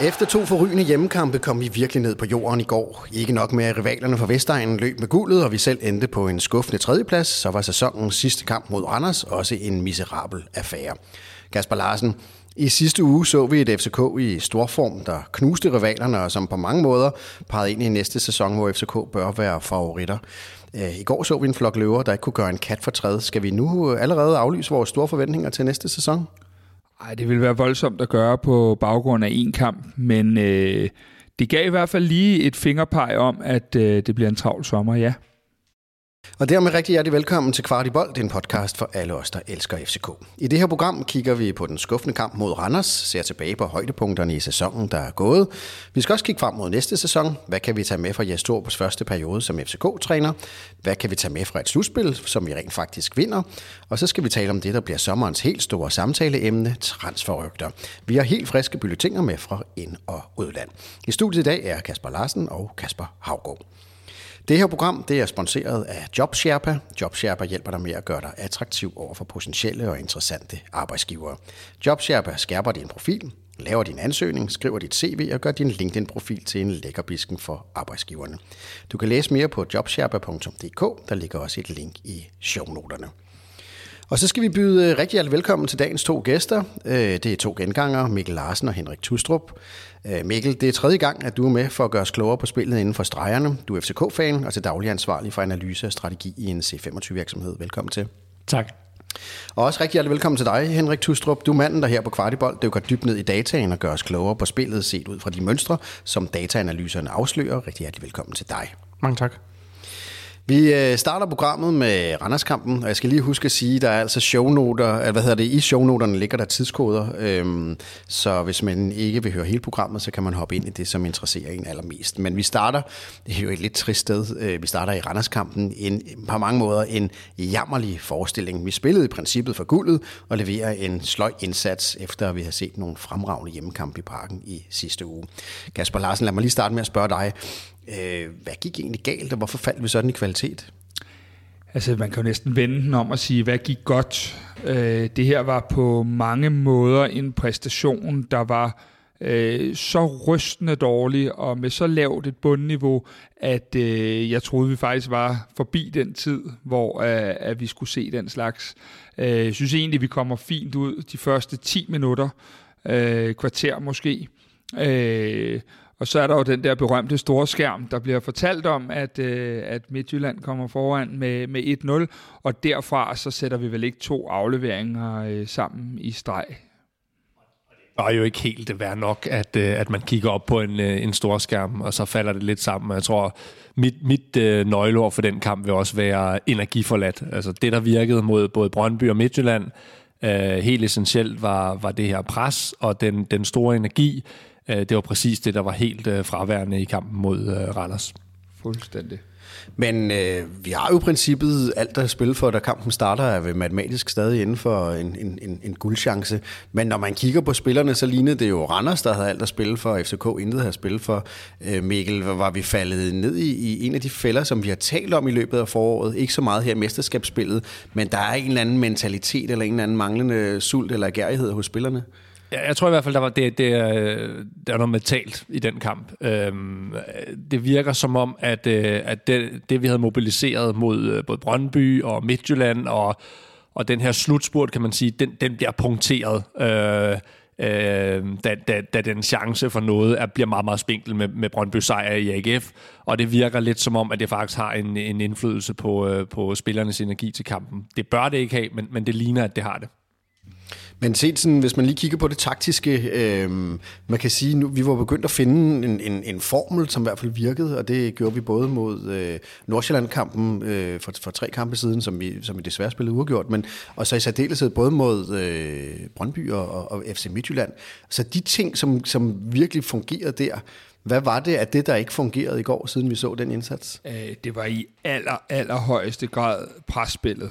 Efter to forrygende hjemmekampe kom vi virkelig ned på jorden i går. Ikke nok med, at rivalerne fra Vestegnen løb med guldet, og vi selv endte på en skuffende tredjeplads, så var sæsonens sidste kamp mod Randers også en miserabel affære. Kasper Larsen, i sidste uge så vi et FCK i stor form, der knuste rivalerne, og som på mange måder pegede ind i næste sæson, hvor FCK bør være favoritter. Øh, I går så vi en flok løver, der ikke kunne gøre en kat for træet. Skal vi nu allerede aflyse vores store forventninger til næste sæson? Nej, det vil være voldsomt at gøre på baggrund af en kamp, men øh, det gav i hvert fald lige et fingerpeg om, at øh, det bliver en travl sommer, ja. Og dermed rigtig hjertelig velkommen til Kvart i Bold, en podcast for alle os, der elsker FCK. I det her program kigger vi på den skuffende kamp mod Randers, ser tilbage på højdepunkterne i sæsonen, der er gået. Vi skal også kigge frem mod næste sæson. Hvad kan vi tage med fra Jes Torps første periode som FCK-træner? Hvad kan vi tage med fra et slutspil, som vi rent faktisk vinder? Og så skal vi tale om det, der bliver sommerens helt store samtaleemne, transferrygter. Vi har helt friske bulletiner med fra ind- og udland. I studiet i dag er Kasper Larsen og Kasper Havgård. Det her program det er sponsoreret af JobSherpa. JobSherpa hjælper dig med at gøre dig attraktiv over for potentielle og interessante arbejdsgivere. JobSherpa skærper din profil, laver din ansøgning, skriver dit CV og gør din LinkedIn-profil til en lækkerbisken for arbejdsgiverne. Du kan læse mere på jobsherpa.dk. Der ligger også et link i shownoterne. Og så skal vi byde rigtig hjertelig velkommen til dagens to gæster. Øh, det er to genganger, Mikkel Larsen og Henrik Tustrup. Øh, Mikkel, det er tredje gang, at du er med for at gøre os klogere på spillet inden for stregerne. Du er FCK-fan og til daglig ansvarlig for analyse og strategi i en C25-virksomhed. Velkommen til. Tak. Og også rigtig hjertelig velkommen til dig, Henrik Tustrup. Du er manden, der her på Kvartibold dykker dybt ned i dataen og gør os klogere på spillet set ud fra de mønstre, som dataanalyserne afslører. Rigtig hjertelig velkommen til dig. Mange tak. Vi øh, starter programmet med Randerskampen, og jeg skal lige huske at sige, at der er altså shownoter, eller hvad hedder det, i shownoterne ligger der tidskoder, øhm, så hvis man ikke vil høre hele programmet, så kan man hoppe ind i det, som interesserer en allermest. Men vi starter, det er jo et lidt trist sted, øh, vi starter i Randerskampen, en, på mange måder en jammerlig forestilling. Vi spillede i princippet for guldet og leverer en sløj indsats, efter vi har set nogle fremragende hjemmekampe i parken i sidste uge. Kasper Larsen, lad mig lige starte med at spørge dig, Øh, hvad gik egentlig galt, og hvorfor faldt vi sådan i kvalitet? Altså, man kan jo næsten vende den om og sige, hvad gik godt? Øh, det her var på mange måder en præstation, der var øh, så rystende dårlig og med så lavt et bundniveau, at øh, jeg troede, vi faktisk var forbi den tid, hvor øh, at vi skulle se den slags. Øh, jeg synes egentlig, vi kommer fint ud de første 10 minutter, øh, kvarter måske. Øh, og så er der jo den der berømte store skærm, der bliver fortalt om, at, øh, at Midtjylland kommer foran med, med 1-0, og derfra så sætter vi vel ikke to afleveringer øh, sammen i streg. Det er jo ikke helt værd nok, at, øh, at man kigger op på en, øh, en stor skærm, og så falder det lidt sammen. Jeg tror, mit, mit øh, nøgleord for den kamp vil også være energiforladt. Altså det, der virkede mod både Brøndby og Midtjylland, øh, helt essentielt var, var det her pres og den, den store energi, Øh, det var præcis det, der var helt øh, fraværende i kampen mod øh, Randers. Fuldstændig. Men øh, vi har jo i princippet alt der spille for, da kampen starter, er ved matematisk stadig inden for en, en, en, en guldchance. Men når man kigger på spillerne, så lignede det jo Randers, der havde alt at spille for, FCK intet havde spillet for. Øh, Mikkel, var vi faldet ned i, i en af de fælder, som vi har talt om i løbet af foråret. Ikke så meget her i mesterskabsspillet, men der er en eller anden mentalitet, eller en eller anden manglende sult eller gærighed hos spillerne. Ja, jeg tror i hvert fald, der var det, det, der er noget mentalt i den kamp. Øhm, det virker som om, at, øh, at det, det, vi havde mobiliseret mod øh, både Brøndby og Midtjylland, og, og den her slutspurt, kan man sige, den, den bliver punkteret. Øh, øh, da, da, da den chance for noget er, bliver meget, meget spinkel med, med Brøndby sejr i AGF, og det virker lidt som om, at det faktisk har en, en indflydelse på, øh, på spillernes energi til kampen. Det bør det ikke have, men, men det ligner, at det har det. Men set sådan, hvis man lige kigger på det taktiske, øh, man kan sige, nu vi var begyndt at finde en, en, en formel, som i hvert fald virkede, og det gjorde vi både mod øh, Nordsjælland-kampen øh, for, for tre kampe siden, som vi, som vi desværre spillede uafgjort, men og så i særdeleshed både mod øh, Brøndby og, og, og FC Midtjylland. Så de ting, som, som virkelig fungerede der, hvad var det af det, der ikke fungerede i går, siden vi så den indsats? Øh, det var i aller, aller højeste grad presspillet.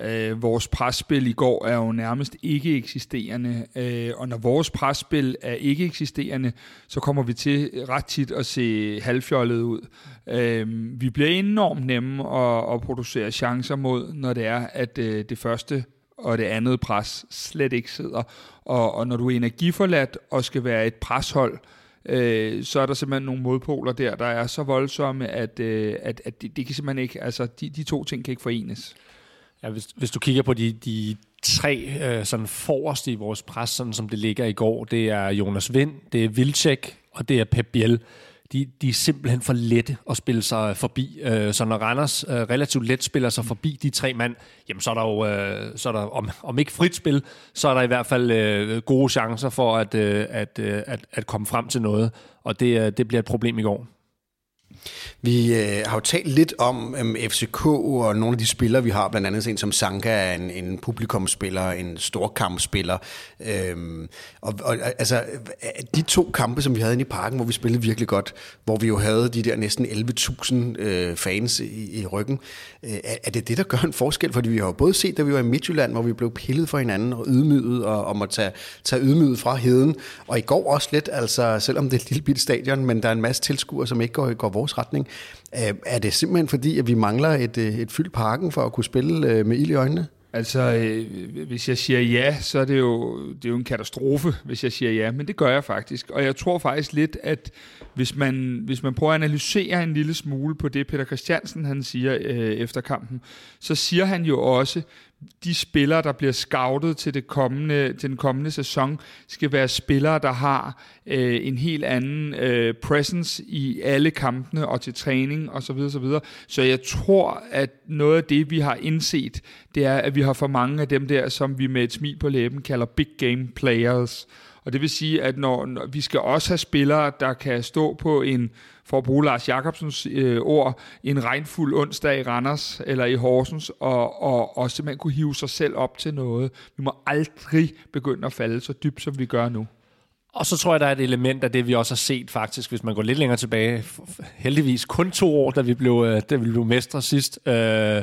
Øh, vores presspil i går er jo nærmest ikke eksisterende, øh, og når vores presspil er ikke eksisterende, så kommer vi til ret tit at se halvfjollet ud. Øh, vi bliver enormt nemme at, at producere chancer mod, når det er, at øh, det første og det andet pres slet ikke sidder. Og, og når du er energiforladt og skal være et preshold, øh, så er der simpelthen nogle modpoler der, der er så voldsomme, at, øh, at, at det, det kan simpelthen ikke, altså de, de to ting kan ikke forenes. Ja, hvis, hvis du kigger på de, de tre øh, sådan forreste i vores pres, sådan som det ligger i går, det er Jonas Vind, det er Vilcek, og det er Pep Biel. De, de er simpelthen for lette at spille sig forbi. Øh, så når Randers øh, relativt let spiller sig forbi de tre mand, jamen så er der jo, øh, så er der, om, om ikke frit spil, så er der i hvert fald øh, gode chancer for at, øh, at, øh, at, at komme frem til noget. Og det, øh, det bliver et problem i går. Vi øh, har jo talt lidt om øh, FCK og nogle af de spillere, vi har, blandt andet en som Sanka er en, en publikumspiller, en storkampspiller. Øh, og, og altså, øh, de to kampe, som vi havde inde i parken, hvor vi spillede virkelig godt, hvor vi jo havde de der næsten 11.000 øh, fans i, i ryggen, øh, er det det, der gør en forskel? Fordi vi har jo både set, da vi var i Midtjylland, hvor vi blev pillet for hinanden og ydmyget, og og at tage, tage ydmyget fra heden. Og i går også lidt, altså selvom det er et lille bit stadion, men der er en masse tilskuere, som ikke går, går vores retning. Øh, er det simpelthen fordi, at vi mangler et, øh, et fyldt parken for at kunne spille øh, med ild i øjnene? Altså, øh, hvis jeg siger ja, så er det, jo, det er jo en katastrofe, hvis jeg siger ja, men det gør jeg faktisk. Og jeg tror faktisk lidt, at hvis man, hvis man prøver at analysere en lille smule på det, Peter Christiansen han siger øh, efter kampen, så siger han jo også, de spillere, der bliver scoutet til, det kommende, til den kommende sæson, skal være spillere, der har øh, en helt anden øh, presence i alle kampene og til træning osv. Så, videre, så, videre. så jeg tror, at noget af det, vi har indset, det er, at vi har for mange af dem der, som vi med et smil på læben kalder big game players. Og det vil sige, at når, når vi skal også have spillere, der kan stå på en for at bruge Lars Jakobsens øh, ord, en regnfuld onsdag i Randers eller i Horsens, og, og, og simpelthen kunne hive sig selv op til noget. Vi må aldrig begynde at falde så dybt, som vi gør nu. Og så tror jeg, der er et element af det, vi også har set faktisk, hvis man går lidt længere tilbage. Heldigvis kun to år, da vi blev, øh, da vi blev mestre sidst. Øh,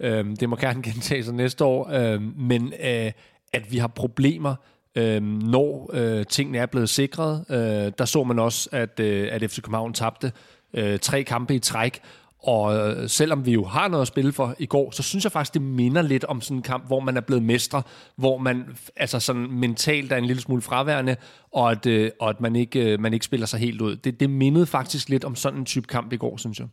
øh, det må gerne gentage sig næste år. Øh, men øh, at vi har problemer øh, når øh, tingene er blevet sikret. Øh, der så man også, at, øh, at FC København tabte øh, tre kampe i træk, og øh, selvom vi jo har noget at spille for i går, så synes jeg faktisk, det minder lidt om sådan en kamp, hvor man er blevet mestre, hvor man altså sådan mentalt er en lille smule fraværende, og at, øh, og at man, ikke, øh, man ikke spiller sig helt ud. Det, det mindede faktisk lidt om sådan en type kamp i går, synes jeg.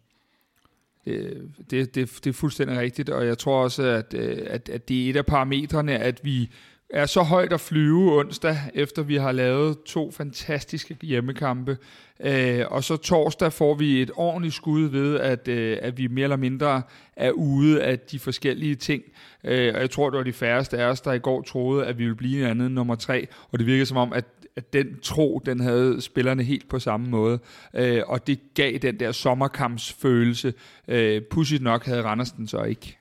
Øh, det, det, det er fuldstændig rigtigt, og jeg tror også, at, øh, at, at det er et af parametrene, at vi er så højt at flyve onsdag, efter vi har lavet to fantastiske hjemmekampe. Øh, og så torsdag får vi et ordentligt skud ved, at, øh, at vi mere eller mindre er ude af de forskellige ting. Øh, og jeg tror, det var de færreste af os, der i går troede, at vi ville blive en anden nummer tre. Og det virker som om, at, at den tro, den havde spillerne helt på samme måde. Øh, og det gav den der sommerkampsfølelse. Øh, pudsigt nok havde Randers den så ikke.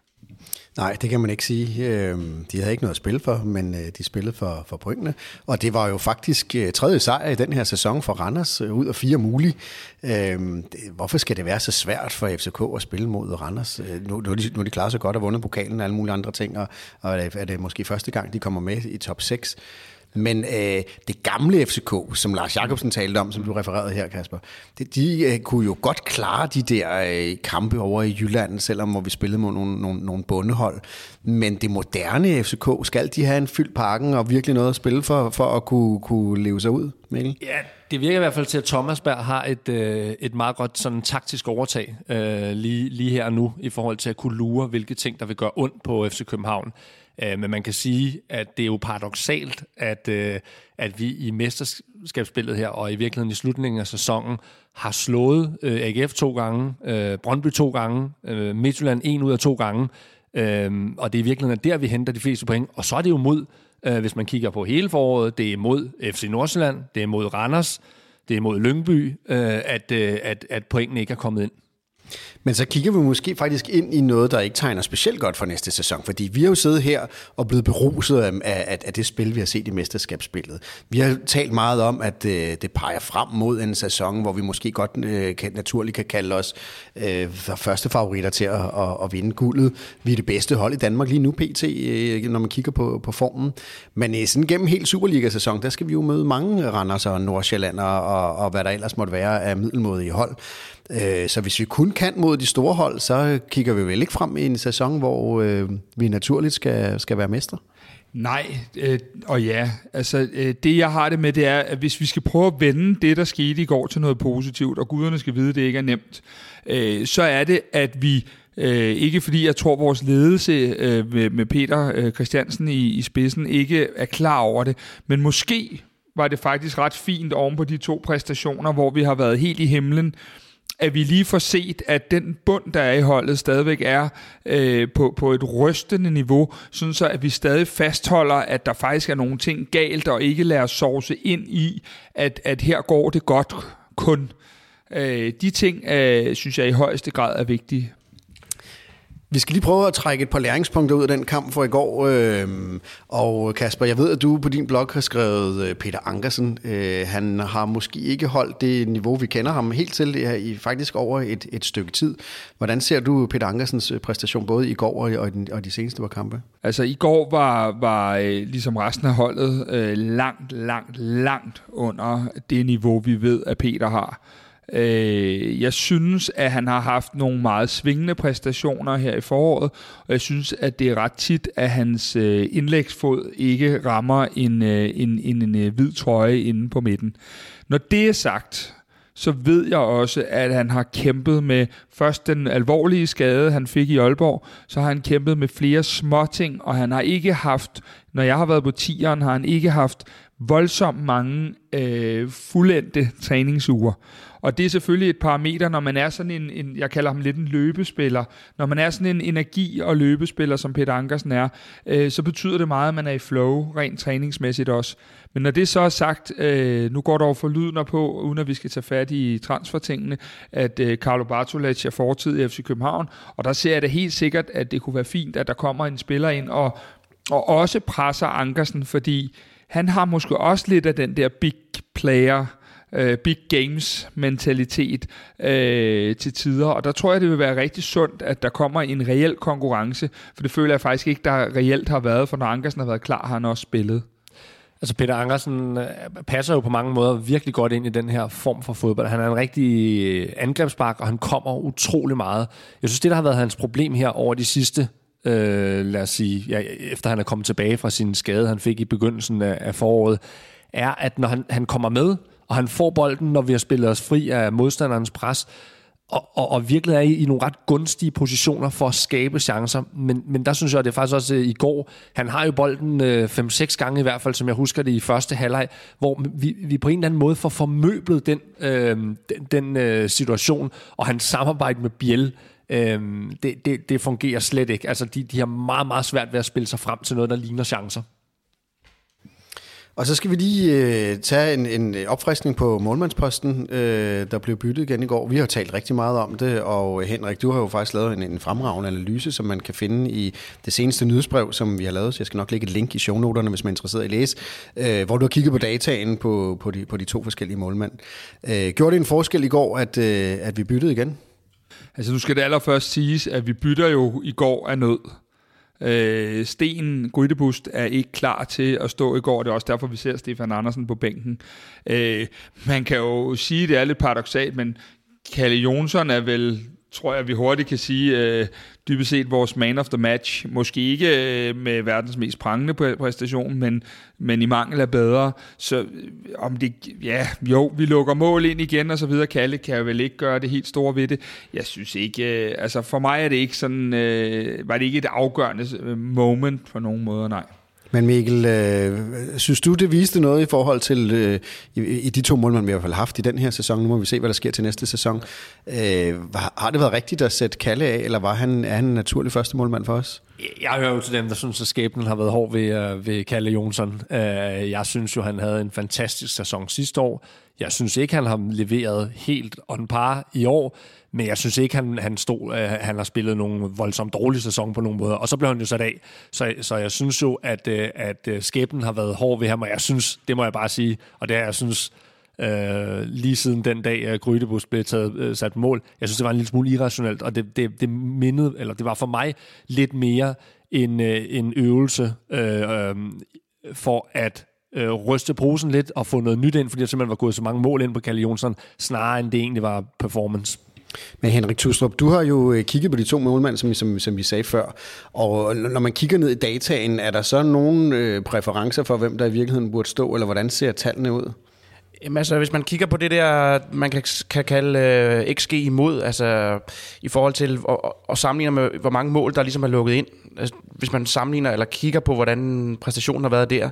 Nej, det kan man ikke sige. Øhm, de havde ikke noget at spille for, men øh, de spillede for, for pointene. Og det var jo faktisk øh, tredje sejr i den her sæson for Randers, øh, ud af fire mulige. Øhm, hvorfor skal det være så svært for FCK at spille mod Randers? Nu, nu, de, nu er de klaret så godt og vundet pokalen og alle mulige andre ting, og, og er det måske første gang, de kommer med i top 6. Men øh, det gamle FCK, som Lars Jakobsen talte om, som du refererede her, Kasper, det, de øh, kunne jo godt klare de der øh, kampe over i Jylland, selvom hvor vi spillede mod nogle, nogle, nogle bundehold. Men det moderne FCK, skal de have en fyldt parken og virkelig noget at spille for, for at kunne, kunne leve sig ud, Mikkel? Ja, det virker i hvert fald til, at Thomas Berg har et, øh, et meget godt sådan, taktisk overtag øh, lige, lige her og nu, i forhold til at kunne lure, hvilke ting, der vil gøre ondt på FC København. Øh, men man kan sige, at det er jo paradoxalt, at, øh, at vi i mesterskabsspillet her, og i virkeligheden i slutningen af sæsonen, har slået øh, AGF to gange, øh, Brøndby to gange, øh, Midtjylland en ud af to gange, øh, og det er i virkeligheden der, vi henter de fleste point. Og så er det jo mod, øh, hvis man kigger på hele foråret, det er mod FC Nordsjælland, det er mod Randers, det er mod Lyngby, øh, at, øh, at, at pointene ikke er kommet ind. Men så kigger vi måske faktisk ind i noget, der ikke tegner specielt godt for næste sæson, fordi vi har jo siddet her og blevet beruset af, af, af det spil, vi har set i mesterskabsspillet. Vi har talt meget om, at øh, det peger frem mod en sæson, hvor vi måske godt øh, kan, naturligt kan kalde os øh, første favoritter til at, at, at vinde guldet. Vi er det bedste hold i Danmark lige nu, PT, øh, når man kigger på, på formen. Men øh, sådan gennem hele Superliga-sæson, der skal vi jo møde mange Randers og Nordsjælland og, og, og hvad der ellers måtte være af middelmåde i hold. Øh, så hvis vi kun kan mod de store hold, så kigger vi vel ikke frem i en sæson, hvor øh, vi naturligt skal, skal være mestre. Nej, øh, og ja, altså øh, det jeg har det med, det er, at hvis vi skal prøve at vende det, der skete i går til noget positivt, og guderne skal vide, at det ikke er nemt, øh, så er det, at vi Øh, ikke fordi jeg tror, vores ledelse øh, med, med Peter øh, Christiansen i, i spidsen ikke er klar over det, men måske var det faktisk ret fint oven på de to præstationer, hvor vi har været helt i himlen, at vi lige får set, at den bund, der er i holdet, stadigvæk er øh, på, på et rystende niveau, sådan så at vi stadig fastholder, at der faktisk er nogle ting galt, og ikke lader sovse ind i, at, at her går det godt kun. Øh, de ting, øh, synes jeg i højeste grad er vigtige. Vi skal lige prøve at trække et par læringspunkter ud af den kamp for i går. Øhm, og Kasper, jeg ved, at du på din blog har skrevet øh, Peter Ankersen. Øh, han har måske ikke holdt det niveau, vi kender ham helt til, det her, i faktisk over et, et stykke tid. Hvordan ser du Peter Ankersens øh, præstation både i går og, i, den, og de seneste par kampe? Altså i går var, var ligesom resten af holdet langt, langt, langt under det niveau, vi ved, at Peter har. Øh, jeg synes, at han har haft nogle meget svingende præstationer her i foråret, og jeg synes, at det er ret tit, at hans øh, indlægsfod ikke rammer en, øh, en, en, en, en hvid trøje inde på midten. Når det er sagt, så ved jeg også, at han har kæmpet med først den alvorlige skade, han fik i Aalborg, så har han kæmpet med flere småting, og han har ikke haft, når jeg har været på tieren, har han ikke haft voldsomt mange øh, fuldendte træningsuger. Og det er selvfølgelig et parameter, når man er sådan en, en, jeg kalder ham lidt en løbespiller, når man er sådan en energi- og løbespiller, som Peter Ankersen er, øh, så betyder det meget, at man er i flow, rent træningsmæssigt også. Men når det så er sagt, øh, nu går der over for lyden på, uden at vi skal tage fat i transfertingene, at øh, Carlo Bartolacci er fortid i FC København, og der ser jeg det helt sikkert, at det kunne være fint, at der kommer en spiller ind og, og også presser Ankersen, fordi han har måske også lidt af den der big player, øh, big games mentalitet øh, til tider, og der tror jeg, det vil være rigtig sundt, at der kommer en reel konkurrence, for det føler jeg faktisk ikke, der reelt har været, for når Ankersen har været klar, har han også spillet. Altså Peter Ankersen øh, passer jo på mange måder virkelig godt ind i den her form for fodbold. Han er en rigtig øh, angrebsbak, og han kommer utrolig meget. Jeg synes, det der har været hans problem her over de sidste øh, lad os sige, ja, efter han er kommet tilbage fra sin skade, han fik i begyndelsen af, af foråret, er, at når han, han kommer med, og han får bolden, når vi har spillet os fri af modstanderens pres, og, og, og virkelig er i, i nogle ret gunstige positioner for at skabe chancer. Men, men der synes jeg, at det er faktisk også øh, i går, han har jo bolden 5-6 øh, gange i hvert fald, som jeg husker det i første halvleg, hvor vi, vi på en eller anden måde får formøblet den, øh, den, den øh, situation, og hans samarbejde med Biel, øh, det, det, det fungerer slet ikke. Altså, de, de har meget, meget svært ved at spille sig frem til noget, der ligner chancer. Og så skal vi lige øh, tage en, en opfriskning på målmandsposten, øh, der blev byttet igen i går. Vi har talt rigtig meget om det, og Henrik, du har jo faktisk lavet en, en fremragende analyse, som man kan finde i det seneste nyhedsbrev, som vi har lavet. Så jeg skal nok lægge et link i shownoterne, hvis man er interesseret i at læse, øh, hvor du har kigget på dataen på, på, de, på de to forskellige målmænd. Øh, gjorde det en forskel i går, at, øh, at vi byttede igen? Altså du skal det allerførst siges, at vi bytter jo i går af nød. Øh, Sten Grydebust er ikke klar til at stå i går, det er også derfor, vi ser Stefan Andersen på bænken. Øh, man kan jo sige, at det er lidt paradoxalt, men Kalle Jonsson er vel tror jeg, vi hurtigt kan sige, øh, dybest set vores man of the match. Måske ikke øh, med verdens mest prangende præstation, men, men i mangel af bedre. Så øh, om det, ja, jo, vi lukker mål ind igen og så videre. Kalle kan vel ikke gøre det helt store ved det. Jeg synes ikke, øh, altså for mig er det ikke sådan, øh, var det ikke et afgørende øh, moment på nogen måde, nej. Men Mikkel, øh, synes du, det viste noget i forhold til øh, i, i de to mål, man i hvert fald har haft i den her sæson? Nu må vi se, hvad der sker til næste sæson. Øh, har det været rigtigt at sætte Kalle af, eller var han, er han en naturlig første målmand for os? Jeg hører jo til dem, der synes, at skæbnen har været hård ved, øh, ved Kalle Jonsson. Øh, jeg synes jo, han havde en fantastisk sæson sidste år. Jeg synes ikke, han har leveret helt on par i år, men jeg synes ikke, han, han, stod, øh, han har spillet nogen voldsomt dårlig sæson på nogen måde. Og så blev han jo sat af. Så, så jeg synes jo, at, øh, at øh, skæbnen har været hård ved ham, og jeg synes, det må jeg bare sige, og det er, jeg synes, øh, lige siden den dag, at Grydebus blev taget, øh, sat mål. Jeg synes, det var en lille smule irrationelt, og det, det, det mindede, eller det var for mig lidt mere en, øh, en øvelse øh, øh, for at øh, ryste posen lidt og få noget nyt ind, fordi der simpelthen var gået så mange mål ind på Kalle Jonsson, snarere end det egentlig var performance. Men Henrik Tustrup, du har jo øh, kigget på de to målmænd, som, som, som vi sagde før, og øh, når man kigger ned i dataen, er der så nogle øh, præferencer for, hvem der i virkeligheden burde stå, eller hvordan ser tallene ud? Jamen altså, hvis man kigger på det der, man kan, kan kalde øh, XG imod, altså i forhold til og, og sammenligner med, hvor mange mål, der ligesom er lukket ind. Altså, hvis man sammenligner eller kigger på, hvordan præstationen har været der,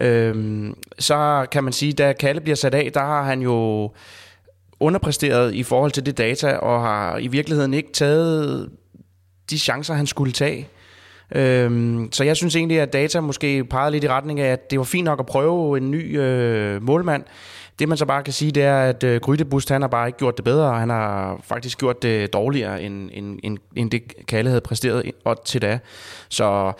øh, så kan man sige, da Kalle bliver sat af, der har han jo underpresteret i forhold til det data, og har i virkeligheden ikke taget de chancer, han skulle tage. Øhm, så jeg synes egentlig, at data måske pegede lidt i retning af, at det var fint nok at prøve en ny øh, målmand. Det man så bare kan sige, det er, at øh, Grydebust, han har bare ikke gjort det bedre, han har faktisk gjort det dårligere, end, end, end, end det Kalle havde præsteret og til da. Så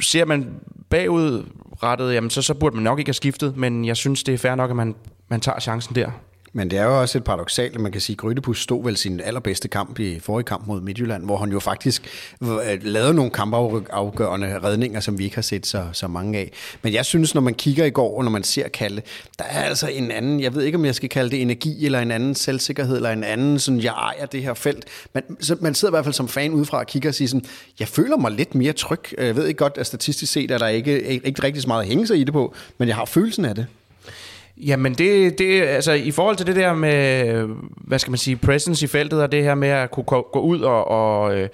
ser man bagudrettet, jamen så, så burde man nok ikke have skiftet, men jeg synes, det er fair nok, at man, man tager chancen der. Men det er jo også et paradoxalt, at man kan sige, at Grydebus stod vel sin allerbedste kamp i forrige kamp mod Midtjylland, hvor han jo faktisk øh, lavede nogle kampafgørende redninger, som vi ikke har set så, så mange af. Men jeg synes, når man kigger i går, og når man ser Kalle, der er altså en anden, jeg ved ikke, om jeg skal kalde det energi, eller en anden selvsikkerhed, eller en anden, sådan, jeg ejer det her felt. Man, så man sidder i hvert fald som fan udefra og kigger og siger sådan, jeg føler mig lidt mere tryg. Jeg ved ikke godt, at statistisk set er der ikke, ikke, ikke rigtig så meget at hænge sig i det på, men jeg har følelsen af det. Jamen det, det, altså i forhold til det der med, hvad skal man sige, presence i feltet, og det her med at kunne gå ud og, og, øh,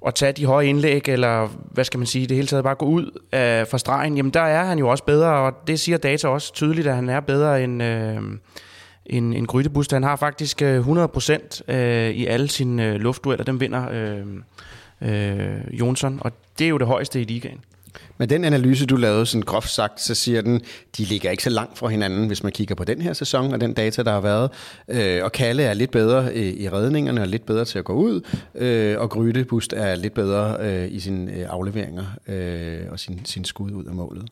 og tage de høje indlæg, eller hvad skal man sige, det hele taget bare gå ud af, fra stregen, jamen der er han jo også bedre, og det siger data også tydeligt, at han er bedre end, øh, end, end Grydebust. Han har faktisk 100% øh, øh, i alle sine øh, luftdueller, dem vinder øh, øh, Jonsson, og det er jo det højeste i ligaen. Men den analyse, du lavede, sådan groft sagt, så siger den, de ligger ikke så langt fra hinanden, hvis man kigger på den her sæson og den data, der har været. Øh, og Kalle er lidt bedre øh, i redningerne og lidt bedre til at gå ud, øh, og Grydebust er lidt bedre øh, i sine øh, afleveringer øh, og sin, sin skud ud af målet.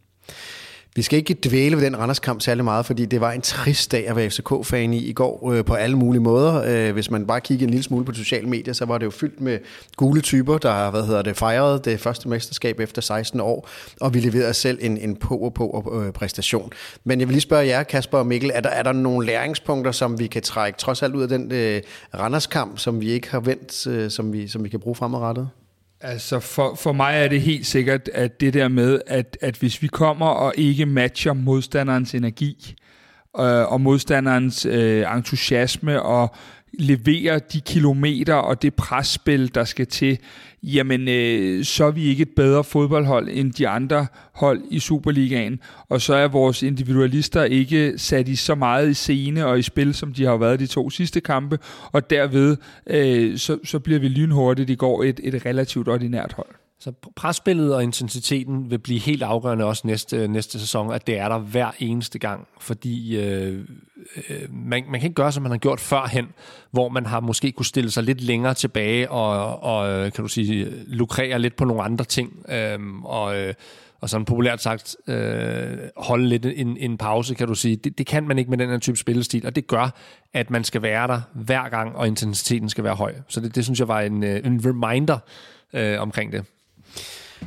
Vi skal ikke dvæle ved den Randers-kamp særlig meget, fordi det var en trist dag at være FCK-fan i i går øh, på alle mulige måder. Øh, hvis man bare kigger en lille smule på sociale medier, så var det jo fyldt med gule typer, der hvad hedder det, fejrede det første mesterskab efter 16 år, og vi leverede selv en, en på og på øh, præstation. Men jeg vil lige spørge jer, Kasper og Mikkel, er der, er der nogle læringspunkter, som vi kan trække trods alt ud af den øh, Randers-kamp, som vi ikke har vendt, øh, som, vi, som vi kan bruge fremadrettet? Altså for, for mig er det helt sikkert, at det der med, at, at hvis vi kommer og ikke matcher modstanderens energi, øh, og modstanderens øh, entusiasme og leverer de kilometer og det presspil, der skal til, jamen øh, så er vi ikke et bedre fodboldhold end de andre hold i Superligaen, og så er vores individualister ikke sat i så meget i scene og i spil, som de har været de to sidste kampe, og derved øh, så, så bliver vi lynhurtigt i går et, et relativt ordinært hold. Så presspillet og intensiteten vil blive helt afgørende også næste, næste sæson, at det er der hver eneste gang, fordi øh, øh, man, man kan ikke gøre, som man har gjort førhen, hvor man har måske kunne stille sig lidt længere tilbage og, og øh, kan du sige, lukrere lidt på nogle andre ting, øh, og, øh, og sådan populært sagt, øh, holde lidt en, en pause, kan du sige. Det, det kan man ikke med den her type spillestil, og det gør, at man skal være der hver gang, og intensiteten skal være høj. Så det, det synes jeg var en, øh, en reminder øh, omkring det.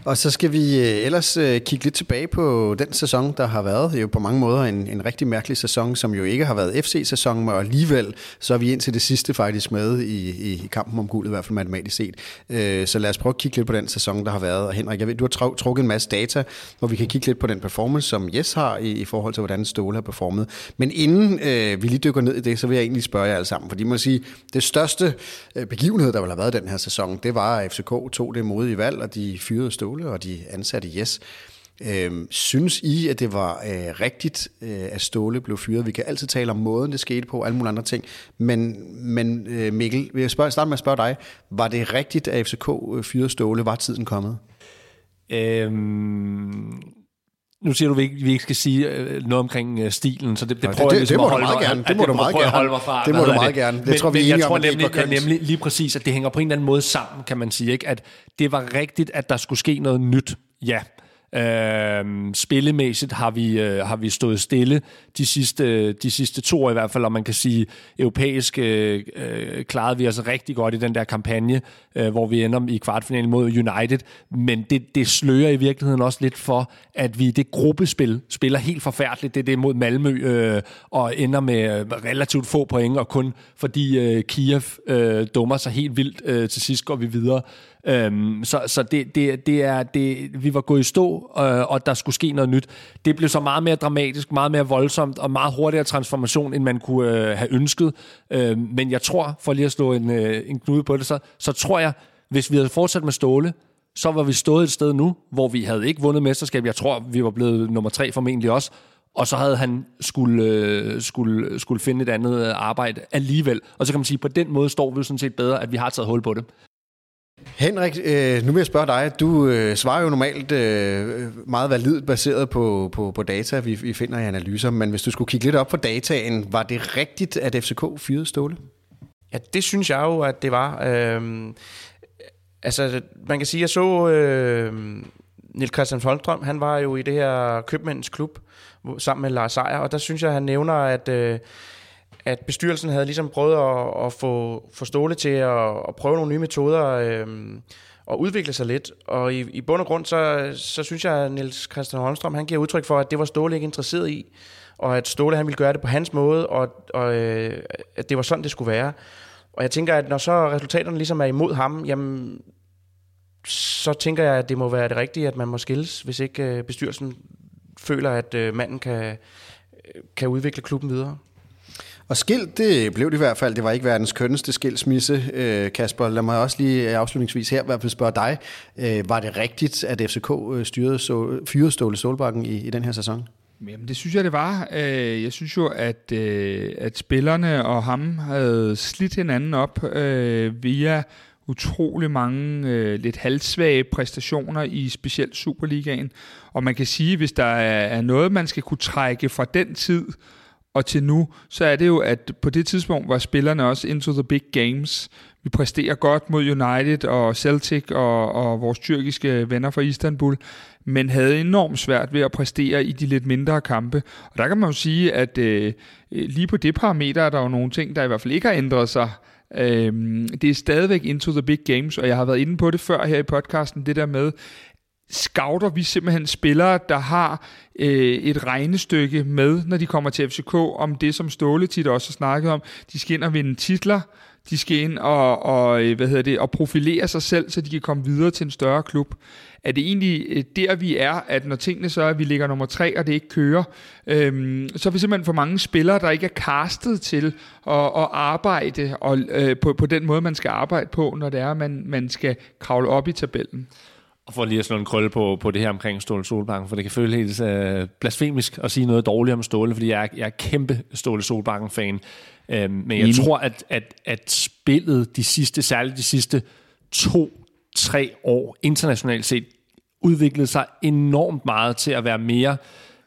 Og så skal vi øh, ellers øh, kigge lidt tilbage på den sæson, der har været. Det er jo på mange måder en, en rigtig mærkelig sæson, som jo ikke har været FC-sæson, men alligevel så er vi indtil det sidste faktisk med i, i kampen om guld, i hvert fald matematisk set. Øh, så lad os prøve at kigge lidt på den sæson, der har været. Og Henrik, jeg ved, du har trukket en masse data, hvor vi kan kigge lidt på den performance, som Jes har i, i forhold til, hvordan Ståle har performet. Men inden øh, vi lige dykker ned i det, så vil jeg egentlig spørge jer alle sammen. Fordi man sige, det største begivenhed, der vil have været den her sæson, det var, at FCK tog det modige valg, og de fyrede Ståle, og de ansatte Yes. Øhm, synes I, at det var øh, rigtigt, øh, at Ståle blev fyret? Vi kan altid tale om måden, det skete på, alle mulige andre ting. Men, men øh, Mikkel, vil jeg spørge, starte med at spørge dig. Var det rigtigt, at FCK øh, fyrede Ståle? Var tiden kommet? Øhm, nu siger du, at vi ikke, skal sige øh, noget omkring øh, stilen, så det, det prøver det- jeg ligesom det må at holde mig- gerne. Det må du meget jeg gerne. holde mig fra. Det må du meget gerne. Det Men, tror vi men jeg om, tror ikke nemlig, kønt. nemlig lige præcis, at det hænger på en eller anden måde sammen, kan man sige. Ikke? At det var rigtigt, at der skulle ske noget nyt. Ja. Øhm, spillemæssigt har vi, øh, har vi stået stille de sidste, de sidste to år i hvert fald, og man kan sige, europæisk øh, øh, klarede vi os rigtig godt i den der kampagne, øh, hvor vi ender i kvartfinalen mod United, men det, det slører i virkeligheden også lidt for, at vi i det gruppespil spiller helt forfærdeligt, det er det mod Malmø, øh, og ender med øh, relativt få point, og kun fordi øh, Kiev øh, dummer sig helt vildt øh, til sidst går vi videre. Øhm, så så det, det, det er, det, vi var gået i stå, øh, og der skulle ske noget nyt. Det blev så meget mere dramatisk, meget mere voldsomt, og meget hurtigere transformation, end man kunne øh, have ønsket. Øh, men jeg tror, for lige at slå en, øh, en knude på det, så, så tror jeg, hvis vi havde fortsat med Ståle, så var vi stået et sted nu, hvor vi havde ikke vundet mesterskab. Jeg tror, vi var blevet nummer tre formentlig også. Og så havde han skulle, øh, skulle, skulle finde et andet øh, arbejde alligevel. Og så kan man sige, at på den måde står vi jo sådan set bedre, at vi har taget hul på det. Henrik, øh, nu vil jeg spørge dig. Du øh, svarer jo normalt øh, meget validt baseret på, på, på data, vi, vi finder i analyser. Men hvis du skulle kigge lidt op på dataen, var det rigtigt, at FCK fyrede Ståle? Ja, det synes jeg jo, at det var. Øhm, altså, man kan sige, at jeg så øh, Nils Christian Folkstrøm, han var jo i det her købmænds klub sammen med Lars Seier, og der synes jeg, han nævner, at, øh, at bestyrelsen havde ligesom prøvet at, at få, få Ståle til at, at prøve nogle nye metoder øh, og udvikle sig lidt. Og i, i bund og grund, så, så synes jeg, at Niels Christian Holmstrøm, han giver udtryk for, at det var Ståle ikke interesseret i, og at Ståle han ville gøre det på hans måde, og, og øh, at det var sådan, det skulle være. Og jeg tænker, at når så resultaterne ligesom er imod ham, jamen, så tænker jeg, at det må være det rigtige, at man må skilles, hvis ikke øh, bestyrelsen føler, at øh, manden kan, øh, kan udvikle klubben videre. Og skilt, det blev det i hvert fald. Det var ikke verdens kønneste skilsmisse, øh, Kasper. Lad mig også lige øh, afslutningsvis her i hvert fald spørge dig. Øh, var det rigtigt, at FCK øh, styrede så, fyrede Ståle Solbakken i, i den her sæson? Jamen, det synes jeg, det var. Øh, jeg synes jo, at, at spillerne og ham havde slidt hinanden op via utrolig mange øh, lidt halvsvage præstationer i specielt Superligaen. Og man kan sige, hvis der er, er noget, man skal kunne trække fra den tid og til nu, så er det jo, at på det tidspunkt var spillerne også into the big games. Vi præsterer godt mod United og Celtic og, og vores tyrkiske venner fra Istanbul, men havde enormt svært ved at præstere i de lidt mindre kampe. Og der kan man jo sige, at øh, lige på det parameter er der jo nogle ting, der i hvert fald ikke har ændret sig. Øh, det er stadigvæk into the big games, og jeg har været inde på det før her i podcasten, det der med, scouter vi simpelthen spillere, der har øh, et regnestykke med, når de kommer til FCK, om det, som Ståle tit også har snakket om. De skal ind og vinde titler, de skal ind og, og, øh, hvad hedder det, og profilere sig selv, så de kan komme videre til en større klub. Er det egentlig øh, der, vi er, at når tingene så er, at vi ligger nummer tre, og det ikke kører, øhm, så er vi simpelthen for mange spillere, der ikke er castet til at, at arbejde og, øh, på, på den måde, man skal arbejde på, når det er, at man, man skal kravle op i tabellen. Og for lige at slå en krølle på, på det her omkring Ståle Solbakken, for det kan føles helt øh, blasfemisk at sige noget dårligt om Ståle, fordi jeg er, jeg er kæmpe Ståle Solbakken-fan. Øhm, men jeg Enig. tror, at, at, at spillet de sidste, særligt de sidste to-tre år internationalt set, udviklede sig enormt meget til at være mere øh,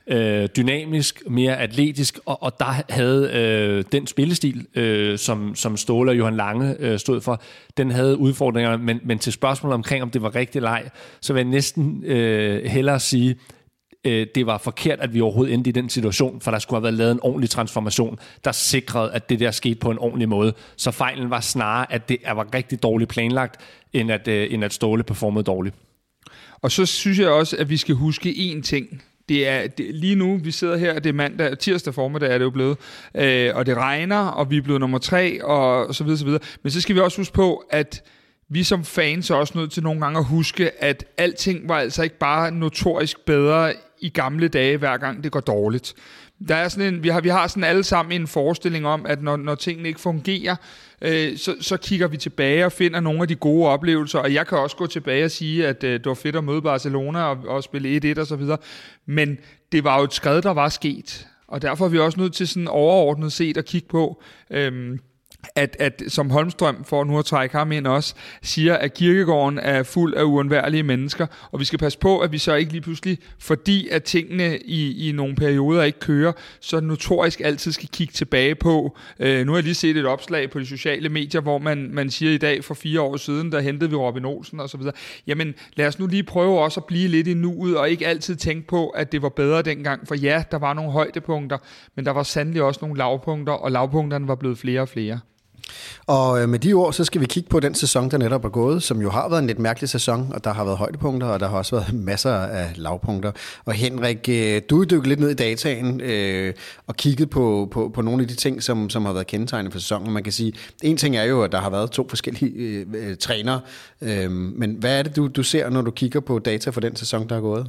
øh, dynamisk, mere atletisk, og, og der havde øh, den spillestil, øh, som, som Ståle og Johan Lange øh, stod for, den havde udfordringer, men, men til spørgsmålet omkring, om det var rigtig leg, så vil jeg næsten øh, hellere sige, øh, det var forkert, at vi overhovedet endte i den situation, for der skulle have været lavet en ordentlig transformation, der sikrede, at det der skete på en ordentlig måde. Så fejlen var snarere, at det var rigtig dårligt planlagt, end at, øh, end at Ståle performede dårligt. Og så synes jeg også, at vi skal huske én ting. Det er det, lige nu, vi sidder her, det er mandag, tirsdag formiddag er det jo blevet, øh, og det regner, og vi er blevet nummer tre, og så videre, så videre. Men så skal vi også huske på, at vi som fans er også nødt til nogle gange at huske, at alting var altså ikke bare notorisk bedre i gamle dage, hver gang det går dårligt. Der er sådan en, vi, har, vi har sådan alle sammen en forestilling om, at når, når tingene ikke fungerer, øh, så, så kigger vi tilbage og finder nogle af de gode oplevelser, og jeg kan også gå tilbage og sige, at øh, det var fedt at møde Barcelona og, og spille 1-1 og så videre, men det var jo et skred, der var sket, og derfor er vi også nødt til sådan overordnet set at kigge på, øh, at, at som Holmstrøm, for nu at trække ham ind også, siger, at kirkegården er fuld af uundværlige mennesker, og vi skal passe på, at vi så ikke lige pludselig, fordi at tingene i, i nogle perioder ikke kører, så notorisk altid skal kigge tilbage på. Øh, nu har jeg lige set et opslag på de sociale medier, hvor man, man siger i dag for fire år siden, der hentede vi Robin Olsen og så videre. Jamen lad os nu lige prøve også at blive lidt i nuet, og ikke altid tænke på, at det var bedre dengang, for ja, der var nogle højdepunkter, men der var sandelig også nogle lavpunkter, og lavpunkterne var blevet flere og flere. Og øh, med de ord, så skal vi kigge på den sæson, der netop er gået, som jo har været en lidt mærkelig sæson, og der har været højdepunkter, og der har også været masser af lavpunkter. Og Henrik, øh, du er dykket lidt ned i dataen øh, og kigget på, på, på nogle af de ting, som, som har været kendetegnende for sæsonen. Man kan sige, en ting er jo, at der har været to forskellige øh, øh trænere, øh, men hvad er det, du, du ser, når du kigger på data for den sæson, der er gået?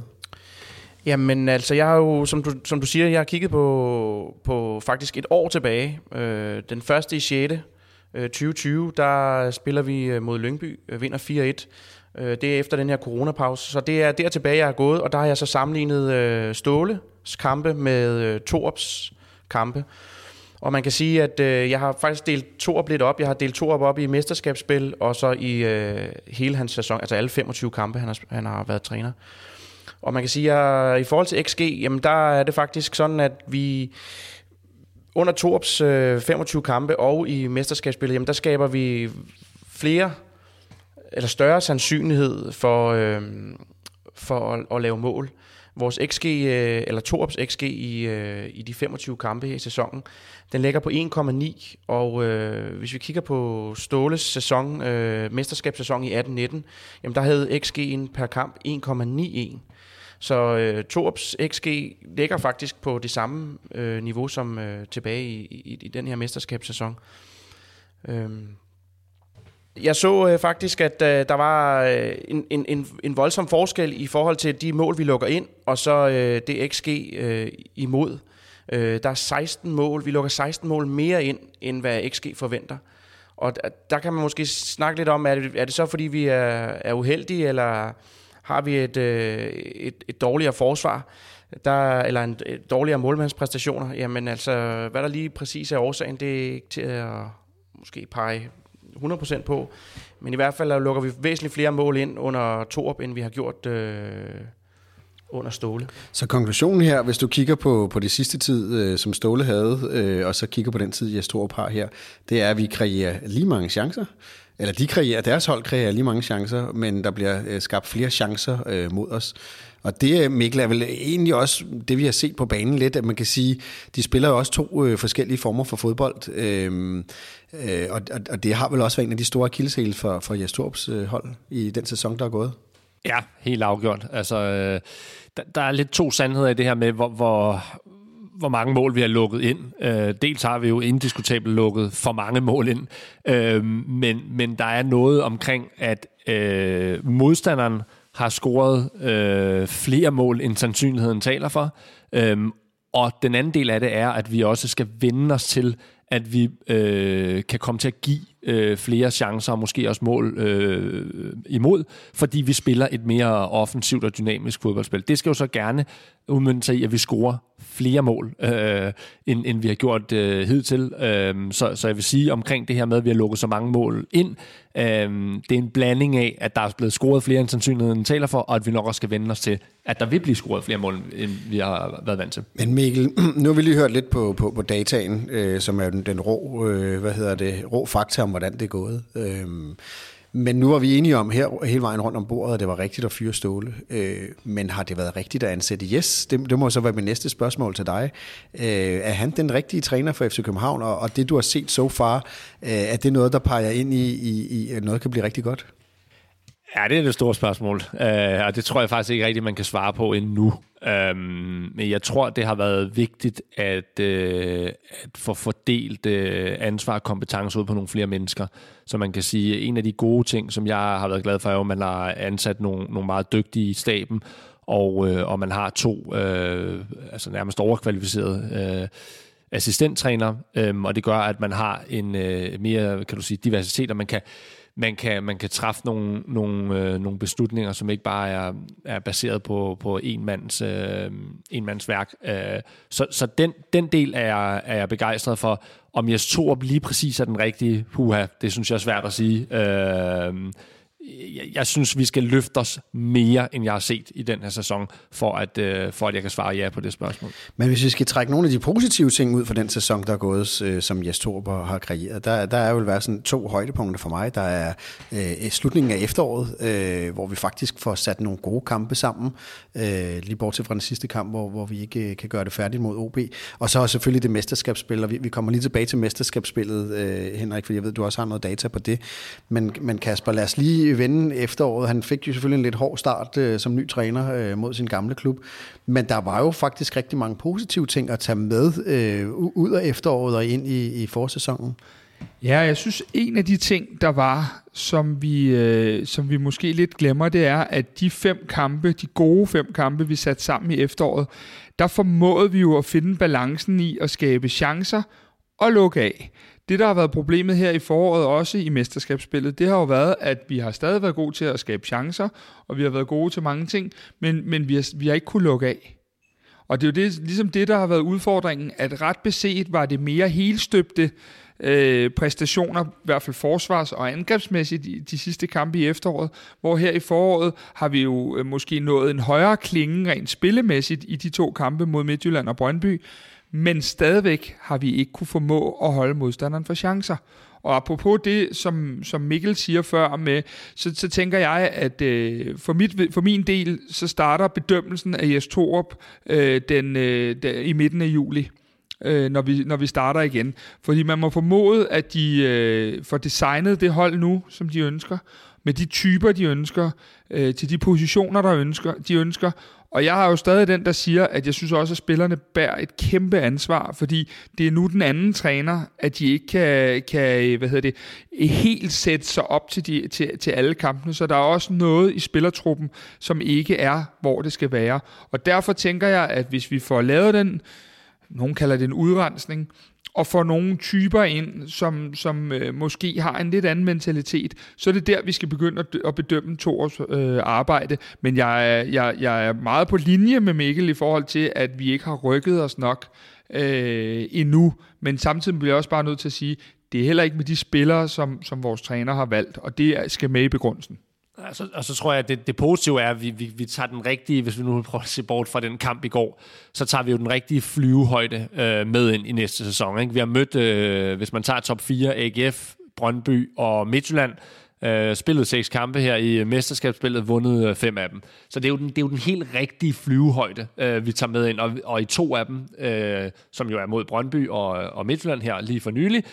Jamen altså, jeg har jo, som du, som du siger, jeg har kigget på, på faktisk et år tilbage. Øh, den første i 6. Øh, 2020, der spiller vi øh, mod Lyngby, øh, vinder 4-1. Det er efter den her coronapause, så det er der tilbage, jeg er gået, og der har jeg så sammenlignet Ståles kampe med Torps kampe. Og man kan sige, at øh, jeg har faktisk delt Torp lidt op. Jeg har delt Torp op i mesterskabsspil, og så i øh, hele hans sæson, altså alle 25 kampe, han har, han har været træner. Og man kan sige, at i forhold til XG, jamen der er det faktisk sådan, at vi under Torps øh, 25 kampe og i mesterskabsspillet, jamen der skaber vi flere eller større sandsynlighed for, øh, for at, at lave mål. Vores XG, øh, eller Torps XG i, øh, i de 25 kampe i sæsonen, den ligger på 1,9, og øh, hvis vi kigger på Ståles sæson, øh, mesterskabssæson i 18-19, jamen der havde XG'en per kamp 1,91. Så øh, Torps XG ligger faktisk på det samme øh, niveau som øh, tilbage i, i, i den her mesterskabssæson. Øhm. Jeg så øh, faktisk, at øh, der var øh, en, en, en voldsom forskel i forhold til de mål, vi lukker ind, og så øh, det XG øh, imod. Øh, der er 16 mål. Vi lukker 16 mål mere ind, end hvad XG forventer. Og der, der kan man måske snakke lidt om, er det, er det så fordi, vi er, er uheldige, eller har vi et, øh, et, et dårligere forsvar, der, eller en et dårligere målmandspræstationer, jamen altså, hvad der lige præcis er årsagen, det er ikke til at måske pege 100% på. Men i hvert fald lukker vi væsentligt flere mål ind under Torp, end vi har gjort øh, under Ståle. Så konklusionen her, hvis du kigger på, på det sidste tid, øh, som Ståle havde, øh, og så kigger på den tid, jeg Torp har her, det er, at vi kreerer lige mange chancer eller de kreerer, deres hold kreerer lige mange chancer, men der bliver øh, skabt flere chancer øh, mod os. Og det, øh, Mikkel, er vel egentlig også det, vi har set på banen lidt, at man kan sige, de spiller jo også to øh, forskellige former for fodbold, øhm, øh, øh, og, og det har vel også været en af de store kildeshæle for, for Jes Torps øh, hold i den sæson, der er gået. Ja, helt afgjort. Altså, øh, der, der er lidt to sandheder i det her med, hvor, hvor, hvor mange mål vi har lukket ind. Øh, dels har vi jo indiskutabelt lukket for mange mål ind, øh, men, men der er noget omkring, at øh, modstanderen har scoret øh, flere mål, end sandsynligheden taler for. Øh, og den anden del af det er, at vi også skal vende os til, at vi øh, kan komme til at give øh, flere chancer og måske også mål øh, imod, fordi vi spiller et mere offensivt og dynamisk fodboldspil. Det skal jo så gerne udmynde sig i, at vi scorer flere mål, øh, end, end vi har gjort øh, hidtil. Øh, så, så jeg vil sige omkring det her med, at vi har lukket så mange mål ind, øh, det er en blanding af, at der er blevet scoret flere end sandsynligheden taler for, og at vi nok også skal vende os til, at der vil blive scoret flere mål, end vi har været vant til. Men Mikkel, nu har vi lige hørt lidt på, på, på dataen, øh, som er den, den rå, øh, hvad hedder det, rå fakta om, hvordan det er gået. Øh, men nu var vi enige om her hele vejen rundt om bordet, at det var rigtigt at fyre Ståle. Øh, men har det været rigtigt at ansætte Yes? Det, det må så være mit næste spørgsmål til dig. Øh, er han den rigtige træner for FC København, og, og det du har set så so far, øh, er det noget, der peger ind i, i, i, at noget kan blive rigtig godt? Ja, det er det store spørgsmål, uh, og det tror jeg faktisk ikke rigtigt, man kan svare på endnu. Um, men jeg tror, det har været vigtigt at, uh, at få fordelt uh, ansvar og kompetence ud på nogle flere mennesker. Så man kan sige, en af de gode ting, som jeg har været glad for, er at man har ansat nogle, nogle meget dygtige i staben, og, uh, og man har to uh, altså nærmest overkvalificerede uh, assistenttræner, øhm, og det gør, at man har en øh, mere, kan du sige, diversitet, og man kan, man kan, man kan træffe nogle, nogle, øh, nogle beslutninger, som ikke bare er, er baseret på, på en, mands, øh, en mands værk. Øh, så så den, den del er jeg, er jeg begejstret for. Om Jes Torup lige præcis er den rigtige, puha, det synes jeg er svært at sige. Øh, jeg, jeg synes, vi skal løfte os mere, end jeg har set i den her sæson, for at, øh, for at jeg kan svare ja på det spørgsmål. Men hvis vi skal trække nogle af de positive ting ud fra den sæson, der er gået, øh, som Jes Torber har kreeret, der, der er jo være sådan to højdepunkter for mig. Der er øh, slutningen af efteråret, øh, hvor vi faktisk får sat nogle gode kampe sammen, øh, lige bortset fra den sidste kamp, hvor, hvor vi ikke øh, kan gøre det færdigt mod OB. Og så selvfølgelig det mesterskabsspil, og vi, vi kommer lige tilbage til mesterskabsspillet, øh, Henrik, for jeg ved, du også har noget data på det. Men, men Kasper, lad os lige vende efteråret. Han fik jo selvfølgelig en lidt hård start øh, som ny træner øh, mod sin gamle klub, men der var jo faktisk rigtig mange positive ting at tage med øh, ud af efteråret og ind i, i forsæsonen. Ja, jeg synes, en af de ting, der var, som vi, øh, som vi måske lidt glemmer, det er, at de fem kampe, de gode fem kampe, vi satte sammen i efteråret, der formåede vi jo at finde balancen i at skabe chancer og lukke af. Det, der har været problemet her i foråret, også i mesterskabsspillet, det har jo været, at vi har stadig været gode til at skabe chancer, og vi har været gode til mange ting, men, men vi, har, vi har ikke kunne lukke af. Og det er jo det, ligesom det, der har været udfordringen, at ret beset var det mere helstøbte øh, præstationer, i hvert fald forsvars- og angrebsmæssigt i de sidste kampe i efteråret, hvor her i foråret har vi jo øh, måske nået en højere klinge rent spillemæssigt i de to kampe mod Midtjylland og Brøndby, men stadigvæk har vi ikke kunne formå at holde modstanderen for chancer. Og apropos det, som, som Mikkel siger før med, så, så tænker jeg, at øh, for, mit, for min del, så starter bedømmelsen af Jes Torup øh, den, øh, der, i midten af juli. Øh, når, vi, når vi starter igen. Fordi man må formode, at de øh, får designet det hold nu, som de ønsker, med de typer, de ønsker, øh, til de positioner, der ønsker, de ønsker, og jeg har jo stadig den, der siger, at jeg synes også, at spillerne bærer et kæmpe ansvar, fordi det er nu den anden træner, at de ikke kan, kan hvad hedder det, helt sætte sig op til, de, til, til alle kampene. Så der er også noget i spillertruppen, som ikke er, hvor det skal være. Og derfor tænker jeg, at hvis vi får lavet den, nogen kalder det en udrensning, og får nogle typer ind, som, som øh, måske har en lidt anden mentalitet, så er det der, vi skal begynde at, at bedømme Tors øh, arbejde. Men jeg er, jeg, jeg er meget på linje med Mikkel i forhold til, at vi ikke har rykket os nok øh, endnu. Men samtidig bliver jeg også bare nødt til at sige, det er heller ikke med de spillere, som, som vores træner har valgt, og det skal med i begrundelsen. Altså, og så tror jeg, at det, det positive er, at vi, vi, vi tager den rigtige, hvis vi nu prøver at se bort fra den kamp i går, så tager vi jo den rigtige flyvehøjde øh, med ind i næste sæson. Ikke? Vi har mødt, øh, hvis man tager top 4, AGF, Brøndby og Midtjylland, øh, spillet seks kampe her i øh, mesterskabsspillet, vundet øh, fem af dem. Så det er jo den, det er jo den helt rigtige flyvehøjde, øh, vi tager med ind. Og, og i to af dem, øh, som jo er mod Brøndby og, og Midtjylland her lige for nylig,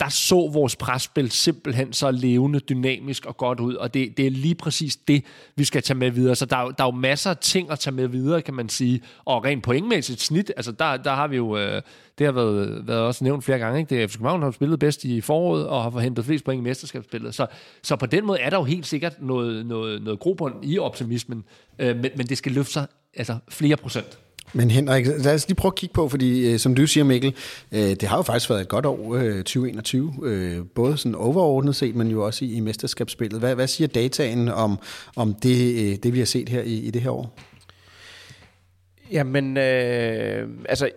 der så vores presspil simpelthen så levende, dynamisk og godt ud, og det, det er lige præcis det, vi skal tage med videre. Så der, er, der er jo masser af ting at tage med videre, kan man sige, og rent pointmæssigt snit, altså der, der har vi jo, øh, det har været, været også nævnt flere gange, ikke? det er FC København har spillet bedst i foråret, og har forhentet flest point i mesterskabsspillet, så, så på den måde er der jo helt sikkert noget, noget, noget grobund i optimismen, øh, men, men det skal løfte sig altså flere procent. Men Henrik, lad os lige prøve at kigge på, fordi øh, som du siger Mikkel, øh, det har jo faktisk været et godt år, øh, 2021, øh, både sådan overordnet set, men jo også i, i mesterskabsspillet. Hvad, hvad siger dataen om, om det, øh, det, vi har set her i, i det her år? Jamen, øh, altså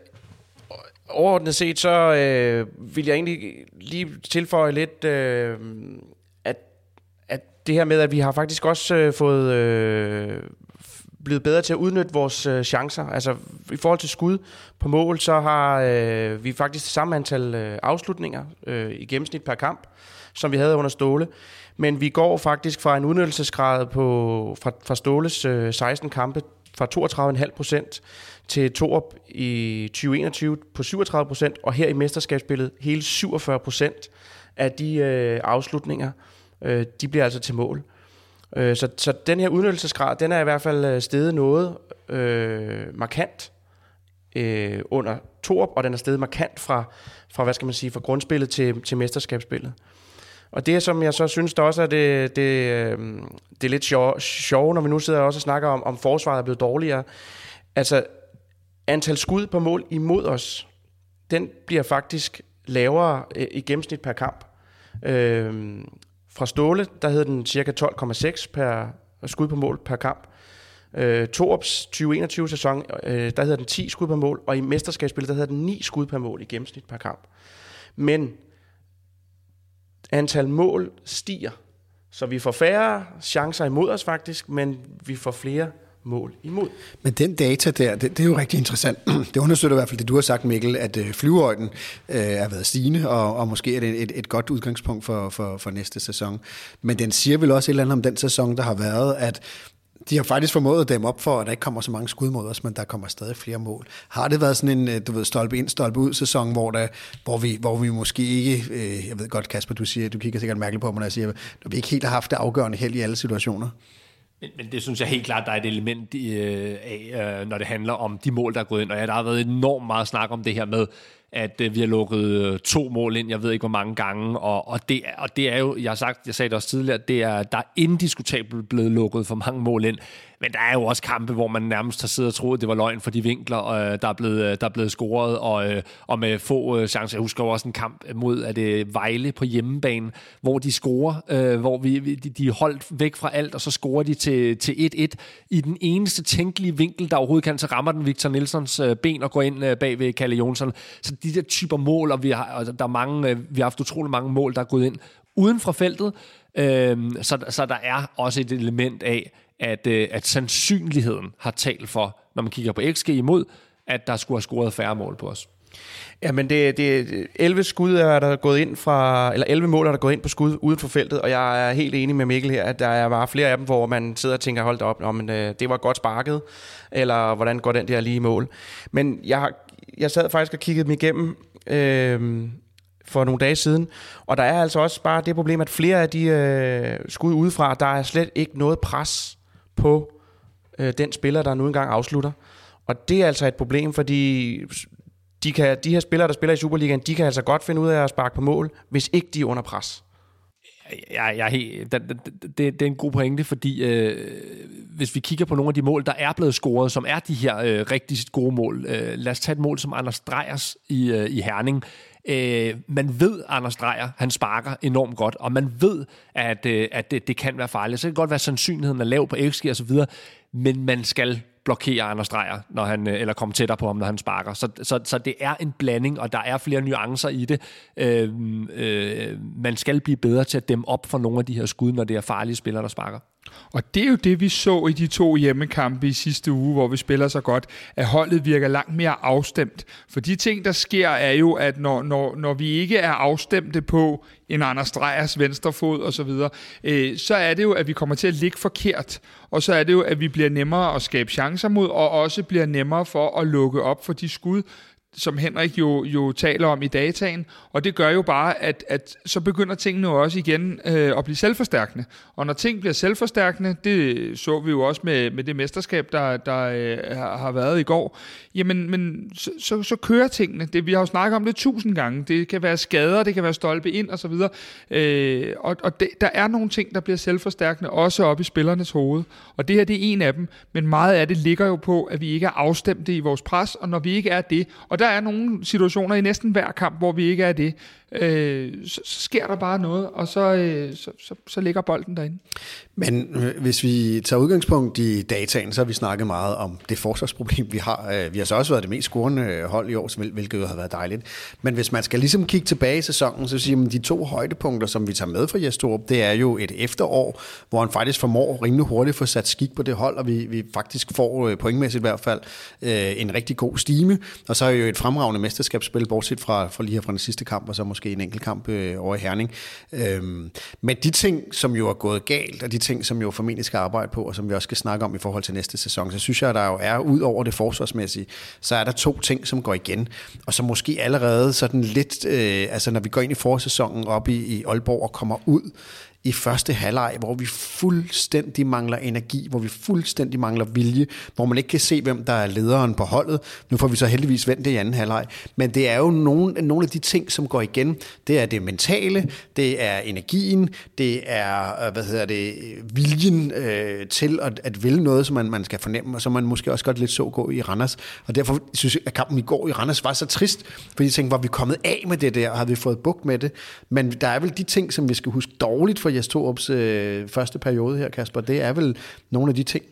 overordnet set, så øh, vil jeg egentlig lige tilføje lidt, øh, at, at det her med, at vi har faktisk også øh, fået øh, blevet bedre til at udnytte vores øh, chancer. Altså i forhold til skud på mål, så har øh, vi faktisk det samme antal øh, afslutninger øh, i gennemsnit per kamp, som vi havde under Ståle. Men vi går faktisk fra en udnyttelsesgrad på, fra, fra Ståles øh, 16 kampe fra 32,5 procent til Torp i 2021 på 37 procent, og her i mesterskabsspillet hele 47 procent af de øh, afslutninger, øh, de bliver altså til mål. Øh, så, så den her udnyttelsesgrad, den er i hvert fald øh, steget noget øh, markant øh, under Torp, og den er steget markant fra, fra, hvad skal man sige, fra grundspillet til, til mesterskabsspillet. Og det, som jeg så synes, der også er det, det, øh, det er lidt sjov, sjov, når vi nu sidder og også snakker om, om forsvaret er blevet dårligere. Altså, antal skud på mål imod os, den bliver faktisk lavere øh, i gennemsnit per kamp. Øh, fra Ståle, der hed den cirka 12,6 per skud på mål per kamp. Øh, Torps 2021-sæson, øh, der hedder den 10 skud per mål, og i mesterskabsspillet, der hedder den 9 skud per mål i gennemsnit per kamp. Men antal mål stiger, så vi får færre chancer imod os faktisk, men vi får flere mål imod. Men den data der, det, det er jo rigtig interessant. Det understøtter i hvert fald det, du har sagt, Mikkel, at øh, flyvehøjden øh, er været stigende, og, og måske er det et, et godt udgangspunkt for, for, for næste sæson. Men den siger vel også et eller andet om den sæson, der har været, at de har faktisk formået at dæmme op for, at der ikke kommer så mange skud mod os, men der kommer stadig flere mål. Har det været sådan en, øh, du ved, stolpe ind, stolpe ud sæson, hvor, der, hvor, vi, hvor vi måske ikke, øh, jeg ved godt Kasper, du siger, du kigger sikkert mærkeligt på mig, når jeg siger, når vi ikke helt har haft det afgørende held i alle situationer? Men, men det synes jeg helt klart, der er et element i, øh, af, øh, når det handler om de mål, der er gået ind. Og ja, der har været enormt meget snak om det her med, at øh, vi har lukket øh, to mål ind, jeg ved ikke hvor mange gange, og, og, det, og det er jo, jeg har sagt, jeg sagde det også tidligere, det er, der er indiskutabelt blevet lukket for mange mål ind. Men der er jo også kampe, hvor man nærmest har siddet og troet, at det var løgn for de vinkler, øh, der, er blevet, øh, der er blevet scoret, og, øh, og med få øh, chancer. Jeg husker også en kamp mod at det Vejle på hjemmebane, hvor de scorer, øh, hvor vi, de, de er holdt væk fra alt, og så scorer de til, til 1-1 i den eneste tænkelige vinkel, der overhovedet kan, så rammer den Victor Nilsons øh, ben og går ind øh, bag ved Kalle Jonsson. Så de der typer mål, og vi har, og der er mange, øh, vi har haft utrolig mange mål, der er gået ind uden for feltet, øh, så, så der er også et element af, at, øh, at sandsynligheden har talt for, når man kigger på XG imod, at der skulle have scoret færre mål på os. Ja, men det, det 11 skud er der gået ind fra, eller 11 mål er der gået ind på skud uden for feltet, og jeg er helt enig med Mikkel her, at der er bare flere af dem, hvor man sidder og tænker, hold da op, men, øh, det var godt sparket, eller hvordan går den der lige mål. Men jeg, jeg sad faktisk og kiggede dem igennem øh, for nogle dage siden, og der er altså også bare det problem, at flere af de øh, skud udefra, der er slet ikke noget pres på øh, den spiller, der nu engang afslutter. Og det er altså et problem, fordi de, kan, de her spillere, der spiller i Superligaen, de kan altså godt finde ud af at sparke på mål, hvis ikke de er under pres. Jeg, jeg helt, det, det, det er en god pointe, fordi øh, hvis vi kigger på nogle af de mål, der er blevet scoret, som er de her øh, rigtig gode mål. Øh, lad os tage et mål som Anders Drejers i, øh, i Herning. Øh, man ved, Anders Drejer, han sparker enormt godt, og man ved, at, øh, at det, det kan være farligt. Så det kan godt være, at sandsynligheden er lav på XG og så videre, men man skal blokere Anders Drejer, når han, øh, eller komme tættere på ham, når han sparker. Så, så, så det er en blanding, og der er flere nuancer i det. Øh, øh, man skal blive bedre til at dæmme op for nogle af de her skud, når det er farlige spillere, der sparker. Og det er jo det, vi så i de to hjemmekampe i sidste uge, hvor vi spiller så godt, at holdet virker langt mere afstemt. For de ting, der sker, er jo, at når, når, når vi ikke er afstemte på en Anders Drejers venstrefod og så videre, øh, så er det jo, at vi kommer til at ligge forkert. Og så er det jo, at vi bliver nemmere at skabe chancer mod, og også bliver nemmere for at lukke op for de skud, som Henrik jo, jo taler om i dataen, og det gør jo bare, at, at så begynder tingene jo også igen øh, at blive selvforstærkende. Og når ting bliver selvforstærkende, det så vi jo også med, med det mesterskab, der, der øh, har været i går, jamen men, så, så, så kører tingene. Det, vi har jo snakket om det tusind gange. Det kan være skader, det kan være stolpe ind osv. Øh, og og det, der er nogle ting, der bliver selvforstærkende, også op i spillernes hoved. Og det her, det er en af dem, men meget af det ligger jo på, at vi ikke er afstemte i vores pres, og når vi ikke er det, og der er nogle situationer i næsten hver kamp, hvor vi ikke er det, øh, så, så sker der bare noget, og så, øh, så, så, så ligger bolden derinde. Men øh, hvis vi tager udgangspunkt i dataen, så har vi snakket meget om det forsvarsproblem, vi har. Øh, vi har så også været det mest scorende øh, hold i år, hvilket jo har været dejligt. Men hvis man skal ligesom kigge tilbage i sæsonen, så siger man, de to højdepunkter, som vi tager med fra Jesdorp, det er jo et efterår, hvor han faktisk formår rimelig hurtigt at få sat skik på det hold, og vi, vi faktisk får øh, pointmæssigt i hvert fald en rigtig god stime. Og så er jo et fremragende mesterskabsspil, bortset fra, fra lige her fra den sidste kamp, og så måske en enkelt kamp øh, over i Herning. Øhm, men de ting, som jo er gået galt, og de ting, som jo formentlig skal arbejde på, og som vi også skal snakke om i forhold til næste sæson, så synes jeg, at der jo er, ud over det forsvarsmæssige, så er der to ting, som går igen, og som måske allerede sådan lidt, øh, altså når vi går ind i forsæsonen op i, i Aalborg og kommer ud i første halvleg, hvor vi fuldstændig mangler energi, hvor vi fuldstændig mangler vilje, hvor man ikke kan se, hvem der er lederen på holdet. Nu får vi så heldigvis vendt det i anden halvleg. Men det er jo nogle, nogle af de ting, som går igen. Det er det mentale, det er energien, det er øh, hvad hedder det, viljen øh, til at, at ville noget, som man, man skal fornemme, og som man måske også godt lidt så gå i Randers. Og derfor synes jeg, at kampen i går i Randers var så trist, fordi jeg tænkte, var vi kommet af med det der, og havde vi fået bugt med det. Men der er vel de ting, som vi skal huske dårligt for Jes Torups øh, første periode her, Kasper. Det er vel nogle af de ting,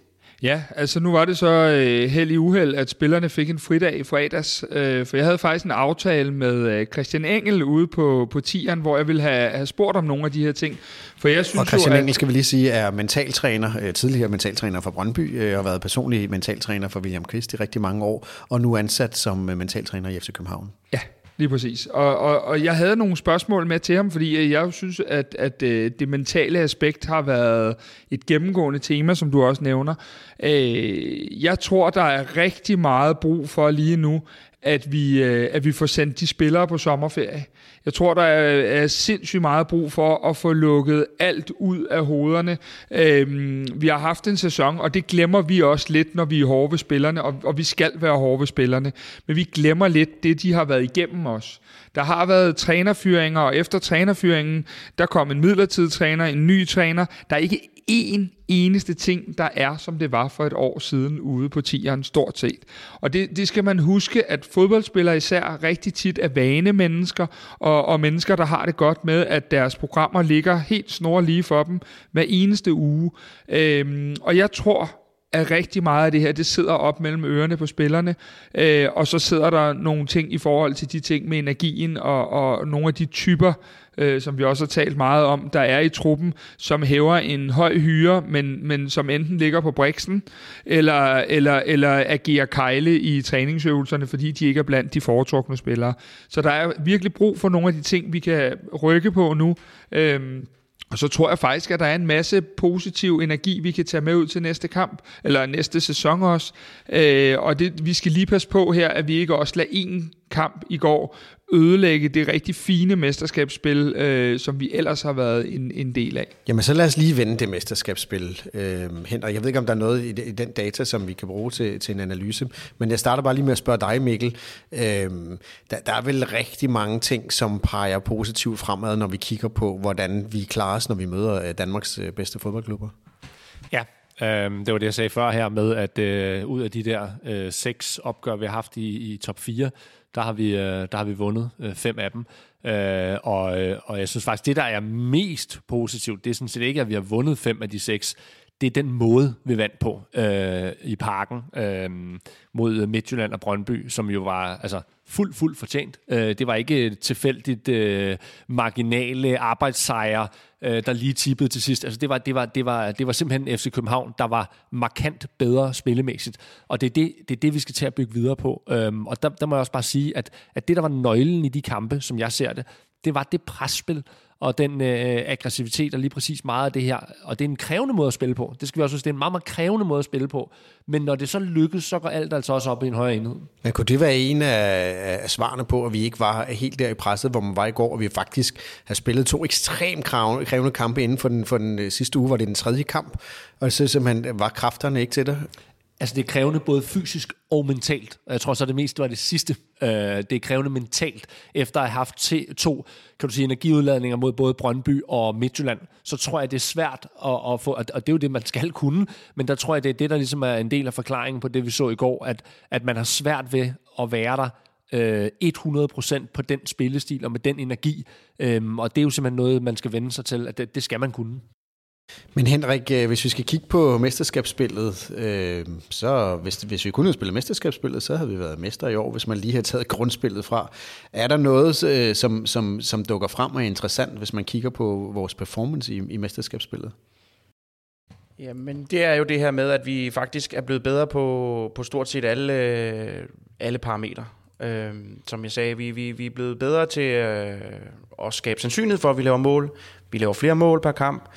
Ja, altså nu var det så øh, held i uheld, at spillerne fik en fridag i fredags, øh, for jeg havde faktisk en aftale med øh, Christian Engel ude på, på tieren, hvor jeg ville have, have spurgt om nogle af de her ting. For jeg synes og Christian jo, at, Engel, skal vi lige sige, er mentaltræner, øh, tidligere mentaltræner for Brøndby, øh, og har været personlig mentaltræner for William Kvist i rigtig mange år, og nu ansat som øh, mentaltræner i FC København. Ja, Lige præcis. Og, og, og jeg havde nogle spørgsmål med til ham, fordi øh, jeg synes, at, at øh, det mentale aspekt har været et gennemgående tema, som du også nævner. Øh, jeg tror, der er rigtig meget brug for lige nu, at vi, øh, at vi får sendt de spillere på sommerferie. Jeg tror, der er, er sindssygt meget brug for at få lukket alt ud af hovederne. Øhm, vi har haft en sæson, og det glemmer vi også lidt, når vi er hårde ved spillerne, og, og vi skal være hårde ved spillerne. Men vi glemmer lidt det, de har været igennem os. Der har været trænerfyringer, og efter trænerfyringen, der kom en midlertidig træner, en ny træner. Der er ikke én eneste ting, der er, som det var for et år siden ude på tieren, stort set. Og det, det skal man huske, at fodboldspillere især rigtig tit er vane mennesker, og, og mennesker, der har det godt med, at deres programmer ligger helt snor lige for dem hver eneste uge. Øhm, og jeg tror, at rigtig meget af det her, det sidder op mellem ørerne på spillerne, øh, og så sidder der nogle ting i forhold til de ting med energien, og, og nogle af de typer, øh, som vi også har talt meget om, der er i truppen, som hæver en høj hyre, men, men som enten ligger på briksen, eller, eller, eller agerer kejle i træningsøvelserne, fordi de ikke er blandt de foretrukne spillere. Så der er virkelig brug for nogle af de ting, vi kan rykke på nu. Øh, og så tror jeg faktisk, at der er en masse positiv energi, vi kan tage med ud til næste kamp, eller næste sæson også. Øh, og det, vi skal lige passe på her, at vi ikke også lader en kamp i går ødelægge det rigtig fine mesterskabsspil, øh, som vi ellers har været en, en del af. Jamen så lad os lige vende det mesterskabsspil, øh, Henrik. Jeg ved ikke, om der er noget i, i den data, som vi kan bruge til, til en analyse, men jeg starter bare lige med at spørge dig, Mikkel. Øh, der, der er vel rigtig mange ting, som peger positivt fremad, når vi kigger på, hvordan vi klarer os, når vi møder øh, Danmarks øh, bedste fodboldklubber. Ja, Um, det var det, jeg sagde før her med, at uh, ud af de der uh, seks opgør, vi har haft i, i top 4, der har vi, øh, der har vi vundet øh, fem af dem. Øh, og, øh, og jeg synes faktisk, det der er mest positivt, det er sådan set ikke, at vi har vundet fem af de seks. Det er den måde, vi vandt på øh, i parken øh, mod Midtjylland og Brøndby, som jo var altså, fuldt, fuldt fortjent. Øh, det var ikke tilfældigt øh, marginale arbejdssejre, øh, der lige tippede til sidst. Altså, det, var, det, var, det, var, det var simpelthen FC København, der var markant bedre spillemæssigt. Og det er det, det, er det vi skal til at bygge videre på. Øhm, og der, der må jeg også bare sige, at, at det, der var nøglen i de kampe, som jeg ser det, det var det presspil, og den øh, aggressivitet er lige præcis meget af det her. Og det er en krævende måde at spille på. Det skal vi også huske. Det er en meget, meget krævende måde at spille på. Men når det så lykkes, så går alt altså også op i en højere enhed. Men kunne det være en af, af svarene på, at vi ikke var helt der i presset, hvor man var i går, og vi faktisk har spillet to ekstremt krævende kampe inden for den, for den øh, sidste uge, var det den tredje kamp, og så simpelthen øh, var kræfterne ikke til det? Altså det er krævende både fysisk og mentalt. Jeg tror så det mest var det sidste. Øh, det er krævende mentalt. Efter at have haft to kan du sige, energiudladninger mod både Brøndby og Midtjylland, så tror jeg, det er svært at, at få, og det er jo det, man skal kunne, men der tror jeg, det er det, der ligesom er en del af forklaringen på det, vi så i går, at, at man har svært ved at være der øh, 100% på den spillestil og med den energi. Øhm, og det er jo simpelthen noget, man skal vende sig til, at det, det skal man kunne. Men Henrik, øh, hvis vi skal kigge på mesterskabsspillet, øh, så hvis, hvis vi kunne have spillet mesterskabsspillet, så havde vi været mester i år, hvis man lige har taget grundspillet fra. Er der noget, øh, som, som, som dukker frem og er interessant, hvis man kigger på vores performance i, i mesterskabsspillet? Jamen, det er jo det her med, at vi faktisk er blevet bedre på, på stort set alle, øh, alle parametre. Øh, som jeg sagde, vi, vi, vi er blevet bedre til øh, at skabe sandsynlighed for, at vi laver mål. Vi laver flere mål per kamp.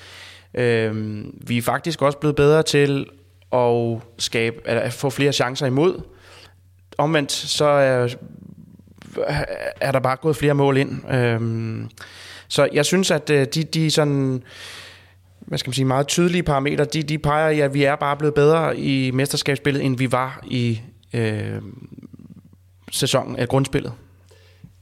Øh, vi er faktisk også blevet bedre til at, skabe, at få flere chancer imod. Omvendt så er, er der bare gået flere mål ind. Øh, så jeg synes, at øh, de, de sådan hvad skal man sige, meget tydelige parametre, de, de peger i, at vi er bare blevet bedre i mesterskabsspillet, end vi var i øh, sæsonen af grundspillet.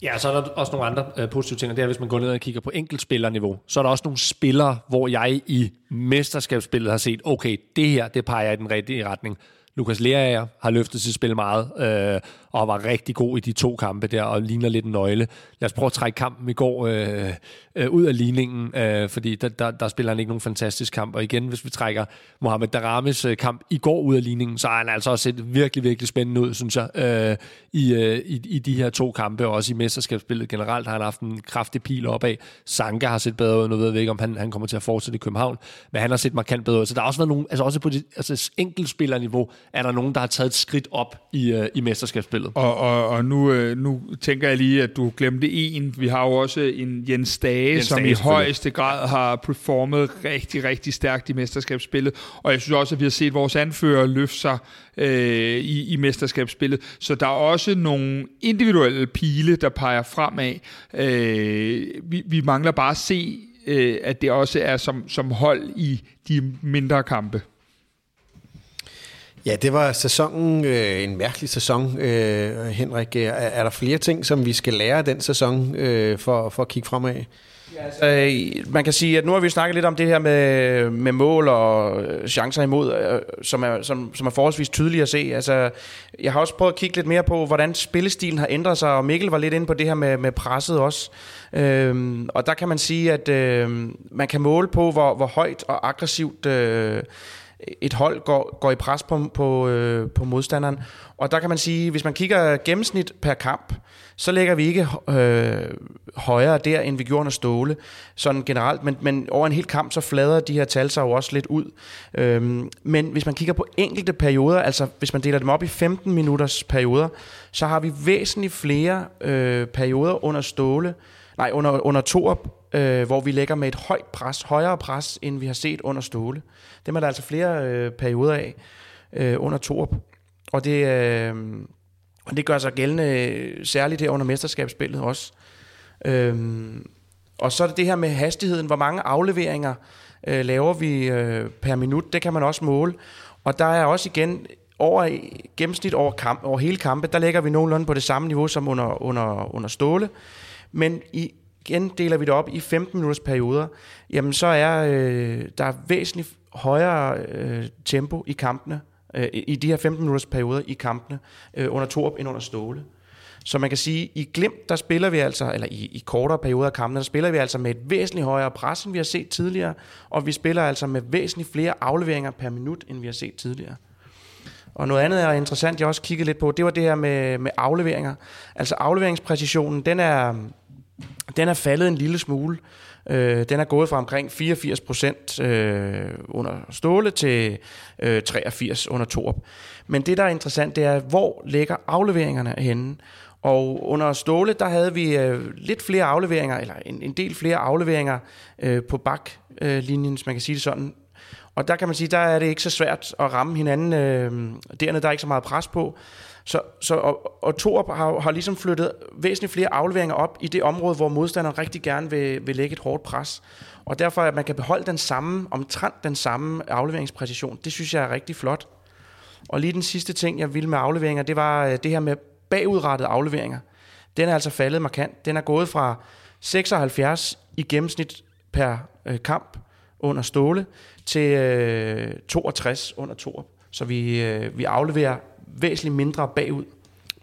Ja, så er der også nogle andre øh, positive ting, og det er, hvis man går ned og kigger på enkeltspillerniveau, så er der også nogle spillere, hvor jeg i mesterskabsspillet har set, okay, det her, det peger i den rigtige retning. Lukas Lerager har løftet sit spil meget, øh, og var rigtig god i de to kampe der, og ligner lidt en nøgle. Lad os prøve at trække kampen i går øh, øh, ud af ligningen, øh, fordi der, der, der spiller han ikke nogen fantastisk kamp. Og igen, hvis vi trækker Mohamed Darames øh, kamp i går ud af ligningen, så har han altså også set virkelig, virkelig spændende ud, synes jeg, øh, i, øh, i, i de her to kampe, og også i mesterskabsspillet generelt har han haft en kraftig pil opad. Sanka har set bedre ud, nu ved jeg ikke, om han, han kommer til at fortsætte i København, men han har set markant bedre ud. Så der har også været nogle, altså også på det altså enkeltspillerniveau, er der nogen, der har taget et skridt op i, øh, i mesterskabsspillet. Og, og, og nu, øh, nu tænker jeg lige, at du glemte en. Vi har jo også en Jens Dage, Jens som Dage, i højeste grad har performet rigtig, rigtig stærkt i mesterskabsspillet. Og jeg synes også, at vi har set vores anfører løfte sig øh, i, i mesterskabsspillet. Så der er også nogle individuelle pile, der peger fremad. Øh, vi, vi mangler bare at se, øh, at det også er som, som hold i de mindre kampe. Ja, det var sæsonen, øh, en mærkelig sæson, øh, Henrik. Er, er der flere ting, som vi skal lære af den sæson øh, for, for at kigge fremad? Ja, altså, øh, man kan sige, at nu har vi snakket lidt om det her med, med mål og øh, chancer imod, øh, som er, som, som er forholdsvis tydeligt at se. Altså, jeg har også prøvet at kigge lidt mere på, hvordan spillestilen har ændret sig, og Mikkel var lidt inde på det her med, med presset også. Øhm, og der kan man sige, at øh, man kan måle på, hvor, hvor højt og aggressivt... Øh, et hold går, går i pres på, på, øh, på modstanderen. Og der kan man sige, hvis man kigger gennemsnit per kamp, så ligger vi ikke øh, højere der, end vi gjorde under Ståle, sådan generelt. Men, men over en hel kamp, så flader de her tal sig jo også lidt ud. Øhm, men hvis man kigger på enkelte perioder, altså hvis man deler dem op i 15 minutters perioder, så har vi væsentligt flere øh, perioder under Ståle, nej, under, under Torup, øh, hvor vi lægger med et højt pres, højere pres, end vi har set under Ståle. Dem er der altså flere øh, perioder af øh, under Torp. Og det, øh, og det gør sig gældende øh, særligt her under mesterskabsspillet også. Øh, og så er det det her med hastigheden. Hvor mange afleveringer øh, laver vi øh, per minut? Det kan man også måle. Og der er også igen over gennemsnit over, kamp, over hele kampe, der ligger vi nogenlunde på det samme niveau som under, under, under Ståle. Men i igen deler vi det op i 15 minutters perioder, jamen så er øh, der væsentligt højere øh, tempo i kampene, øh, i de her 15 minutters perioder i kampene, øh, under Torp end under Ståle. Så man kan sige, i Glimt, der spiller vi altså, eller i, i kortere perioder af kampene, der spiller vi altså med et væsentligt højere pres, end vi har set tidligere, og vi spiller altså med væsentligt flere afleveringer per minut, end vi har set tidligere. Og noget andet er interessant, jeg også kiggede lidt på, det var det her med, med afleveringer. Altså afleveringspræcisionen, den er, den er faldet en lille smule. Øh, den er gået fra omkring 84 procent øh, under Ståle til øh, 83 under Torp. Men det, der er interessant, det er, hvor ligger afleveringerne henne? Og under Ståle, der havde vi øh, lidt flere afleveringer, eller en, en del flere afleveringer øh, på baklinjen, hvis man kan sige det sådan. Og der kan man sige, der er det ikke så svært at ramme hinanden. Øh, dernede der er ikke så meget pres på. Så, så, og, og Torup har, har ligesom flyttet væsentligt flere afleveringer op i det område, hvor modstanderen rigtig gerne vil, vil lægge et hårdt pres. Og derfor, at man kan beholde den samme, omtrent den samme afleveringspræcision, det synes jeg er rigtig flot. Og lige den sidste ting, jeg ville med afleveringer, det var øh, det her med bagudrettede afleveringer. Den er altså faldet markant. Den er gået fra 76 i gennemsnit per øh, kamp under Ståle til øh, 62 under Torup. Så vi, øh, vi afleverer væsentligt mindre bagud.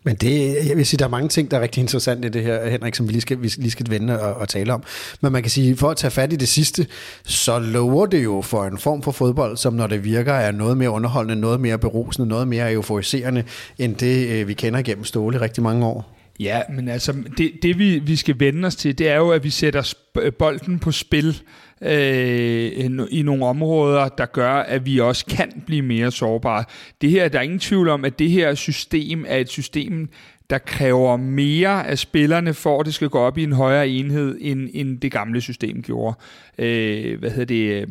Men det, jeg vil sige, der er mange ting, der er rigtig interessant i det her, Henrik, som vi lige skal, vi lige skal vende og, og tale om. Men man kan sige, for at tage fat i det sidste, så lover det jo for en form for fodbold, som når det virker, er noget mere underholdende, noget mere berusende, noget mere euforiserende, end det, øh, vi kender gennem Ståle rigtig mange år. Ja, men altså, det, det vi, vi skal vende os til, det er jo, at vi sætter øh, bolden på spil øh, i nogle områder, der gør, at vi også kan blive mere sårbare. Det her, der er ingen tvivl om, at det her system er et system, der kræver mere af spillerne, for at det skal gå op i en højere enhed, end, end det gamle system gjorde. Øh, hvad hedder det? Øh,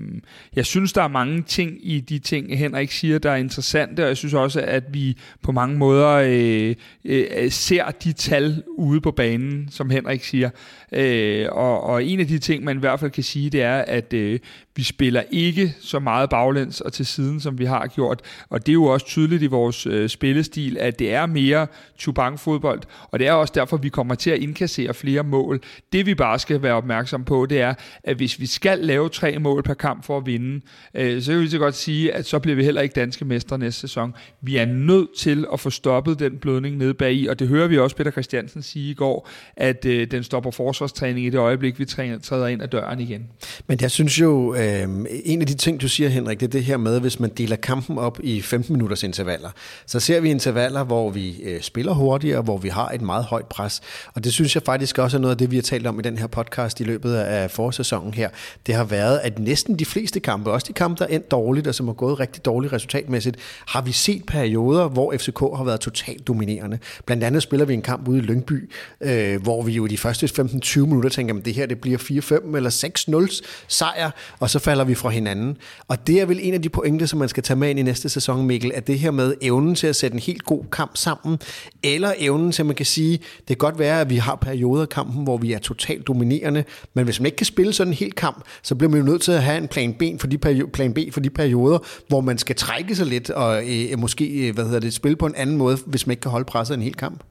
jeg synes, der er mange ting i de ting, Henrik siger, der er interessante, og jeg synes også, at vi på mange måder øh, øh, ser de tal ude på banen, som Henrik siger. Øh, og, og en af de ting, man i hvert fald kan sige, det er, at øh, vi spiller ikke så meget baglæns og til siden, som vi har gjort. Og det er jo også tydeligt i vores øh, spillestil, at det er mere Chubank-fodbold, og det er også derfor, vi kommer til at indkassere flere mål. Det vi bare skal være opmærksom på, det er, at hvis vi skal lave tre mål per kamp for at vinde, øh, så kan vi så godt sige, at så bliver vi heller ikke danske mestre næste sæson. Vi er nødt til at få stoppet den blødning nede bag i, og det hører vi også Peter Christiansen sige i går, at øh, den stopper forsvarstræning i det øjeblik, vi træder ind ad døren igen. Men jeg synes jo, øh, en af de ting, du siger, Henrik, det er det her med, hvis man deler kampen op i 15 minutters intervaller, så ser vi intervaller, hvor vi øh, spiller hurtigere, hvor vi har et meget højt pres, og det synes jeg faktisk også er noget af det, vi har talt om i den her podcast i løbet af forsæsonen her. Det har været, at næsten de fleste kampe, også de kampe, der er endt dårligt, og som har gået rigtig dårligt resultatmæssigt, har vi set perioder, hvor FCK har været totalt dominerende. Blandt andet spiller vi en kamp ude i Lyngby, øh, hvor vi jo i de første 15-20 minutter tænker, at det her det bliver 4-5 eller 6-0 sejr, og så falder vi fra hinanden. Og det er vel en af de pointer, som man skal tage med ind i næste sæson, Mikkel, at det her med evnen til at sætte en helt god kamp sammen, eller evnen til, at man kan sige, det kan godt være, at vi har perioder af kampen, hvor vi er totalt dominerende, men hvis man ikke kan spille sådan en hel kamp, så bliver man jo nødt til at have en plan B for de, perio- plan B for de perioder, hvor man skal trække sig lidt og øh, måske øh, hvad hedder det, spille på en anden måde, hvis man ikke kan holde presset en hel kamp.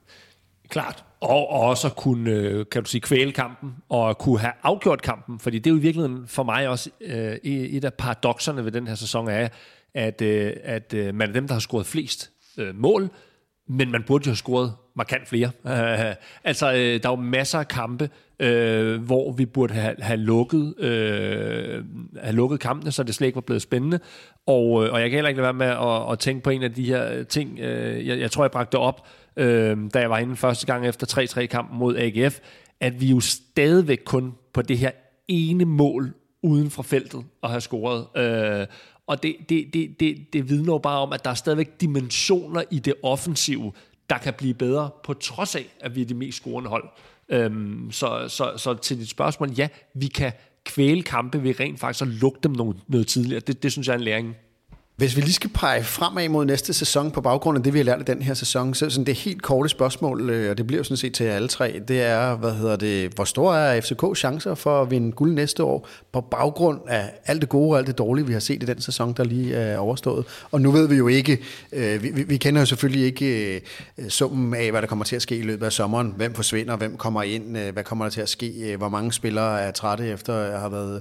Klart. Og, og også at kunne, øh, kan du sige, kvæle kampen, og kunne have afgjort kampen, fordi det er jo i virkeligheden for mig også øh, et af paradoxerne ved den her sæson er, at, øh, at øh, man er dem, der har scoret flest øh, mål, men man burde jo have scoret markant flere. Altså, øh, der er jo masser af kampe, øh, hvor vi burde have, have, lukket, øh, have lukket kampene, så det slet ikke var blevet spændende. Og, øh, og jeg kan heller ikke lade være med at, at tænke på en af de her ting, øh, jeg, jeg tror, jeg bragte op, øh, da jeg var inde første gang efter 3-3-kampen mod AGF, at vi jo stadigvæk kun på det her ene mål uden for feltet at have scoret. Øh, og det, det, det, det, det vidner jo bare om, at der er stadigvæk dimensioner i det offensive, der kan blive bedre, på trods af, at vi er det mest scorende hold. Øhm, så, så, så til dit spørgsmål, ja, vi kan kvæle kampe ved rent faktisk at lukke dem noget, noget tidligere. Det, det synes jeg er en læring. Hvis vi lige skal pege fremad mod næste sæson på baggrund af det, vi har lært i den her sæson, så sådan det helt korte spørgsmål, øh, og det bliver jo sådan set til alle tre, det er, hvad hedder det, hvor store er FCK chancer for at vinde guld næste år på baggrund af alt det gode og alt det dårlige, vi har set i den sæson, der lige er overstået. Og nu ved vi jo ikke, øh, vi, vi kender jo selvfølgelig ikke øh, summen af, hvad der kommer til at ske i løbet af sommeren. Hvem forsvinder, hvem kommer ind, hvad kommer der til at ske, hvor mange spillere er trætte efter at have været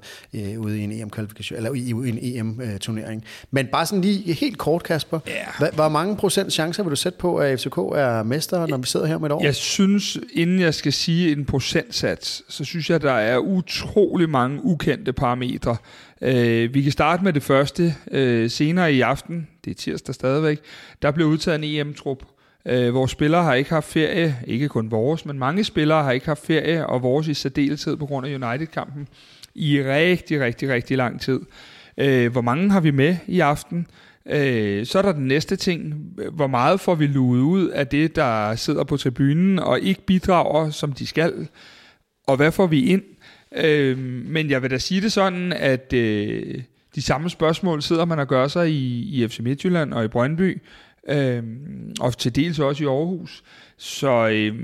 ude i en EM-kvalifikation, eller i en EM-turnering. Men bare sådan lige helt kort, Kasper. Yeah. Hvor mange procent chancer vil du sætte på, at FCK er mester, når vi sidder her med et år? Jeg synes, inden jeg skal sige en procentsats, så synes jeg, der er utrolig mange ukendte parametre. Uh, vi kan starte med det første. Uh, senere i aften, det er tirsdag stadigvæk, der blev udtaget en EM-trup. Uh, vores spillere har ikke haft ferie, ikke kun vores, men mange spillere har ikke haft ferie, og vores i særdeleshed på grund af United-kampen, i rigtig, rigtig, rigtig lang tid. Øh, hvor mange har vi med i aften? Øh, så er der den næste ting. Hvor meget får vi luet ud af det, der sidder på tribunen og ikke bidrager, som de skal? Og hvad får vi ind? Øh, men jeg vil da sige det sådan, at øh, de samme spørgsmål sidder man og gør sig i, i FC Midtjylland og i Brøndby, øh, og til dels også i Aarhus. Så øh,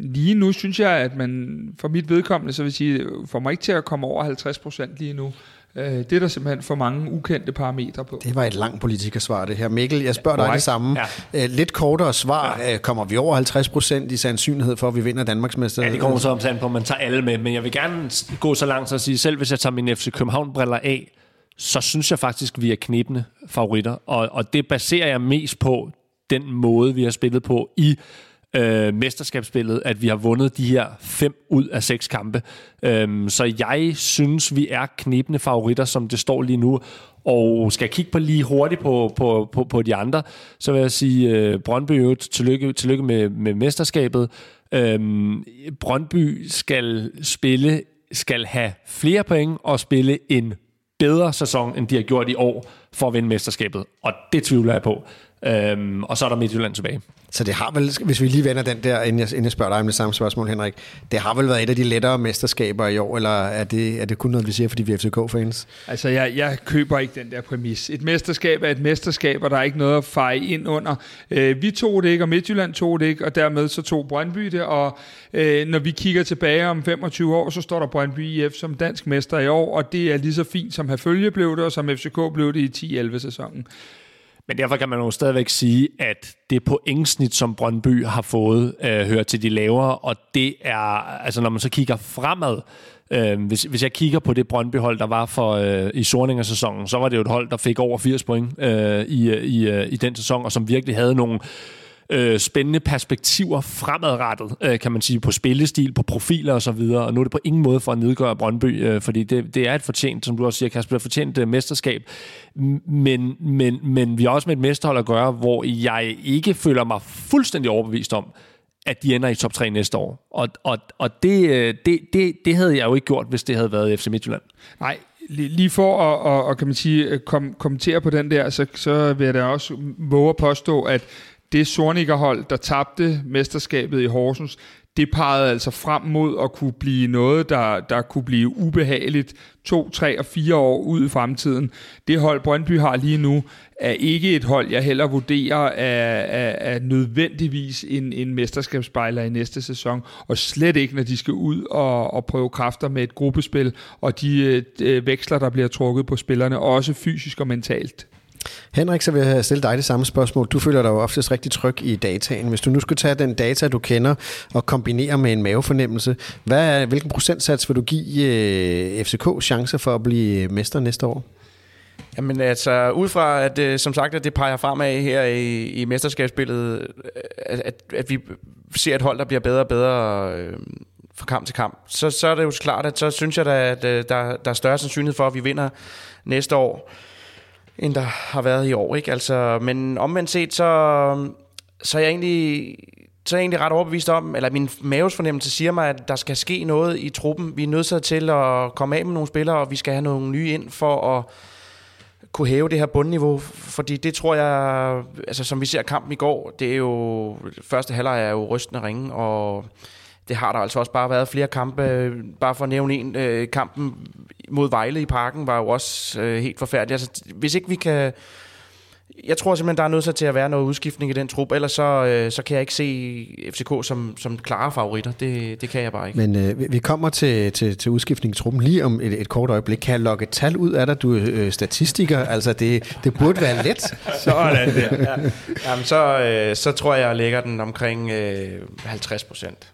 lige nu synes jeg, at man for mit vedkommende, så vil sige, får mig ikke til at komme over 50 procent lige nu. Øh, det er der simpelthen for mange ukendte parametre på. Det var et langt politikersvar, det her. Mikkel, jeg spørger dig det samme. Ja. Øh, lidt kortere svar. Ja. Øh, kommer vi over 50 procent i sandsynlighed for, at vi vinder Danmarksmester? Ja, det kommer så om på, at man tager alle med. Men jeg vil gerne gå så langt så at sige, selv hvis jeg tager min FC København-briller af, så synes jeg faktisk, at vi er knibende favoritter. Og, og det baserer jeg mest på den måde, vi har spillet på i øh, mesterskabsspillet, at vi har vundet de her fem ud af seks kampe. Øhm, så jeg synes, vi er knibende favoritter, som det står lige nu. Og skal jeg kigge på lige hurtigt på, på, på, på de andre, så vil jeg sige, øh, Brøndby, tillykke, tillykke med, med mesterskabet. Øhm, Brøndby skal spille, skal have flere point og spille en bedre sæson, end de har gjort i år, for at vinde mesterskabet. Og det tvivler jeg på. Øhm, og så er der Midtjylland tilbage. Så det har vel, hvis vi lige vender den der, inden jeg, inden jeg spørger dig om det samme spørgsmål, Henrik, det har vel været et af de lettere mesterskaber i år, eller er det, er det kun noget, vi siger, fordi vi er FCK-fans? Altså, jeg, jeg køber ikke den der præmis. Et mesterskab er et mesterskab, og der er ikke noget at feje ind under. Øh, vi tog det ikke, og Midtjylland tog det ikke, og dermed så tog Brøndby det, og øh, når vi kigger tilbage om 25 år, så står der Brøndby IF som dansk mester i år, og det er lige så fint, som Herfølge blev det, og som FCK blev det i 10-11-sæsonen. Men derfor kan man jo stadigvæk sige, at det pointsnit, som Brøndby har fået, øh, hører til de lavere, og det er, altså når man så kigger fremad, øh, hvis, hvis jeg kigger på det Brøndby-hold, der var for øh, i Sorninger-sæsonen, så var det jo et hold, der fik over 80 point øh, i, i, øh, i den sæson, og som virkelig havde nogle øh, Øh, spændende perspektiver fremadrettet, øh, kan man sige, på spillestil, på profiler og så videre. Og nu er det på ingen måde for at nedgøre Brøndby, øh, fordi det, det er et fortjent, som du også siger, Kasper, et fortjent øh, mesterskab. Men, men, men vi har også med et mesterhold at gøre, hvor jeg ikke føler mig fuldstændig overbevist om, at de ender i top 3 næste år. Og, og, og det, øh, det, det, det havde jeg jo ikke gjort, hvis det havde været FC Midtjylland. Nej, lige for at, at, at kan man sige, kom, kommentere på den der, så, så vil jeg da også våge at påstå, at det Sornigerhold, der tabte mesterskabet i Horsens, det pegede altså frem mod at kunne blive noget, der, der kunne blive ubehageligt to, tre og fire år ud i fremtiden. Det hold, Brøndby har lige nu, er ikke et hold, jeg heller vurderer er, er, er nødvendigvis en, en mesterskabsspejler i næste sæson, og slet ikke, når de skal ud og, og prøve kræfter med et gruppespil, og de øh, øh veksler, der bliver trukket på spillerne, også fysisk og mentalt. Henrik, så vil jeg stille dig det samme spørgsmål. Du føler dig jo oftest rigtig tryg i dataen. Hvis du nu skulle tage den data, du kender, og kombinere med en mavefornemmelse, hvad er, hvilken procentsats vil du give øh, FCK chancer for at blive øh, mester næste år? Jamen altså, ud fra at øh, som sagt, at det peger fremad her i, i mesterskabsbilledet, at, at, at vi ser et hold, der bliver bedre og bedre øh, fra kamp til kamp, så, så er det jo klart, at så synes jeg, at, at der, der er større sandsynlighed for, at vi vinder næste år end der har været i år. Ikke? Altså, men omvendt set, så, så er jeg egentlig så er jeg egentlig ret overbevist om, eller min maves fornemmelse siger mig, at der skal ske noget i truppen. Vi er nødt til at komme af med nogle spillere, og vi skal have nogle nye ind for at kunne hæve det her bundniveau. Fordi det tror jeg, altså som vi ser kampen i går, det er jo, første halvleg er jo rystende ringe, og det har der altså også bare været flere kampe. Bare for at nævne en, øh, kampen mod Vejle i parken var jo også øh, helt forfærdelig. Altså, hvis ikke vi kan... Jeg tror simpelthen, der er nødt til at være noget udskiftning i den trup, ellers så, øh, så kan jeg ikke se FCK som, som klare favoritter. Det, det kan jeg bare ikke. Men øh, vi kommer til, til, til udskiftning i truppen lige om et, et kort øjeblik. Kan jeg logge et tal ud af dig? Du er øh, statistiker, altså det, det burde være let. Sådan der. Ja. Jamen, så, øh, så tror jeg, jeg lægger den omkring øh, 50 procent.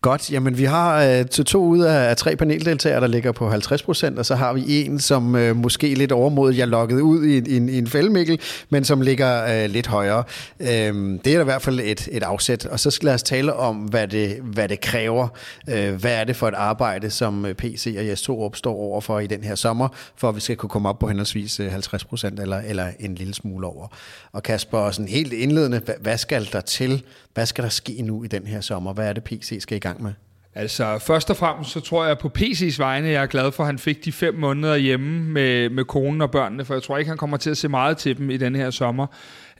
Godt, jamen vi har øh, til to ud af, tre paneldeltagere, der ligger på 50 procent, og så har vi en, som øh, måske lidt overmodet, jeg lukket ud i, i, i en fældmikkel, men som ligger øh, lidt højere. Øhm, det er i hvert fald et, et afsæt, og så skal lad os tale om, hvad det, hvad det kræver. Øh, hvad er det for et arbejde, som øh, PC og Jes Torup står overfor i den her sommer, for at vi skal kunne komme op på henholdsvis øh, 50 procent eller, eller en lille smule over. Og Kasper, sådan helt indledende, hvad, hvad skal der til? Hvad skal der ske nu i den her sommer? Hvad er det, PC skal i gang med? Altså, først og fremmest, så tror jeg på PC's vegne, jeg er glad for, at han fik de fem måneder hjemme med, med konen og børnene, for jeg tror ikke, han kommer til at se meget til dem i den her sommer.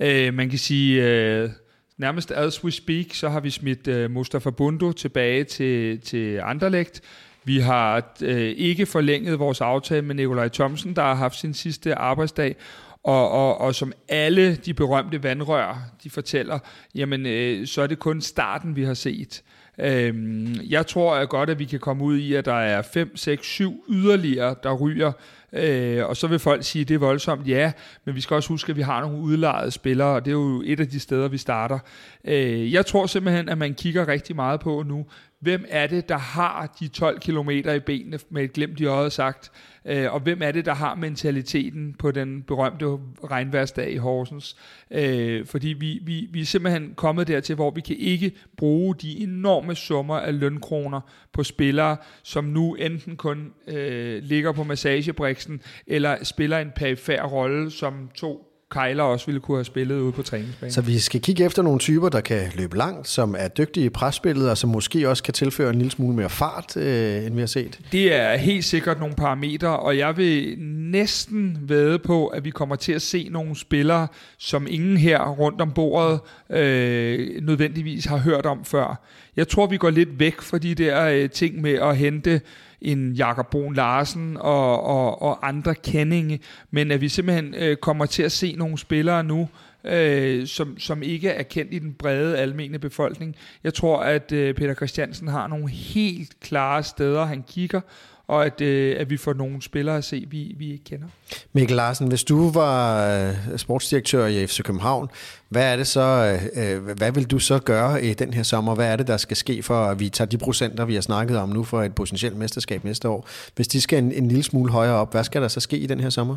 Øh, man kan sige, øh, nærmest as we speak, så har vi smidt øh, Mustafa Bundo tilbage til, til Anderlecht. Vi har øh, ikke forlænget vores aftale med Nikolaj Thomsen, der har haft sin sidste arbejdsdag, og, og, og som alle de berømte vandrør, de fortæller, jamen øh, så er det kun starten, vi har set. Øhm, jeg tror at godt, at vi kan komme ud i, at der er 5, 6, 7 yderligere, der ryger. Øh, og så vil folk sige, at det er voldsomt. Ja, men vi skal også huske, at vi har nogle udlejede spillere, og det er jo et af de steder, vi starter. Øh, jeg tror simpelthen, at man kigger rigtig meget på nu, hvem er det, der har de 12 km i benene, med et glimt i øjet sagt, øh, og hvem er det, der har mentaliteten på den berømte regnværsdag i Horsens. Øh, fordi vi, vi, vi er simpelthen kommet dertil, hvor vi kan ikke bruge de enorme summer af lønkroner på spillere, som nu enten kun øh, ligger på massagebriksen, eller spiller en perifær rolle som to Kejler også ville kunne have spillet ude på træningsbanen. Så vi skal kigge efter nogle typer, der kan løbe langt, som er dygtige i presspillet, og som måske også kan tilføre en lille smule mere fart, øh, end vi har set. Det er helt sikkert nogle parametre, og jeg vil næsten væde på, at vi kommer til at se nogle spillere, som ingen her rundt om bordet øh, nødvendigvis har hørt om før. Jeg tror, vi går lidt væk fra de der øh, ting med at hente en Jakob Brun Larsen og, og, og andre kendinge, men at vi simpelthen øh, kommer til at se nogle spillere nu, øh, som, som ikke er kendt i den brede almene befolkning. Jeg tror, at øh, Peter Christiansen har nogle helt klare steder, han kigger, og at, øh, at vi får nogle spillere at se, vi, vi ikke kender. Mikkel Larsen, hvis du var øh, sportsdirektør i FC København, hvad er det så, øh, hvad vil du så gøre i den her sommer? Hvad er det, der skal ske for, at vi tager de procenter, vi har snakket om nu for et potentielt mesterskab næste år? Hvis de skal en, en lille smule højere op, hvad skal der så ske i den her sommer?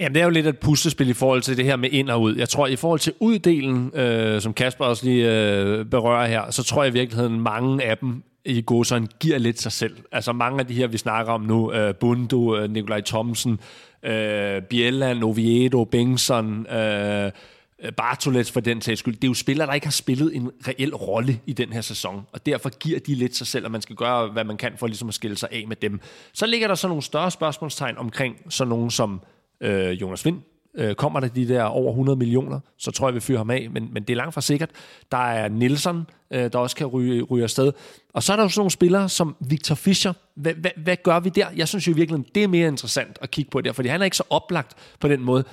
Jamen, det er jo lidt et puslespil i forhold til det her med ind og ud. Jeg tror, i forhold til uddelen, øh, som Kasper også lige øh, berører her, så tror jeg i virkeligheden, mange af dem i godsøjne giver lidt sig selv. Altså mange af de her, vi snakker om nu, øh, Bundo, øh, Nikolaj Thomsen, øh, Bjelland, Oviedo, Bengtsson, øh, øh Bartolets for den sags skyld. Det er jo spillere, der ikke har spillet en reel rolle i den her sæson, og derfor giver de lidt sig selv, og man skal gøre, hvad man kan for ligesom at skille sig af med dem. Så ligger der så nogle større spørgsmålstegn omkring sådan nogen som øh, Jonas Vind, Øh, kommer der de der over 100 millioner, så tror jeg, vi fyrer ham af, men, men det er langt fra sikkert. Der er Nielsen, øh, der også kan ryge, ryge afsted. Og så er der jo sådan nogle spillere som Victor Fischer. Hvad, hvad, hvad gør vi der? Jeg synes jo virkelig, det er mere interessant at kigge på der, fordi han er ikke så oplagt på den måde.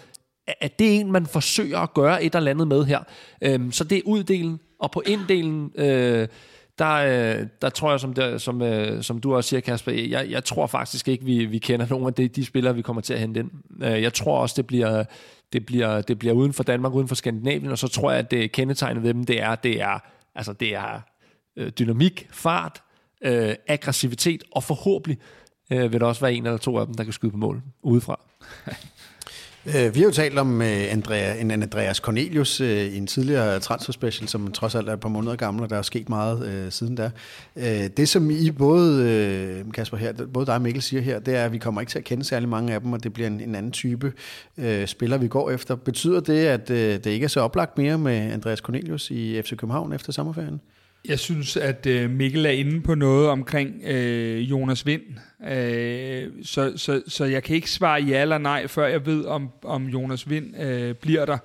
At det er en, man forsøger at gøre et eller andet med her. Øhm, så det er uddelen, og på inddelen... Øh, der, øh, der tror jeg, som, der, som, øh, som du også siger, Kasper, jeg, jeg tror faktisk ikke, vi, vi kender nogen af de, de spillere, vi kommer til at hente ind. Øh, jeg tror også, det bliver, det, bliver, det bliver uden for Danmark, uden for Skandinavien, og så tror jeg, at det kendetegnet ved dem, det er, det er, altså, det er dynamik, fart, øh, aggressivitet, og forhåbentlig øh, vil der også være en eller to af dem, der kan skyde på mål udefra. Øh, vi har jo talt om øh, Andrea, en Andreas Cornelius øh, i en tidligere transferspecial, som trods alt er et par måneder gammel, og der er sket meget øh, siden da. Øh, det som I både, øh, Kasper her, både dig og Mikkel siger her, det er, at vi kommer ikke til at kende særlig mange af dem, og det bliver en, en anden type øh, spiller, vi går efter. Betyder det, at øh, det ikke er så oplagt mere med Andreas Cornelius i FC København efter sommerferien? Jeg synes, at øh, Mikkel er inde på noget omkring øh, Jonas Vind. Øh, så, så, så jeg kan ikke svare ja eller nej, før jeg ved, om, om Jonas Vind øh, bliver der.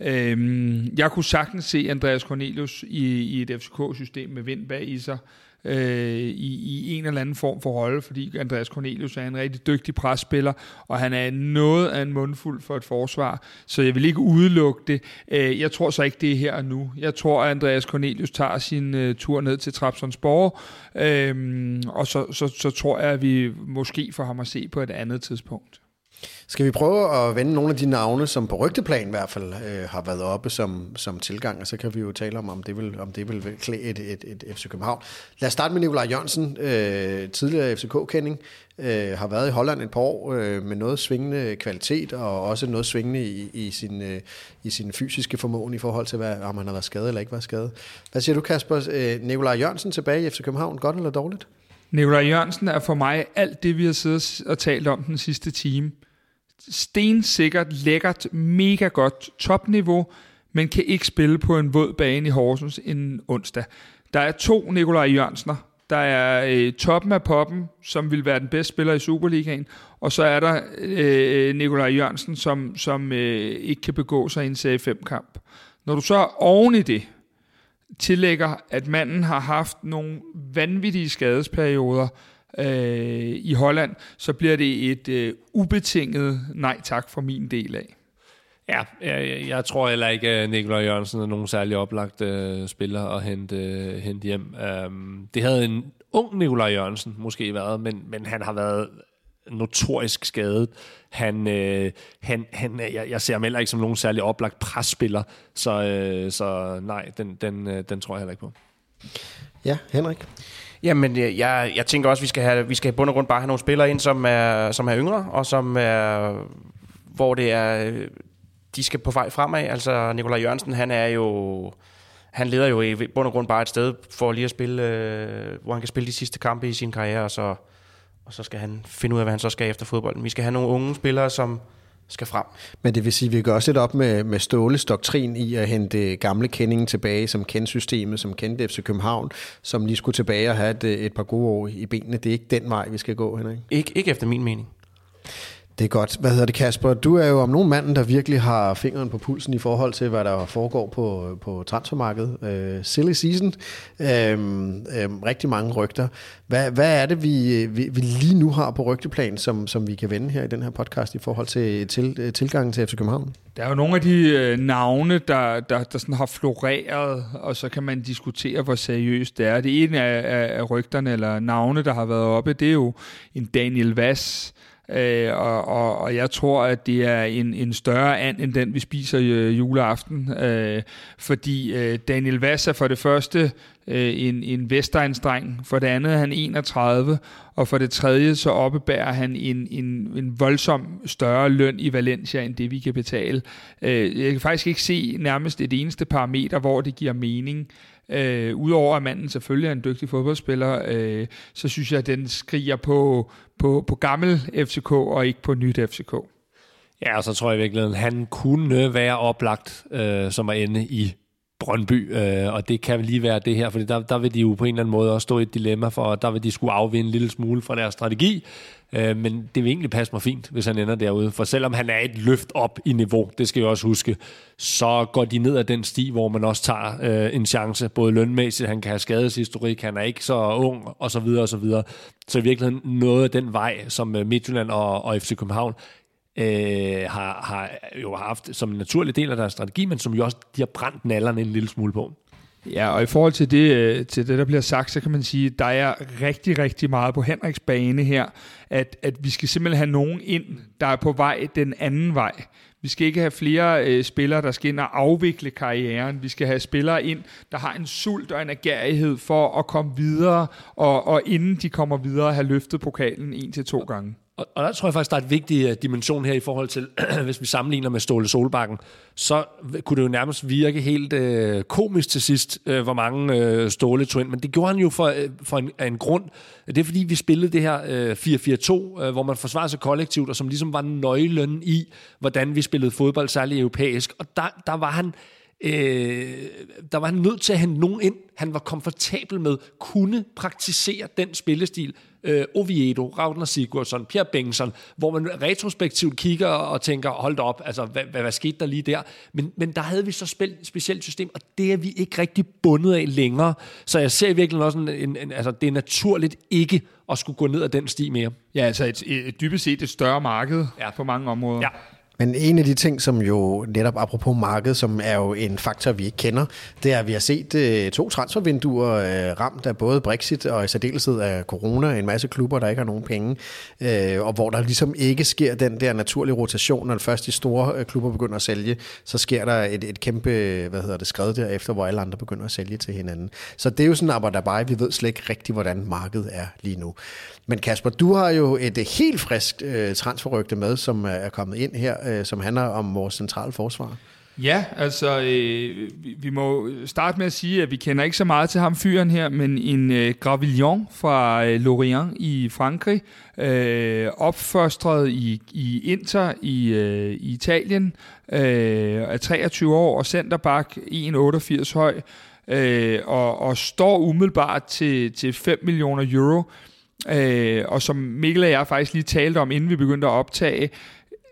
Øh, jeg kunne sagtens se Andreas Cornelius i, i et FCK-system med Vind bag i sig øh, i, i en eller anden form for rolle, fordi Andreas Cornelius er en rigtig dygtig presspiller, og han er noget af en mundfuld for et forsvar, så jeg vil ikke udelukke det. Øh, jeg tror så ikke, det er her og nu. Jeg tror, at Andreas Cornelius tager sin øh, tur ned til Trapsonsborg, øh, og så, så, så tror jeg, at vi måske får ham at se på et andet tidspunkt. Skal vi prøve at vende nogle af de navne, som på rygteplan i hvert fald øh, har været oppe som, som tilgang, og så kan vi jo tale om, om det vil, om det vil klæde et, et, et FC København. Lad os starte med Nikolaj Jørgensen, øh, tidligere FCK-kending, øh, har været i Holland et par år øh, med noget svingende kvalitet, og også noget svingende i, i, sin, øh, i sin fysiske formåen i forhold til, hvad, om han har været skadet eller ikke været skadet. Hvad siger du, Kasper? Øh, Nikolaj Jørgensen tilbage i FC København, godt eller dårligt? Nikolaj Jørgensen er for mig alt det, vi har siddet og talt om den sidste time stensikkert, lækkert, mega godt topniveau, men kan ikke spille på en våd bane i Horsens en onsdag. Der er to Nikolaj Jørgensner. Der er øh, toppen af poppen, som vil være den bedste spiller i Superligaen, og så er der øh, Nikolaj Jørgensen, som, som øh, ikke kan begå sig i en serie 5-kamp. Når du så oven i det tillægger, at manden har haft nogle vanvittige skadesperioder, øh, i Holland, så bliver det et øh, ubetinget nej tak for min del af. Ja, jeg, jeg tror heller ikke, at Nikolaj Jørgensen er nogen særlig oplagt øh, spiller at hente, øh, hente hjem. Um, det havde en ung Nikolaj Jørgensen måske været, men, men han har været notorisk skadet. Han, øh, han, han, jeg, jeg ser ham heller ikke som nogen særlig oplagt presspiller, så, øh, så nej, den, den, øh, den tror jeg heller ikke på. Ja, Henrik? Jamen, øh, jeg, jeg tænker også, at vi skal have, vi skal bund og grund bare have nogle spillere ind, som er, som er yngre, og som er, hvor det er, øh, de skal på vej fremad. Altså, Nikolaj Jørgensen, han er jo, han leder jo i bund og grund bare et sted for lige at spille, øh, hvor han kan spille de sidste kampe i sin karriere, og så, og så skal han finde ud af, hvad han så skal efter fodbolden. Vi skal have nogle unge spillere, som, skal frem. Men det vil sige, at vi går også lidt op med, med Ståles doktrin i at hente gamle kendingen tilbage, som kendte systemet, som kendte FC København, som lige skulle tilbage og have et, et par gode år i benene. Det er ikke den vej, vi skal gå, Henrik. Ikke, ikke efter min mening. Det er godt. Hvad hedder det, Kasper? Du er jo om nogen manden, der virkelig har fingeren på pulsen i forhold til, hvad der foregår på, på transfermarkedet. Øh, silly season. Øh, øh, rigtig mange rygter. Hvad, hvad er det, vi, vi, vi lige nu har på rygteplan, som, som vi kan vende her i den her podcast i forhold til, til tilgangen til FC København? Der er jo nogle af de øh, navne, der, der, der sådan har floreret, og så kan man diskutere, hvor seriøst det er. Det ene af, af, af rygterne, eller navne, der har været oppe, det er jo en Daniel Vass, Øh, og, og, og jeg tror, at det er en, en større and, end den, vi spiser øh, juleaften. Øh, fordi øh, Daniel Vass er for det første øh, en, en Vestegnsdreng, for det andet er han 31, og for det tredje så oppebærer han en, en, en voldsom større løn i Valencia, end det vi kan betale. Øh, jeg kan faktisk ikke se nærmest et eneste parameter, hvor det giver mening. Øh, Udover at manden selvfølgelig er en dygtig fodboldspiller, øh, så synes jeg, at den skriger på, på, på gammel FCK og ikke på nyt FCK. Ja, og så tror jeg virkelig, at han kunne være oplagt øh, som at ende i Brøndby, øh, og det kan lige være det her, for der, der vil de jo på en eller anden måde også stå i et dilemma, for der vil de skulle afvinde en lille smule fra deres strategi, øh, men det vil egentlig passe mig fint, hvis han ender derude, for selvom han er et løft op i niveau, det skal jeg også huske, så går de ned ad den sti, hvor man også tager øh, en chance, både lønmæssigt, han kan have skadeshistorik, han er ikke så ung, og så videre, og så videre. Så i virkeligheden noget af den vej, som øh, Midtjylland og, og FC København øh, har, har jo haft som en naturlig del af deres strategi, men som jo også de har brændt nallerne en lille smule på. Ja, og i forhold til det, øh, til det, der bliver sagt, så kan man sige, at der er rigtig, rigtig meget på Henriks bane her, at, at vi skal simpelthen have nogen ind, der er på vej den anden vej. Vi skal ikke have flere øh, spillere, der skal ind og afvikle karrieren. Vi skal have spillere ind, der har en sult og en agerighed for at komme videre, og, og inden de kommer videre, have løftet pokalen en til to gange. Og, og der tror jeg faktisk, der er et vigtig øh, dimension her i forhold til, hvis vi sammenligner med Ståle Solbakken, så kunne det jo nærmest virke helt øh, komisk til sidst, øh, hvor mange øh, Ståle tog ind. Men det gjorde han jo for, øh, for en, en grund. Det er fordi, vi spillede det her øh, 4-4-2, øh, hvor man forsvarer sig kollektivt, og som ligesom var nøglen i, hvordan vi spillede fodbold, særligt europæisk. Og der, der var han øh, der var han nødt til at hente nogen ind, han var komfortabel med, kunne praktisere den spillestil. Øh, Oviedo, Ragnar Sigurdsson, Pierre Bengtsson, hvor man retrospektivt kigger og tænker, hold da op, altså, hvad, hvad, hvad skete der lige der? Men, men der havde vi så spil, specielt system, og det er vi ikke rigtig bundet af længere. Så jeg ser virkelig også, en, en, en, altså, det er naturligt ikke at skulle gå ned ad den sti mere. Ja, altså et, et, dybest set et større marked ja. på mange områder. Ja. Men en af de ting, som jo netop apropos markedet, som er jo en faktor, vi ikke kender, det er, at vi har set øh, to transfervinduer øh, ramt af både Brexit og i særdeleshed af corona, en masse klubber, der ikke har nogen penge, øh, og hvor der ligesom ikke sker den der naturlige rotation, når først de store øh, klubber begynder at sælge, så sker der et, et kæmpe, hvad hedder det, skred derefter, hvor alle andre begynder at sælge til hinanden. Så det er jo sådan en bare, vi ved slet ikke rigtigt, hvordan markedet er lige nu. Men Kasper, du har jo et helt friskt øh, transferrygte med, som er kommet ind her, øh, som handler om vores centrale forsvar. Ja, altså øh, vi, vi må starte med at sige, at vi kender ikke så meget til ham fyren her, men en øh, Gravillon fra øh, Lorient i Frankrig, øh, opførstret i, i Inter i, øh, i Italien, øh, er 23 år og centerback 1,88 høj, øh, og, og står umiddelbart til, til 5 millioner euro. Øh, og som Mikkel og jeg faktisk lige talte om, inden vi begyndte at optage,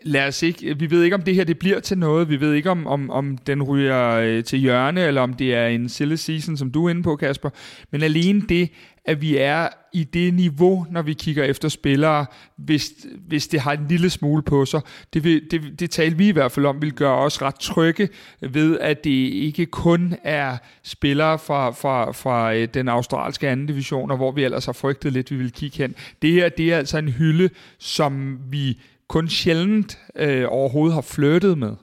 lad os ikke, vi ved ikke, om det her det bliver til noget. Vi ved ikke, om, om, om den ryger øh, til hjørne, eller om det er en silly season, som du er inde på, Kasper. Men alene det, at vi er i det niveau, når vi kigger efter spillere, hvis, hvis det har en lille smule på sig. Det, vil, det, det taler vi i hvert fald om, vil gøre os ret trygge ved, at det ikke kun er spillere fra, fra, fra øh, den australske anden division, hvor vi ellers har frygtet lidt, vi vil kigge hen. Det her, det er altså en hylde, som vi kun sjældent øh, overhovedet har flyttet med.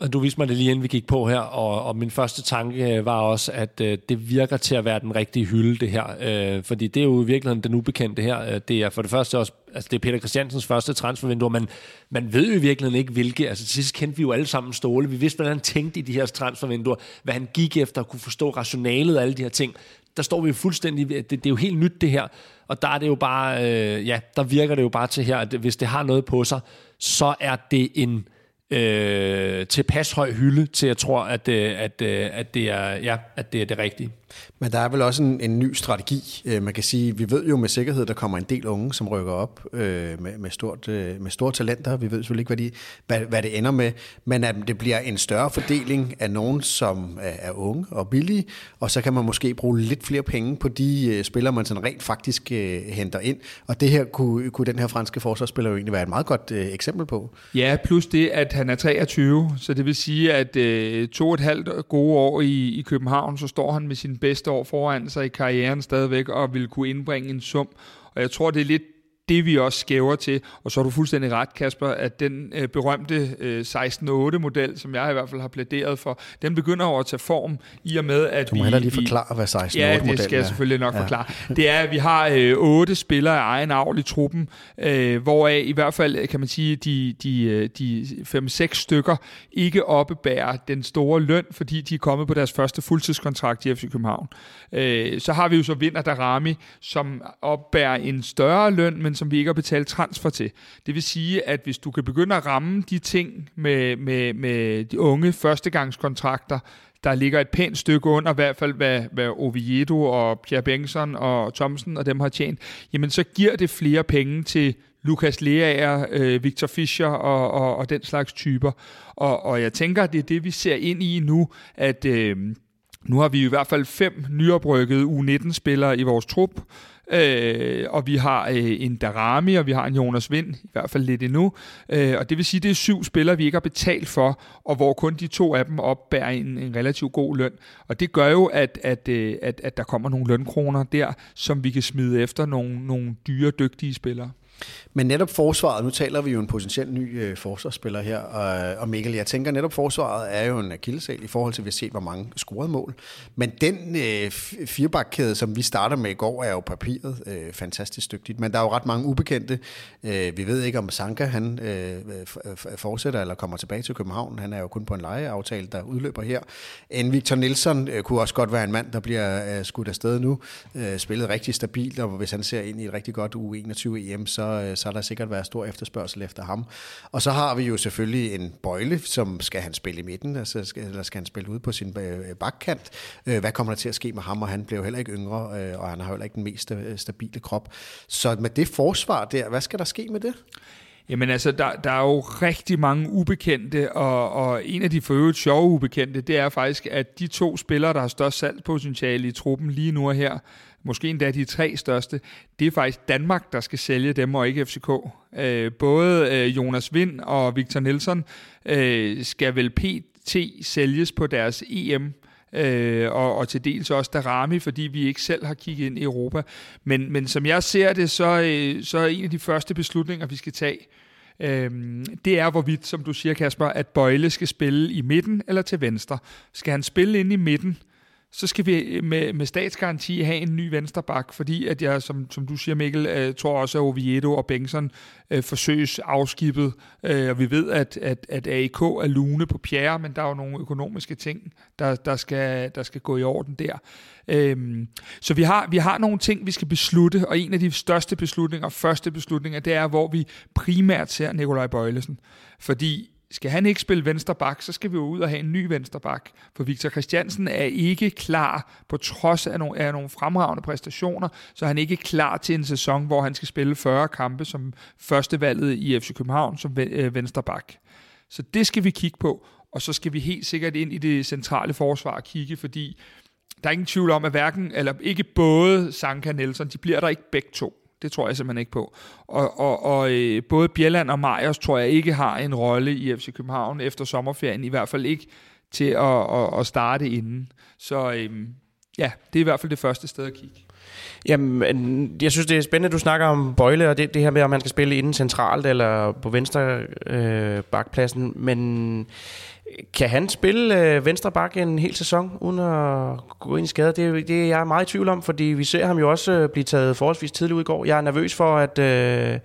Og du viste mig det lige inden vi gik på her, og, og min første tanke øh, var også, at øh, det virker til at være den rigtige hylde, det her. Øh, fordi det er jo i virkeligheden den ubekendte her. Øh, det er for det første også, altså det er Peter Christiansens første transfervindue, men man ved jo i virkeligheden ikke, hvilke. Altså til sidst kendte vi jo alle sammen Ståle. Vi vidste, hvordan han tænkte i de her transfervinduer, hvad han gik efter, at kunne forstå rationalet af alle de her ting. Der står vi jo fuldstændig, det, det er jo helt nyt det her, og der er det jo bare, øh, ja, der virker det jo bare til her, at hvis det har noget på sig, så er det en øh, tilpas høj hylde til, jeg tror, at, øh, at, at, at, det er, ja, at det er det rigtige. Men der er vel også en, en ny strategi. Øh, man kan sige, vi ved jo med sikkerhed, der kommer en del unge, som rykker op øh, med, med, stort, øh, med store talenter. Vi ved selvfølgelig ikke, hvad, de, hvad, hvad det ender med, men at det bliver en større fordeling af nogen, som er, er unge og billige, og så kan man måske bruge lidt flere penge på de øh, spillere, man sådan rent faktisk øh, henter ind. Og det her kunne, kunne den her franske forsvarsspiller jo egentlig være et meget godt øh, eksempel på. Ja, plus det, at han er 23, så det vil sige, at øh, to og et halvt gode år i, i København, så står han med sin bedste år foran sig i karrieren stadigvæk, og vil kunne indbringe en sum. Og jeg tror, det er lidt det vi også skæver til. Og så har du fuldstændig ret, Kasper, at den øh, berømte øh, 16-8-model, som jeg i hvert fald har plæderet for, den begynder over at tage form i og med, at du må vi... lige forklare, hvad 16-8-model er. Ja, det skal jeg selvfølgelig nok ja. forklare. Det er, at vi har øh, otte spillere af egen avl i truppen, øh, hvoraf i hvert fald, kan man sige, de, de, øh, de 5-6 stykker ikke oppebærer den store løn, fordi de er kommet på deres første fuldtidskontrakt i FC København. Øh, så har vi jo så Vinder Darami, som opbærer en større løn, men som vi ikke har betalt transfer til. Det vil sige, at hvis du kan begynde at ramme de ting med, med, med de unge førstegangskontrakter, der ligger et pænt stykke under, i hvert fald hvad, hvad Oviedo og Pierre Bengtsson og Thomsen og dem har tjent, jamen så giver det flere penge til Lukas Leaer, øh, Victor Fischer og, og, og den slags typer. Og, og jeg tænker, at det er det, vi ser ind i nu, at øh, nu har vi i hvert fald fem nyoprykkede U19-spillere i vores trup, Øh, og vi har øh, en Darami, og vi har en Jonas Vind, i hvert fald lidt endnu. Øh, og det vil sige, at det er syv spillere, vi ikke har betalt for, og hvor kun de to af dem opbærer en, en relativt god løn. Og det gør jo, at, at, øh, at, at der kommer nogle lønkroner der, som vi kan smide efter nogle, nogle dyre, dygtige spillere. Men netop forsvaret, nu taler vi jo en potentiel ny øh, forsvarsspiller her, og, og Mikkel, jeg tænker netop forsvaret er jo en akillesal i forhold til, at vi har set, hvor mange scorede mål. Men den øh, firebakkæde, som vi starter med i går, er jo papiret øh, fantastisk dygtigt. Men der er jo ret mange ubekendte. Øh, vi ved ikke, om Sanka han øh, fortsætter eller kommer tilbage til København. Han er jo kun på en lejeaftale, der udløber her. En Victor Nielsen øh, kunne også godt være en mand, der bliver øh, skudt afsted nu. Øh, spillet rigtig stabilt, og hvis han ser ind i et rigtig godt U21 EM, så så, øh, så er der sikkert været stor efterspørgsel efter ham. Og så har vi jo selvfølgelig en Bøjle, som skal han spille i midten, altså skal, eller skal han spille ude på sin øh, bakkant. Øh, hvad kommer der til at ske med ham? Og han blev heller ikke yngre, og han har heller ikke den mest stabile krop. Så med det forsvar der, hvad skal der ske med det? Jamen altså, der, der er jo rigtig mange ubekendte, og, og en af de for sjove ubekendte, det er faktisk, at de to spillere, der har størst salgspotentiale i truppen lige nu og her, måske endda de tre største, det er faktisk Danmark, der skal sælge dem, og ikke FCK. Øh, både øh, Jonas Vind og Victor Nielsen øh, skal vel PT sælges på deres EM, øh, og, og til dels også Darami, fordi vi ikke selv har kigget ind i Europa. Men, men som jeg ser det, så, øh, så er en af de første beslutninger, vi skal tage, øh, det er hvorvidt, som du siger Kasper, at Bøjle skal spille i midten eller til venstre. Skal han spille ind i midten, så skal vi med, med statsgaranti have en ny vensterbak, fordi at jeg, som, som du siger Mikkel, øh, tror også, at Oviedo og Bengtsson øh, forsøges afskibet, øh, og vi ved, at, at, at AIK er lune på Pierre, men der er jo nogle økonomiske ting, der, der, skal, der skal gå i orden der. Øhm, så vi har, vi har nogle ting, vi skal beslutte, og en af de største beslutninger, første beslutninger, det er, hvor vi primært ser Nikolaj Bøjlesen. Fordi skal han ikke spille venstre bak, så skal vi jo ud og have en ny venstre bak. For Victor Christiansen er ikke klar, på trods af nogle, af nogle fremragende præstationer, så er han ikke klar til en sæson, hvor han skal spille 40 kampe som førstevalget i FC København som øh, venstre bak. Så det skal vi kigge på, og så skal vi helt sikkert ind i det centrale forsvar og kigge, fordi der er ingen tvivl om, at hverken, eller ikke både Sanka og Nelson, de bliver der ikke begge to. Det tror jeg simpelthen ikke på. Og, og, og øh, både Bjelland og Majers tror jeg ikke har en rolle i FC København efter sommerferien, i hvert fald ikke til at, at, at starte inden. Så øh, ja, det er i hvert fald det første sted at kigge. Jamen, øh, jeg synes, det er spændende, at du snakker om Bøjle, og det, det her med, om man skal spille inden centralt eller på venstre øh, bakpladsen. Men kan han spille øh, venstre bak en hel sæson, uden at gå ind i skade? Det, det er jeg meget i tvivl om, fordi vi ser ham jo også øh, blive taget forholdsvis tidligt ud i går. Jeg er nervøs for, at, øh,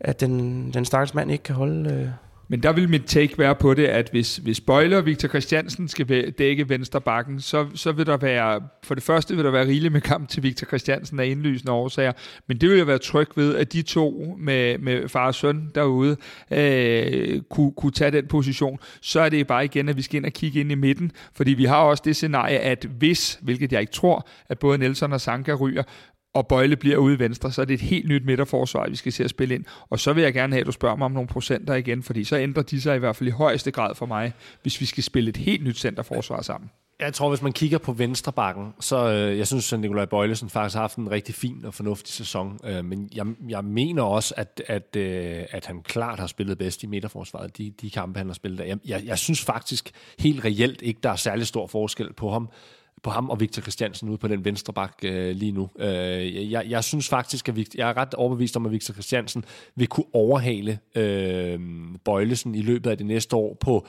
at den, den stakkels mand ikke kan holde... Øh men der vil mit take være på det, at hvis, hvis Bøjle og Victor Christiansen skal dække venstre bakken, så, så vil der være, for det første vil der være rigeligt med kamp til Victor Christiansen af indlysende årsager, men det vil jeg være tryg ved, at de to med, med far og søn derude øh, kunne, kunne tage den position. Så er det bare igen, at vi skal ind og kigge ind i midten, fordi vi har også det scenarie, at hvis, hvilket jeg ikke tror, at både Nelson og Sanka ryger, og Bøjle bliver ude i venstre, så er det et helt nyt midterforsvar, vi skal se at spille ind. Og så vil jeg gerne have, at du spørger mig om nogle procenter igen, fordi så ændrer de sig i hvert fald i højeste grad for mig, hvis vi skal spille et helt nyt centerforsvar sammen. Jeg tror, hvis man kigger på venstrebakken, så øh, jeg synes, at Nikolaj Bøjlesen faktisk har haft en rigtig fin og fornuftig sæson. Øh, men jeg, jeg mener også, at, at, øh, at han klart har spillet bedst i midterforsvaret, de, de kampe, han har spillet der. Jeg, jeg, jeg synes faktisk helt reelt ikke, der er særlig stor forskel på ham på ham og Victor Christiansen ude på den venstre bak øh, lige nu. Øh, jeg, jeg synes faktisk, at Victor, jeg er ret overbevist om, at Victor Christiansen vil kunne overhale øh, Bøjlesen i løbet af det næste år på,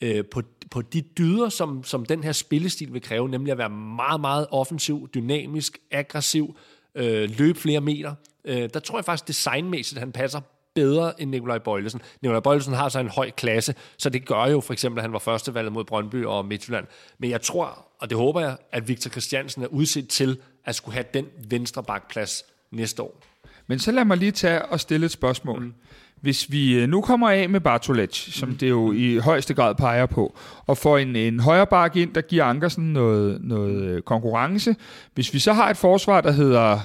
øh, på, på de dyder, som, som den her spillestil vil kræve, nemlig at være meget, meget offensiv, dynamisk, aggressiv, øh, løbe flere meter. Øh, der tror jeg faktisk designmæssigt, at han passer bedre end Nikolaj Bøjlesen. Nikolaj Bøjlesen har så en høj klasse, så det gør jo for eksempel, at han var førstevalget mod Brøndby og Midtjylland. Men jeg tror, og det håber jeg, at Victor Christiansen er udset til at skulle have den venstre bakplads næste år. Men så lad mig lige tage og stille et spørgsmål. Mm. Hvis vi øh, nu kommer af med Bartolec, som mm. det jo i højeste grad peger på, og får en, en højre bak ind, der giver Ankersen noget, noget øh, konkurrence. Hvis vi så har et forsvar, der hedder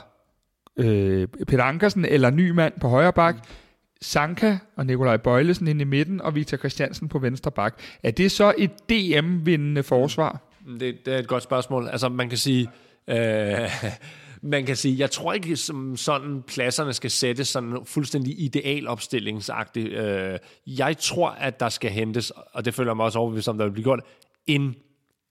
øh, Peter Ankersen eller Nymand på højre bak, mm Sanka og Nikolaj Bøjlesen ind i midten, og Victor Christiansen på venstre bak. Er det så et DM-vindende forsvar? Mm, det, det er et godt spørgsmål. Altså, man kan sige... Øh, man kan sige, jeg tror ikke, som sådan pladserne skal sættes sådan fuldstændig idealopstillingsagtigt. Øh, jeg tror, at der skal hentes, og det føler jeg mig også overbevist om, der vil blive gjort, en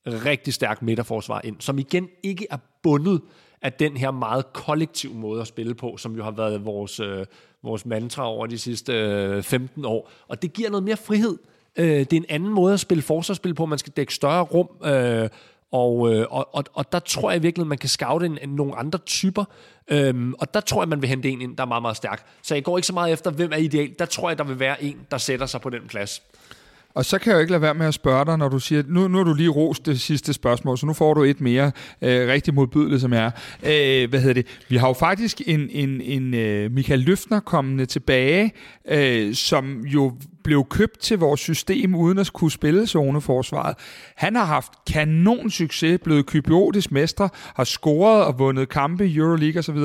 rigtig stærk midterforsvar ind, som igen ikke er bundet at den her meget kollektiv måde at spille på, som jo har været vores, øh, vores mantra over de sidste øh, 15 år. Og det giver noget mere frihed. Øh, det er en anden måde at spille forsvarsspil på. Man skal dække større rum, øh, og, øh, og, og, og der tror jeg virkelig, at man kan scoute en, en, nogle andre typer. Øhm, og der tror jeg, man vil hente en ind, der er meget, meget stærk. Så jeg går ikke så meget efter, hvem er ideal. Der tror jeg, der vil være en, der sætter sig på den plads. Og så kan jeg jo ikke lade være med at spørge dig, når du siger, nu, nu har du lige rost det sidste spørgsmål, så nu får du et mere øh, rigtig modbydeligt, som er. Øh, hvad hedder det? Vi har jo faktisk en, en, en øh, Michael Løfner kommende tilbage, øh, som jo blev købt til vores system uden at kunne spille zoneforsvaret. Han har haft kanon succes, blevet kypiotisk mester, har scoret og vundet kampe i Euroleague osv.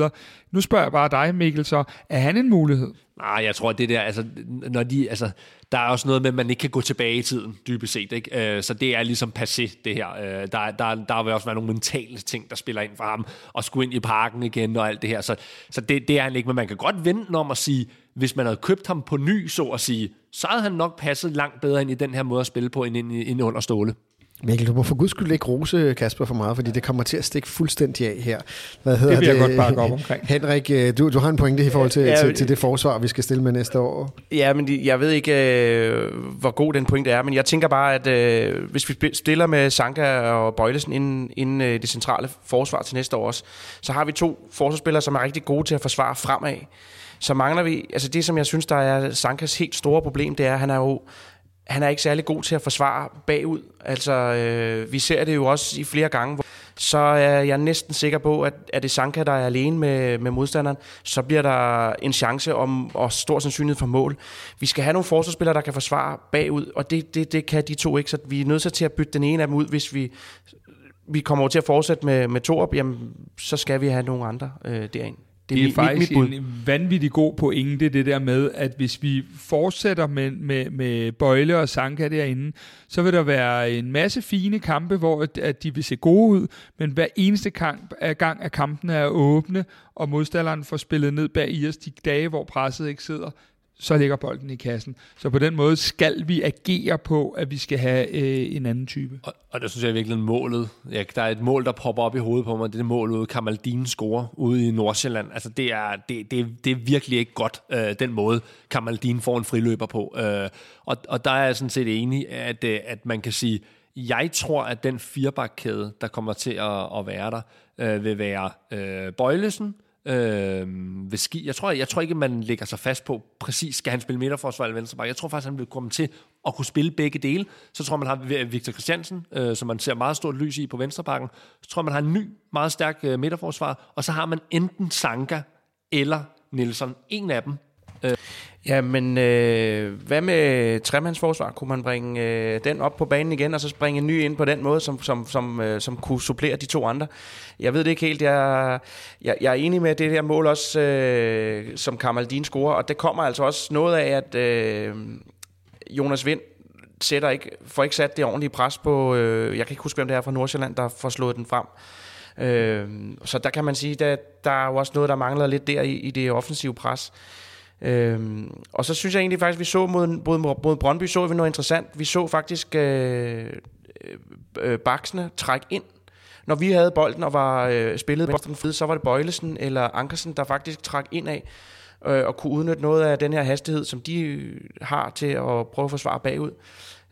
Nu spørger jeg bare dig, Mikkel, så er han en mulighed? Nej, jeg tror, at det der, altså, når de, altså, der er også noget med, at man ikke kan gå tilbage i tiden, dybest set. Ikke? Øh, så det er ligesom passé, det her. Øh, der, der, der vil også være nogle mentale ting, der spiller ind for ham, og skulle ind i parken igen og alt det her. Så, så det, det er han ikke, men man kan godt vente om at sige, hvis man havde købt ham på ny, så at sige, så havde han nok passet langt bedre ind i den her måde at spille på, end, end under Ståle. Mikkel, du må for guds skyld ikke rose Kasper for meget, fordi det kommer til at stikke fuldstændig af her. Hvad hedder det vil jeg det? godt bakke op omkring. Henrik, øh, du, du har en pointe i forhold til, ja, til, til det forsvar, vi skal stille med næste år. Ja, men jeg ved ikke, øh, hvor god den pointe er, men jeg tænker bare, at øh, hvis vi stiller med Sanka og Bøjlesen inden, inden det centrale forsvar til næste år også, så har vi to forsvarsspillere, som er rigtig gode til at forsvare fremad så mangler vi, altså det som jeg synes, der er Sankas helt store problem, det er, at han er jo han er ikke særlig god til at forsvare bagud. Altså, øh, vi ser det jo også i flere gange, hvor så er jeg næsten sikker på, at er det Sanka, der er alene med, med modstanderen, så bliver der en chance om, og stor sandsynlighed for mål. Vi skal have nogle forsvarsspillere, der kan forsvare bagud, og det, det, det kan de to ikke, så vi er nødt til at bytte den ene af dem ud, hvis vi, vi kommer over til at fortsætte med, med Torup, jamen, så skal vi have nogle andre øh, derind. Det er, det er faktisk mit, mit en vanvittig god pointe, det der med, at hvis vi fortsætter med, med, med Bøjle og Sanka derinde, så vil der være en masse fine kampe, hvor at de vil se gode ud, men hver eneste kamp, gang af kampene er åbne, og modstanderen får spillet ned bag i os de dage, hvor presset ikke sidder, så ligger bolden i kassen. Så på den måde skal vi agere på, at vi skal have øh, en anden type. Og, og det synes jeg er virkelig målet. Ja, der er et mål, der popper op i hovedet på mig. Det er det mål, ude Kamaldin scorer ude i Nordsjælland. Altså, det er, det, det, det er virkelig ikke godt, øh, den måde Kamaldin får en friløber på. Øh, og, og der er jeg sådan set enig, at, øh, at man kan sige, jeg tror, at den firebakkæde, der kommer til at, at være der, øh, vil være øh, Bøjlesen, øh, øh, ved ski. Jeg tror, jeg tror ikke, man lægger sig fast på præcis, skal han spille midterforsvar eller venstreback. Jeg tror faktisk, han vil komme til at kunne spille begge dele. Så tror man har Victor Christiansen, øh, som man ser meget stort lys i på venstrebakken. Så tror man har en ny, meget stærk øh, midterforsvar. Og så har man enten Sanka eller Nielsen. En af dem Øh, ja, men øh, hvad med tremandsforsvar? Kunne man bringe øh, den op på banen igen, og så springe en ny ind på den måde, som, som, som, øh, som kunne supplere de to andre? Jeg ved det ikke helt. Jeg, jeg, jeg er enig med det der mål også, øh, som Kamaldin scorer, og det kommer altså også noget af, at øh, Jonas Vind sætter ikke, får ikke sat det ordentlige pres på, øh, jeg kan ikke huske, hvem det er fra Nordsjælland, der får slået den frem. Øh, så der kan man sige, at der er jo også noget, der mangler lidt der i, i det offensive pres. Øhm, og så synes jeg egentlig faktisk, vi så mod, mod, mod Brøndby, så vi noget interessant. Vi så faktisk øh, øh, baksene trække ind. Når vi havde bolden og var øh, spillet på så var det Bøjlesen eller Ankersen, der faktisk trak ind af øh, og kunne udnytte noget af den her hastighed, som de har til at prøve at forsvare bagud.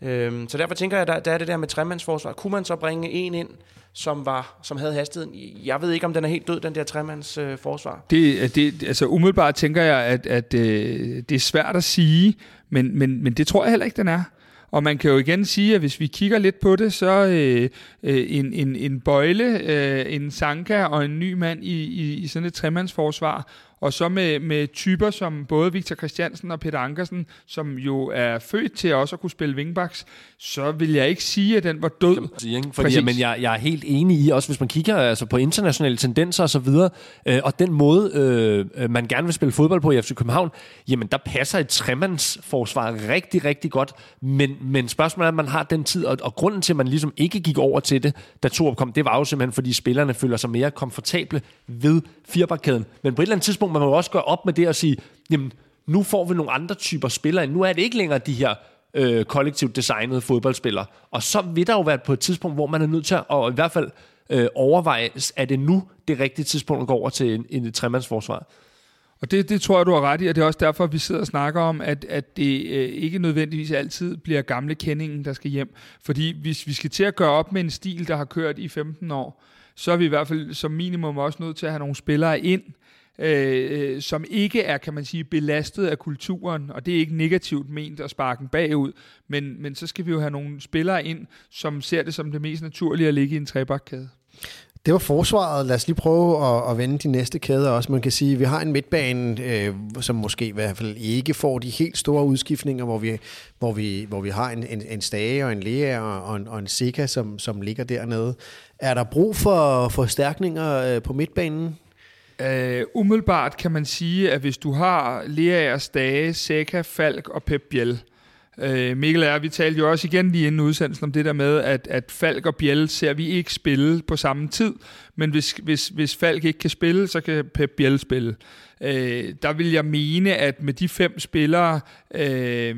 Øhm, så derfor tænker jeg, der, der er det der med tremandsforsvar. Kunne man så bringe en ind, som, var, som havde hastigheden. Jeg ved ikke, om den er helt død, den der tremandsforsvar. øh, forsvar. Det, det, altså umiddelbart tænker jeg, at, at øh, det er svært at sige, men, men, men det tror jeg heller ikke, den er. Og man kan jo igen sige, at hvis vi kigger lidt på det, så øh, øh, en, en, en bøjle, øh, en Sanka og en ny mand i, i, i sådan et tremandsforsvar, og så med, med typer som både Victor Christiansen og Peter Ankersen, som jo er født til også at kunne spille wingbacks, så vil jeg ikke sige, at den var død. Sige? Fordi, men jeg, jeg er helt enig i, også hvis man kigger altså, på internationale tendenser og så videre, øh, og den måde, øh, man gerne vil spille fodbold på i FC København, jamen der passer et tremandsforsvar rigtig, rigtig godt, men, men spørgsmålet er, at man har den tid, og, og grunden til, at man ligesom ikke gik over til det, da Torup kom, det var jo simpelthen, fordi spillerne føler sig mere komfortable ved firebakkæden. Men på et eller andet tidspunkt, man må også gøre op med det og sige, jamen, nu får vi nogle andre typer spillere. Nu er det ikke længere de her øh, kollektivt designede fodboldspillere. Og så vil der jo være på et tidspunkt, hvor man er nødt til at og i hvert fald øh, overveje, er det nu det rigtige tidspunkt at gå over til en, en tremandsforsvar? Og det, det tror jeg, du har ret i, og det er også derfor, at vi sidder og snakker om, at, at det øh, ikke nødvendigvis altid bliver gamle kendingen, der skal hjem. Fordi hvis vi skal til at gøre op med en stil, der har kørt i 15 år, så er vi i hvert fald som minimum også nødt til at have nogle spillere ind, øh, øh, som ikke er, kan man sige, belastet af kulturen, og det er ikke negativt ment at sparke den bagud, men, men så skal vi jo have nogle spillere ind, som ser det som det mest naturlige at ligge i en trebakkæde. Det var forsvaret. Lad os lige prøve at, at vende de næste kæder også. Man kan sige, at vi har en midtbane, øh, som måske i hvert fald ikke får de helt store udskiftninger, hvor vi, hvor vi, hvor vi har en, en, en Stage og en Lea og en, og en Sika, som, som ligger dernede. Er der brug for forstærkninger øh, på midtbanen? Uh, umiddelbart kan man sige, at hvis du har Leaers, Dage, Seca, Falk og Pep Biel, uh, Mikkel er, vi talte jo også igen lige inden udsendelsen om det der med, at, at Falk og Biel ser vi ikke spille på samme tid, men hvis, hvis, hvis Falk ikke kan spille, så kan Pep Biel spille. Øh, der vil jeg mene, at med de fem spillere, øh,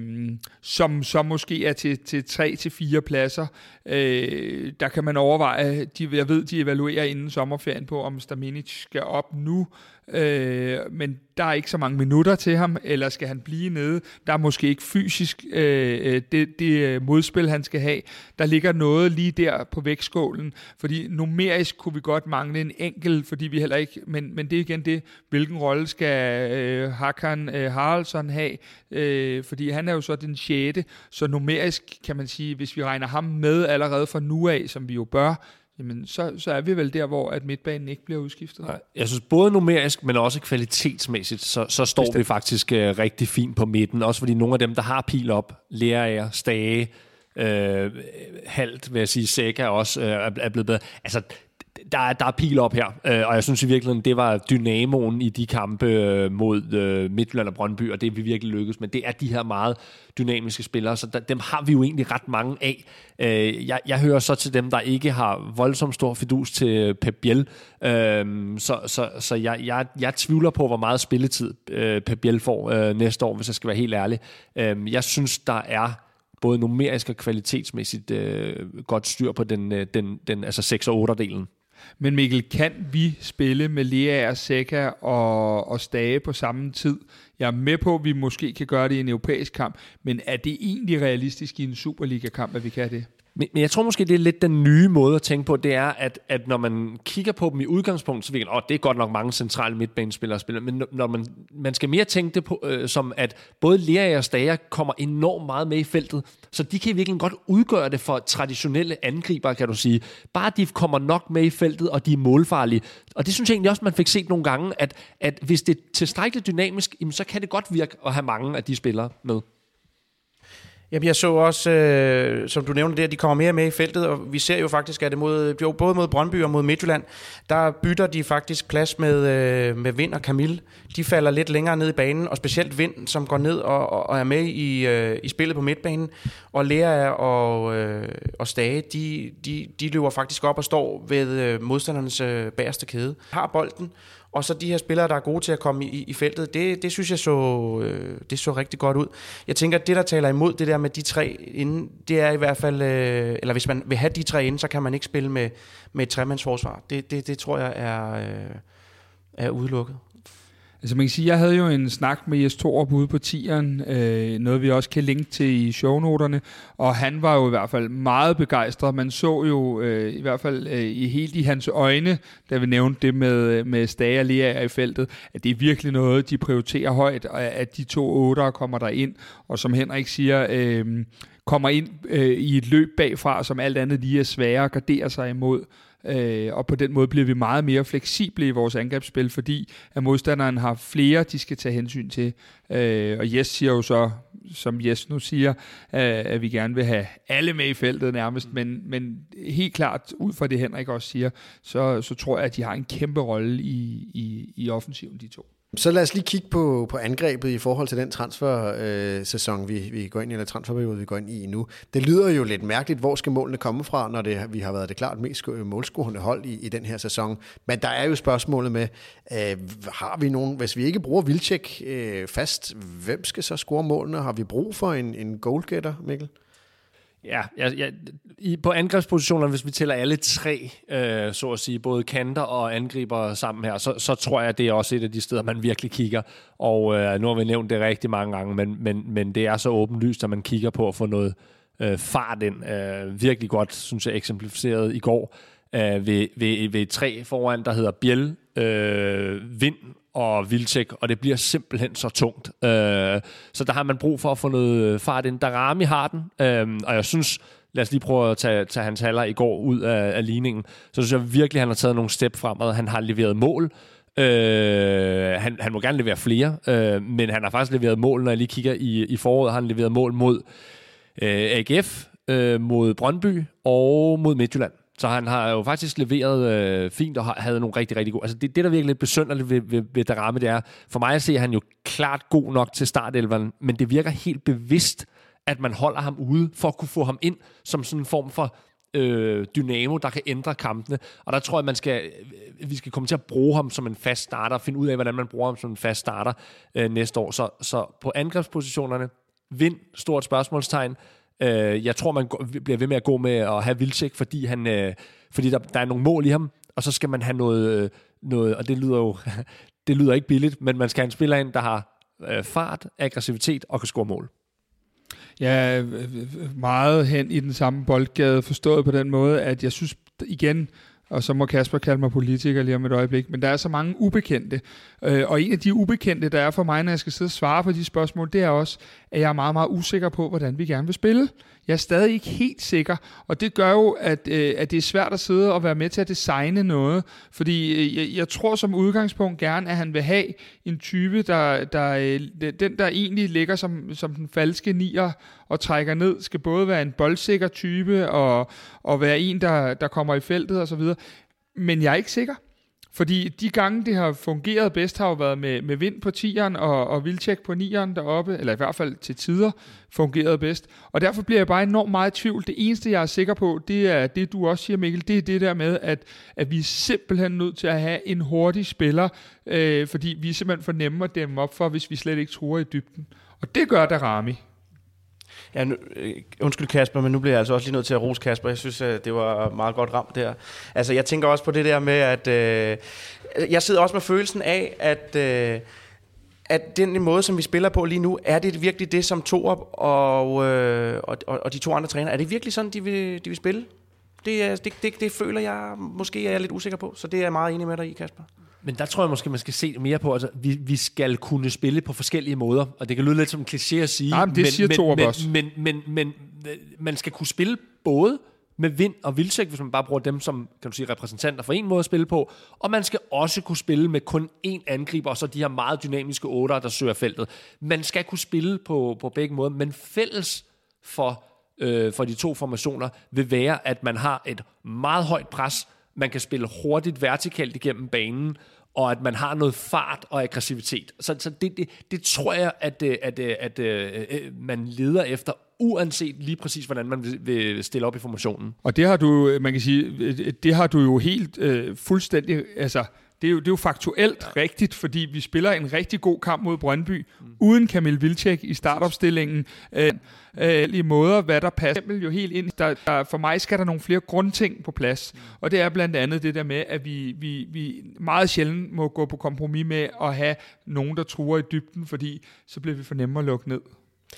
som så måske er til, til tre til fire pladser, øh, der kan man overveje, de, jeg ved, de evaluerer inden sommerferien på, om Staminic skal op nu, øh, men der er ikke så mange minutter til ham, eller skal han blive nede? Der er måske ikke fysisk øh, øh det, det øh, modspil, han skal have. Der ligger noget lige der på vægtskålen, fordi numerisk kunne vi godt mangle en enkel, fordi vi heller ikke, men, men det er igen det, hvilken rolle skal øh, Hakan øh, Haraldsson have, øh, fordi han er jo så den sjette, så numerisk kan man sige, hvis vi regner ham med allerede fra nu af, som vi jo bør, jamen så, så er vi vel der, hvor at midtbanen ikke bliver udskiftet. Nej, jeg synes både numerisk, men også kvalitetsmæssigt, så, så står Bestemt. vi faktisk uh, rigtig fint på midten. Også fordi nogle af dem, der har pil op, Lerager, Stage, øh, Halt, vil jeg sige, Sækker også øh, er blevet bedre. Altså, der, der er pil op her, øh, og jeg synes i virkeligheden, det var dynamoen i de kampe øh, mod øh, Midtjylland og Brøndby, og det vi virkelig lykkedes med. Det er de her meget dynamiske spillere, så der, dem har vi jo egentlig ret mange af. Øh, jeg, jeg hører så til dem, der ikke har voldsomt stor fidus til Pep Biel, øh, så, så, så jeg, jeg, jeg tvivler på, hvor meget spilletid øh, Pep Biel får øh, næste år, hvis jeg skal være helt ærlig. Øh, jeg synes, der er både numerisk og kvalitetsmæssigt øh, godt styr på den, øh, den, den altså 6 og 8 delen. Men Mikkel, kan vi spille med Lea, Seca og, og Stage på samme tid? Jeg er med på, at vi måske kan gøre det i en europæisk kamp, men er det egentlig realistisk i en Superliga-kamp, at vi kan det? Men, men jeg tror måske, det er lidt den nye måde at tænke på, det er, at, at når man kigger på dem i udgangspunkt, så virker oh, det er godt nok mange centrale midtbanespillere spiller, men når man, man skal mere tænke det på, øh, som at både Lea og Stager kommer enormt meget med i feltet, så de kan virkelig godt udgøre det for traditionelle angriber, kan du sige. Bare de kommer nok med i feltet, og de er målfarlige. Og det synes jeg egentlig også, man fik set nogle gange, at, at hvis det er tilstrækkeligt dynamisk, jamen, så kan det godt virke at have mange af de spillere med. Jamen, jeg så også, øh, som du nævnte der, de kommer mere med i feltet, og vi ser jo faktisk, at det mod, jo, både mod Brøndby og mod Midtjylland, der bytter de faktisk plads med, øh, med Vind og Camille. De falder lidt længere ned i banen, og specielt Vind, som går ned og, og, og er med i, øh, i spillet på midtbanen. Og Lea og, øh, og Stage, de, de, de løber faktisk op og står ved øh, modstandernes øh, bagerste kæde. Har bolden, og så de her spillere, der er gode til at komme i, i feltet, det, det synes jeg så, øh, det så rigtig godt ud. Jeg tænker, at det, der taler imod det der med de tre inden, det er i hvert fald, øh, eller hvis man vil have de tre inden, så kan man ikke spille med, med et tremandsforsvar. Det, det, det tror jeg er, øh, er udelukket. Altså man kan sige, jeg havde jo en snak med Jes Torup ude på tieren, øh, noget vi også kan linke til i shownoterne, og han var jo i hvert fald meget begejstret. Man så jo øh, i hvert fald øh, i helt i hans øjne, da vi nævnte det med, øh, med Stage og Lea i feltet, at det er virkelig noget, de prioriterer højt, og at de to otter kommer der ind, og som Henrik siger, øh, kommer ind øh, i et løb bagfra, som alt andet lige er sværere at gardere sig imod. Øh, og på den måde bliver vi meget mere fleksible i vores angrebsspil, fordi at modstanderen har flere, de skal tage hensyn til. Øh, og Jes siger jo så, som Jes nu siger, øh, at vi gerne vil have alle med i feltet nærmest, men, men helt klart, ud fra det Henrik også siger, så, så tror jeg, at de har en kæmpe rolle i, i, i offensiven, de to. Så lad os lige kigge på, på angrebet i forhold til den transfer-sæson, øh, vi, vi går ind i, eller transferperiode, vi går ind i nu. Det lyder jo lidt mærkeligt, hvor skal målene komme fra, når det, vi har været det klart mest målscorende hold i, i den her sæson. Men der er jo spørgsmålet med, øh, har vi nogen, hvis vi ikke bruger Vilcek øh, fast, hvem skal så score målene? Har vi brug for en, en goalgetter, Mikkel? Ja, ja, ja i, på angrebspositionerne, hvis vi tæller alle tre, øh, så at sige, både kanter og angriber sammen her, så, så tror jeg, det er også et af de steder, man virkelig kigger. Og øh, nu har vi nævnt det rigtig mange gange, men, men, men det er så åbenlyst, at man kigger på at få noget øh, fart ind. Øh, virkelig godt, synes jeg, eksemplificeret i går øh, ved, ved, ved tre foran, der hedder Biel, øh, Vind og Vilcek, og det bliver simpelthen så tungt. Øh, så der har man brug for at få noget fart ind. Darami har den, øh, og jeg synes, lad os lige prøve at tage, tage hans haller i går ud af, af ligningen, så synes jeg virkelig, at han har taget nogle step fremad. Han har leveret mål. Øh, han, han må gerne levere flere, øh, men han har faktisk leveret mål, når jeg lige kigger i, i foråret, har han leveret mål mod øh, AGF, øh, mod Brøndby og mod Midtjylland. Så han har jo faktisk leveret øh, fint og har, havde nogle rigtig, rigtig gode... Altså det, det der virkelig lidt besynderligt ved, ved, ved Darame, det er, for mig at se, at han jo klart god nok til startelveren, men det virker helt bevidst, at man holder ham ude for at kunne få ham ind som sådan en form for øh, dynamo, der kan ændre kampene. Og der tror jeg, man skal, øh, vi skal komme til at bruge ham som en fast starter, finde ud af, hvordan man bruger ham som en fast starter øh, næste år. Så, så på angrebspositionerne, vind, stort spørgsmålstegn. Øh, jeg tror, man bliver ved med at gå med at have Vilcek, fordi, han, øh, fordi der, der er nogle mål i ham, og så skal man have noget, øh, noget og det lyder jo det lyder ikke billigt, men man skal have en spiller ind, der har øh, fart, aggressivitet og kan score mål. Ja, øh, øh, meget hen i den samme boldgade, forstået på den måde, at jeg synes igen, og så må Kasper kalde mig politiker lige om et øjeblik, men der er så mange ubekendte. Øh, og en af de ubekendte, der er for mig, når jeg skal sidde og svare på de spørgsmål, det er også, at jeg er meget, meget usikker på, hvordan vi gerne vil spille. Jeg er stadig ikke helt sikker, og det gør jo, at, øh, at det er svært at sidde og være med til at designe noget, fordi øh, jeg, jeg tror som udgangspunkt gerne, at han vil have en type, der, der øh, den, der egentlig ligger som, som den falske nier og trækker ned, skal både være en boldsikker type og, og være en, der, der kommer i feltet osv., men jeg er ikke sikker. Fordi de gange, det har fungeret bedst, har jo været med, med vind på 10'eren og, og vildtjek på 9'eren deroppe, eller i hvert fald til tider fungeret bedst. Og derfor bliver jeg bare enormt meget i tvivl. Det eneste, jeg er sikker på, det er det, du også siger, Mikkel, det er det der med, at, at vi er simpelthen nødt til at have en hurtig spiller, øh, fordi vi er simpelthen for nemme at dæmme op for, hvis vi slet ikke tror i dybden. Og det gør Darami. Ja, nu, øh, undskyld Kasper, men nu bliver jeg altså også lige nødt til at rose Kasper. Jeg synes, øh, det var meget godt ramt der. Altså, jeg tænker også på det der med, at øh, jeg sidder også med følelsen af, at, øh, at den måde, som vi spiller på lige nu, er det virkelig det, som Torup og, øh, og, og de to andre træner, er det virkelig sådan, de vil, de vil spille? Det, det, det, det føler jeg måske er jeg lidt usikker på, så det er jeg meget enig med dig i, Kasper. Men der tror jeg måske, man skal se mere på, altså vi, vi skal kunne spille på forskellige måder, og det kan lyde lidt som en kliché at sige. Nej, men det men, siger men, men, også. Men, men, men, men man skal kunne spille både med vind og vildtjek, hvis man bare bruger dem som kan du sige, repræsentanter for en måde at spille på, og man skal også kunne spille med kun én angriber, og så de her meget dynamiske otter, der søger feltet. Man skal kunne spille på, på begge måder, men fælles for, øh, for de to formationer vil være, at man har et meget højt pres, man kan spille hurtigt vertikalt igennem banen, og at man har noget fart og aggressivitet. Så, så det, det, det tror jeg, at, øh, at, øh, at, at, at man leder efter, uanset lige præcis, hvordan man vil, vil stille op i formationen. Og det har du, man kan sige, det har du jo helt øh, fuldstændig, altså, det er, jo, det er jo faktuelt ja. rigtigt, fordi vi spiller en rigtig god kamp mod Brøndby, mm. uden Kamil Vilcek i startopstillingen. Øh, øh, i måder, hvad der passer. Jo helt ind, der, der, for mig skal der nogle flere grundting på plads, mm. og det er blandt andet det der med, at vi, vi, vi meget sjældent må gå på kompromis med at have nogen, der truer i dybden, fordi så bliver vi for nemme at lukke ned.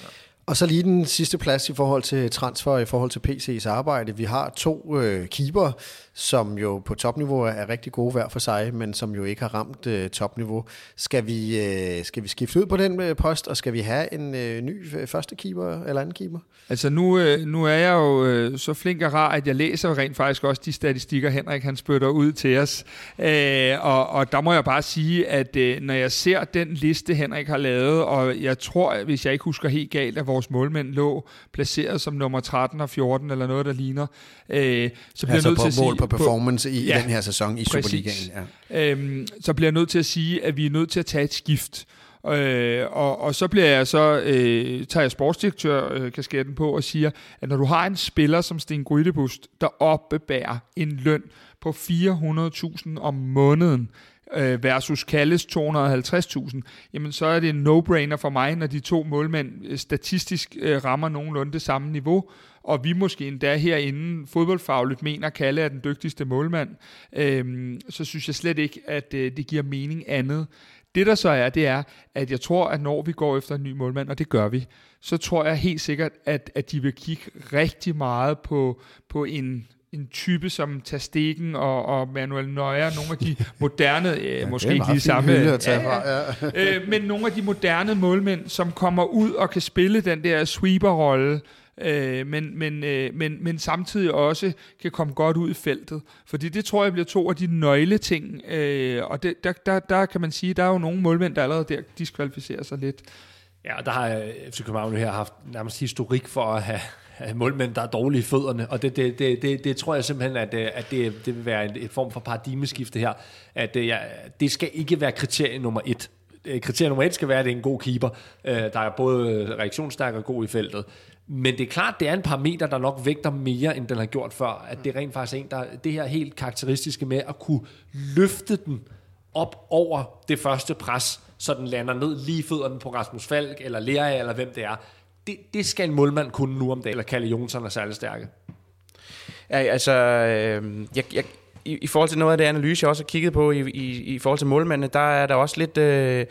Ja. Og så lige den sidste plads i forhold til transfer, i forhold til PC's arbejde. Vi har to øh, keeper, som jo på topniveau er rigtig gode hver for sig, men som jo ikke har ramt øh, topniveau. Skal vi, øh, skal vi skifte ud på den øh, post, og skal vi have en øh, ny øh, første keeper eller anden keeper? Altså nu, øh, nu er jeg jo øh, så flink og rar, at jeg læser rent faktisk også de statistikker, Henrik han spytter ud til os. Øh, og, og der må jeg bare sige, at øh, når jeg ser den liste, Henrik har lavet, og jeg tror, hvis jeg ikke husker helt galt, at vores målmænd lå placeret som nummer 13 og 14 eller noget, der ligner, øh, så bliver altså jeg nødt til at sige... på performance på, i, ja, i den her sæson i Superligaen. Ja. Øhm, så bliver jeg nødt til at sige, at vi er nødt til at tage et skift. Øh, og, og så bliver jeg så øh, tager jeg sportsdirektør øh, kasketten på og siger, at når du har en spiller som Sten Grydebust, der oppebærer en løn på 400.000 om måneden, øh, versus Kalles 250.000, jamen så er det en no-brainer for mig, når de to målmænd statistisk øh, rammer nogenlunde det samme niveau, og vi måske endda herinde fodboldfagligt mener, at Kalle er den dygtigste målmand, øh, så synes jeg slet ikke, at øh, det giver mening andet. Det der så er, det er, at jeg tror, at når vi går efter en ny målmand, og det gør vi, så tror jeg helt sikkert, at, at de vil kigge rigtig meget på, på en en type som Tastegen og, og Manuel Neuer, nogle af de moderne, øh, ja, måske ikke de samme, ja, ja, ja. øh, men nogle af de moderne målmænd, som kommer ud og kan spille den der sweeper-rolle, øh, men, men, øh, men, men samtidig også kan komme godt ud i feltet. Fordi det tror jeg bliver to af de nøgleting, øh, og det, der, der, der kan man sige, der er jo nogle målmænd, der allerede der diskvalificerer sig lidt. Ja, og der har øh, FC København her haft nærmest historik for at have målmænd, der er dårlige i fødderne, og det, det, det, det, det tror jeg simpelthen, at, øh, at det, det vil være en, en form for paradigmeskifte her, at øh, ja, det skal ikke være kriterie nummer et. Kriterie nummer et skal være, at det er en god keeper, der er både reaktionsstærk og god i feltet. Men det er klart, det er en parameter, der nok vægter mere, end den har gjort før. At det er rent faktisk en, der det her helt karakteristiske med at kunne løfte den op over det første pres, så den lander ned lige fødderne på Rasmus Falk, eller Lea, eller hvem det er det, det skal en målmand kunne nu om dagen, eller Kalle Jonsson er særlig stærke. Ja, altså, øh, jeg, jeg, i, i forhold til noget af det analyse, jeg også har kigget på i, i, i forhold til målmændene, der er der også lidt øh,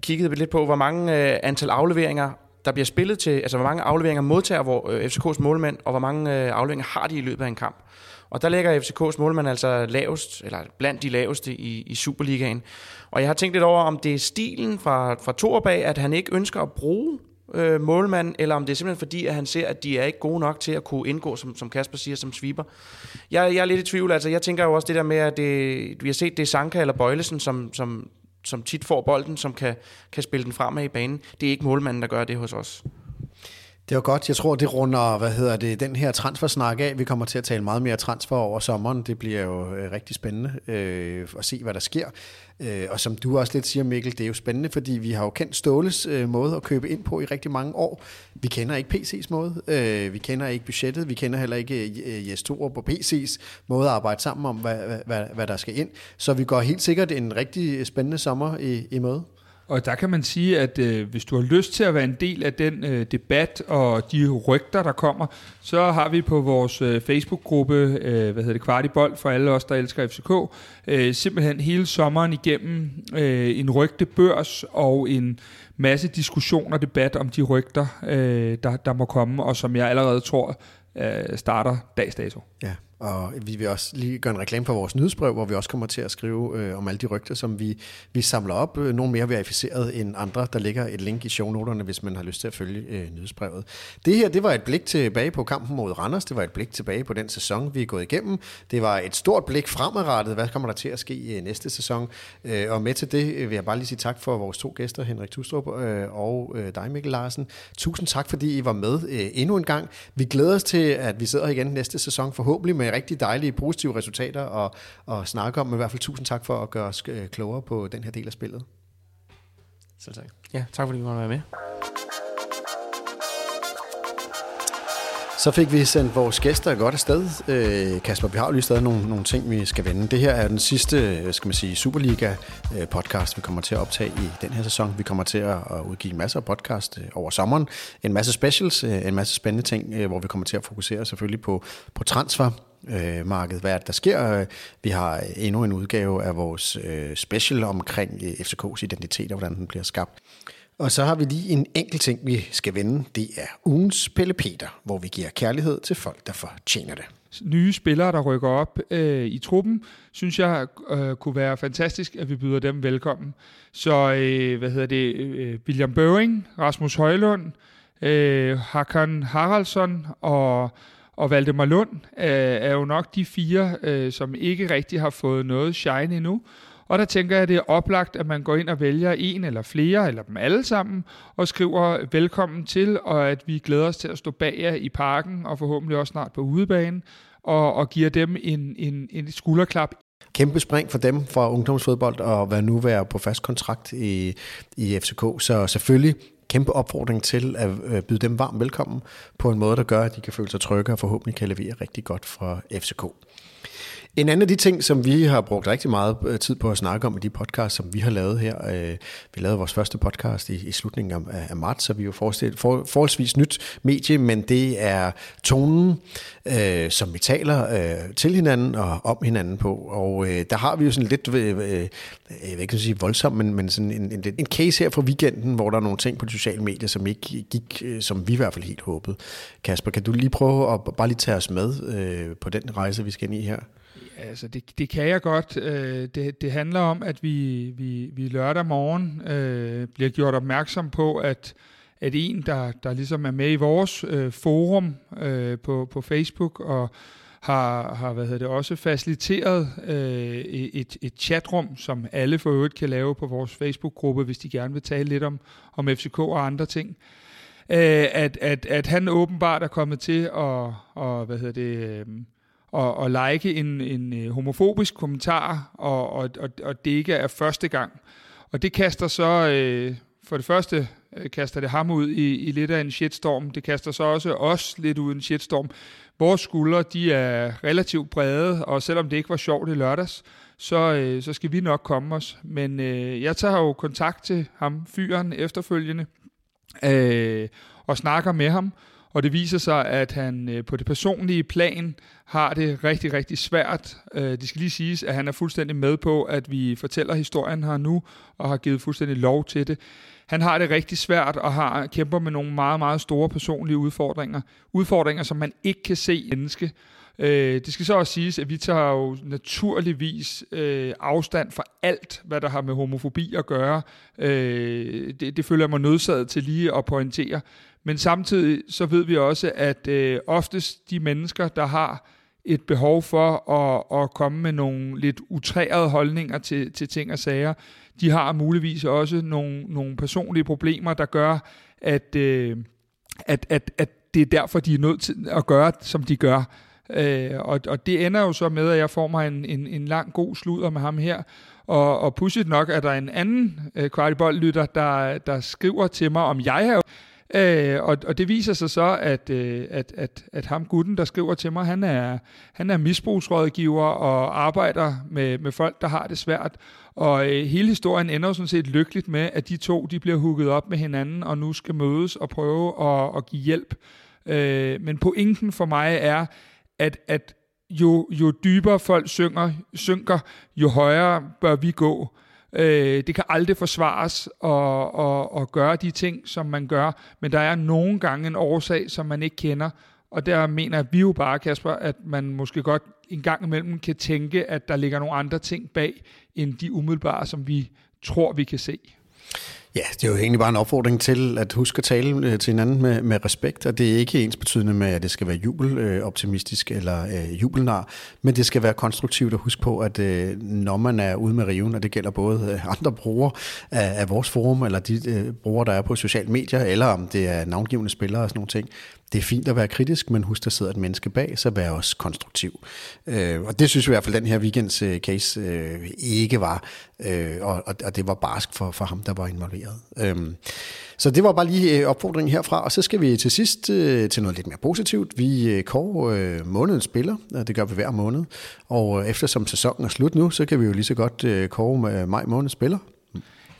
kigget lidt på, hvor mange øh, antal afleveringer der bliver spillet til, altså hvor mange afleveringer modtager hvor, øh, FCK's målmænd, og hvor mange øh, afleveringer har de i løbet af en kamp. Og der ligger FCK's målmand altså lavest, eller blandt de laveste i, i Superligaen. Og jeg har tænkt lidt over, om det er stilen fra, fra Torbag, at han ikke ønsker at bruge øh, målmand, eller om det er simpelthen fordi, at han ser, at de er ikke gode nok til at kunne indgå, som, som Kasper siger, som sweeper. Jeg, jeg er lidt i tvivl, altså jeg tænker jo også det der med, at det, vi har set, det er Sanka eller Bøjlesen, som, som, som tit får bolden, som kan, kan spille den fremad i banen. Det er ikke målmanden, der gør det hos os. Det var godt. Jeg tror, det runder, hvad hedder det, den her transfersnak af. Vi kommer til at tale meget mere transfer over sommeren. Det bliver jo øh, rigtig spændende øh, at se, hvad der sker. Øh, og som du også lidt siger, Mikkel, det er jo spændende, fordi vi har jo kendt Ståles øh, måde at købe ind på i rigtig mange år. Vi kender ikke PC's måde. Øh, vi kender ikke budgettet. Vi kender heller ikke øh, Jes Torup på PC's måde at arbejde sammen om, hvad, hvad, hvad, hvad der skal ind. Så vi går helt sikkert en rigtig spændende sommer i, i møde. Og der kan man sige, at øh, hvis du har lyst til at være en del af den øh, debat og de rygter, der kommer, så har vi på vores øh, Facebook-gruppe, øh, hvad hedder det, Kvartibold for alle os, der elsker FCK, øh, simpelthen hele sommeren igennem øh, en rygtebørs og en masse diskussion og debat om de rygter, øh, der, der må komme, og som jeg allerede tror øh, starter dags dato. Ja. Og vi vil også lige gøre en reklame for vores nyhedsbrev, hvor vi også kommer til at skrive øh, om alle de rygter, som vi, vi samler op. Øh, nogle mere verificeret end andre. Der ligger et link i shownoterne, hvis man har lyst til at følge øh, nyhedsbrevet. Det her, det var et blik tilbage på kampen mod Randers. Det var et blik tilbage på den sæson, vi er gået igennem. Det var et stort blik fremadrettet. Hvad kommer der til at ske i øh, næste sæson? Øh, og med til det øh, vil jeg bare lige sige tak for vores to gæster, Henrik Tustrup øh, og øh, dig, Mikkel Larsen. Tusind tak, fordi I var med øh, endnu en gang. Vi glæder os til, at vi sidder igen næste sæson, forhåbentlig med rigtig dejlige, positive resultater at, at snakke om. Men i hvert fald tusind tak for at gøre os øh, klogere på den her del af spillet. Selv tak. Ja, tak fordi vi måtte være med. Så fik vi sendt vores gæster godt afsted. Øh, Kasper, vi har jo lige stadig nogle, nogle ting, vi skal vende. Det her er den sidste, øh, skal man sige, Superliga-podcast, øh, vi kommer til at optage i den her sæson. Vi kommer til at udgive masser af podcast øh, over sommeren. En masse specials, en masse spændende ting, hvor vi kommer til at fokusere selvfølgelig på, på transfer, øh, marked. Hvad er det, der sker? Vi har endnu en udgave af vores øh, special omkring FCK's identitet og hvordan den bliver skabt. Og så har vi lige en enkelt ting, vi skal vende. Det er ugens Pelle Peter, hvor vi giver kærlighed til folk, der fortjener det. Nye spillere, der rykker op øh, i truppen, synes jeg øh, kunne være fantastisk, at vi byder dem velkommen. Så øh, hvad hedder det? Øh, William Bøving, Rasmus Højlund, øh, Hakan Haraldsson og og Valdemar Lund øh, er jo nok de fire, øh, som ikke rigtig har fået noget shine endnu. Og der tænker jeg, at det er oplagt, at man går ind og vælger en eller flere, eller dem alle sammen, og skriver velkommen til, og at vi glæder os til at stå bag jer i parken, og forhåbentlig også snart på udebanen, og, og giver dem en, en, en skulderklap kæmpe spring for dem fra ungdomsfodbold og hvad nu være på fast kontrakt i, i FCK. Så selvfølgelig kæmpe opfordring til at øh, byde dem varmt velkommen på en måde, der gør, at de kan føle sig trygge og forhåbentlig kan levere rigtig godt for FCK. En anden af de ting, som vi har brugt rigtig meget øh, tid på at snakke om i de podcasts, som vi har lavet her. Øh, vi lavede vores første podcast i, i slutningen af, af marts, så vi er jo for, forholdsvis nyt medie, men det er tonen, øh, som vi taler øh, til hinanden og om hinanden på. Og øh, der har vi jo sådan lidt, øh, øh, jeg vil ikke sige voldsomt, men, men sådan en, en, en case her fra weekenden, hvor der er nogle ting på de sociale medier, som ikke gik, øh, som vi i hvert fald helt håbede. Kasper, kan du lige prøve at bare lige tage os med øh, på den rejse, vi skal ind i her? Altså, det, det kan jeg godt. Øh, det, det handler om, at vi, vi, vi lørdag morgen øh, bliver gjort opmærksom på, at, at en, der, der ligesom er med i vores øh, forum øh, på, på Facebook og har, har hvad hedder det, også faciliteret øh, et, et chatrum, som alle for øvrigt kan lave på vores Facebook-gruppe, hvis de gerne vil tale lidt om, om FCK og andre ting. Øh, at, at, at han åbenbart er kommet til at, og, hvad hedder det, øh, og, og like en, en øh, homofobisk kommentar, og, og, og, og det ikke er første gang. Og det kaster så, øh, for det første øh, kaster det ham ud i, i lidt af en shitstorm. Det kaster så også os lidt ud i en shitstorm. Vores skuldre, de er relativt brede, og selvom det ikke var sjovt i lørdags, så, øh, så skal vi nok komme os. Men øh, jeg tager jo kontakt til ham, fyren, efterfølgende, øh, og snakker med ham, og det viser sig, at han øh, på det personlige plan har det rigtig, rigtig svært. Øh, det skal lige siges, at han er fuldstændig med på, at vi fortæller historien her nu, og har givet fuldstændig lov til det. Han har det rigtig svært og har kæmper med nogle meget, meget store personlige udfordringer. Udfordringer, som man ikke kan se menneske. Øh, det skal så også siges, at vi tager jo naturligvis øh, afstand fra alt, hvad der har med homofobi at gøre. Øh, det, det føler jeg mig nødsaget til lige at pointere. Men samtidig så ved vi også, at øh, oftest de mennesker, der har et behov for at, at komme med nogle lidt utrærede holdninger til, til ting og sager, de har muligvis også nogle, nogle personlige problemer, der gør, at, øh, at, at, at det er derfor, de er nødt til at gøre, som de gør. Øh, og, og det ender jo så med, at jeg får mig en, en, en lang god sludder med ham her. Og, og pudsigt nok er der en anden øh, kvartiboldlytter, der, der skriver til mig, om jeg har Øh, og, og det viser sig så, at, øh, at, at, at ham gutten, der skriver til mig, han er, han er misbrugsrådgiver og arbejder med, med folk, der har det svært. Og øh, hele historien ender jo sådan set lykkeligt med, at de to de bliver hugget op med hinanden og nu skal mødes og prøve at, at give hjælp. Øh, men pointen for mig er, at, at jo, jo dybere folk synger, synker, jo højere bør vi gå. Øh, det kan aldrig forsvares at, at, at gøre de ting, som man gør, men der er nogle gange en årsag, som man ikke kender, og der mener vi jo bare, Kasper, at man måske godt en gang imellem kan tænke, at der ligger nogle andre ting bag, end de umiddelbare, som vi tror, vi kan se. Ja, det er jo egentlig bare en opfordring til at huske at tale øh, til hinanden med, med respekt, og det er ikke ens betydende med, at det skal være jubeloptimistisk øh, eller øh, jubelnar, men det skal være konstruktivt at huske på, at øh, når man er ude med riven, og det gælder både øh, andre brugere af, af vores forum, eller de øh, brugere, der er på sociale medier, eller om det er navngivende spillere og sådan nogle ting, det er fint at være kritisk, men husk, der sidder et menneske bag, så vær også konstruktiv. Øh, og det synes vi i hvert fald, den her weekends øh, case øh, ikke var, øh, og, og det var barsk for, for ham, der var involveret. Øh, så det var bare lige øh, opfordringen herfra, og så skal vi til sidst øh, til noget lidt mere positivt. Vi øh, kår øh, månedens spiller, og det gør vi hver måned, og øh, eftersom sæsonen er slut nu, så kan vi jo lige så godt øh, kåre med maj månedens spiller.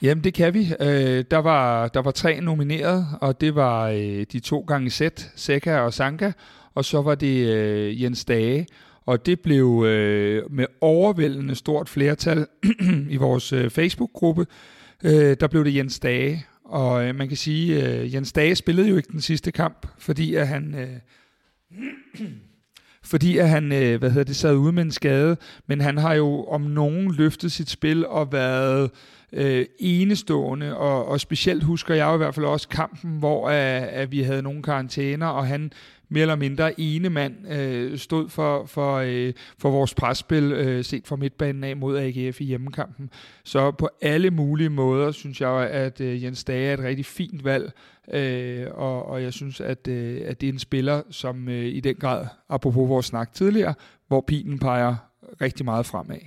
Jamen, det kan vi. Øh, der, var, der var tre nomineret, og det var øh, de to gange sæt, Seca og Sanka, og så var det øh, Jens Dage. Og det blev øh, med overvældende stort flertal i vores øh, Facebook-gruppe, øh, der blev det Jens Dage. Og øh, man kan sige, at øh, Jens Dage spillede jo ikke den sidste kamp, fordi at han... Øh, fordi at han øh, hvad hedder det, sad ude med en skade, men han har jo om nogen løftet sit spil og været øh, enestående, og, og specielt husker jeg jo i hvert fald også kampen, hvor at, at vi havde nogle karantæner, og han mere eller mindre ene mand øh, stod for, for, øh, for vores presspil, øh, set fra midtbanen af mod AGF i hjemmekampen. Så på alle mulige måder synes jeg, at øh, Jens Dage er et rigtig fint valg, øh, og, og jeg synes, at, øh, at det er en spiller, som øh, i den grad, apropos vores snak tidligere, hvor pilen peger rigtig meget fremad.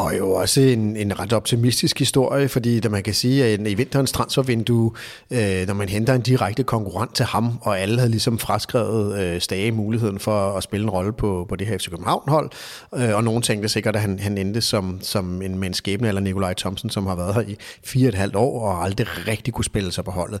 Og jo også en, en ret optimistisk historie, fordi da man kan sige, at i vinterens transfervindue, øh, når man henter en direkte konkurrent til ham, og alle havde ligesom fraskrevet øh, Stage muligheden for at spille en rolle på, på det her FC København-hold, øh, og nogen tænkte sikkert, at han, han endte som, som en med eller Nikolaj Thomsen, som har været her i fire og et halvt år, og aldrig rigtig kunne spille sig på holdet.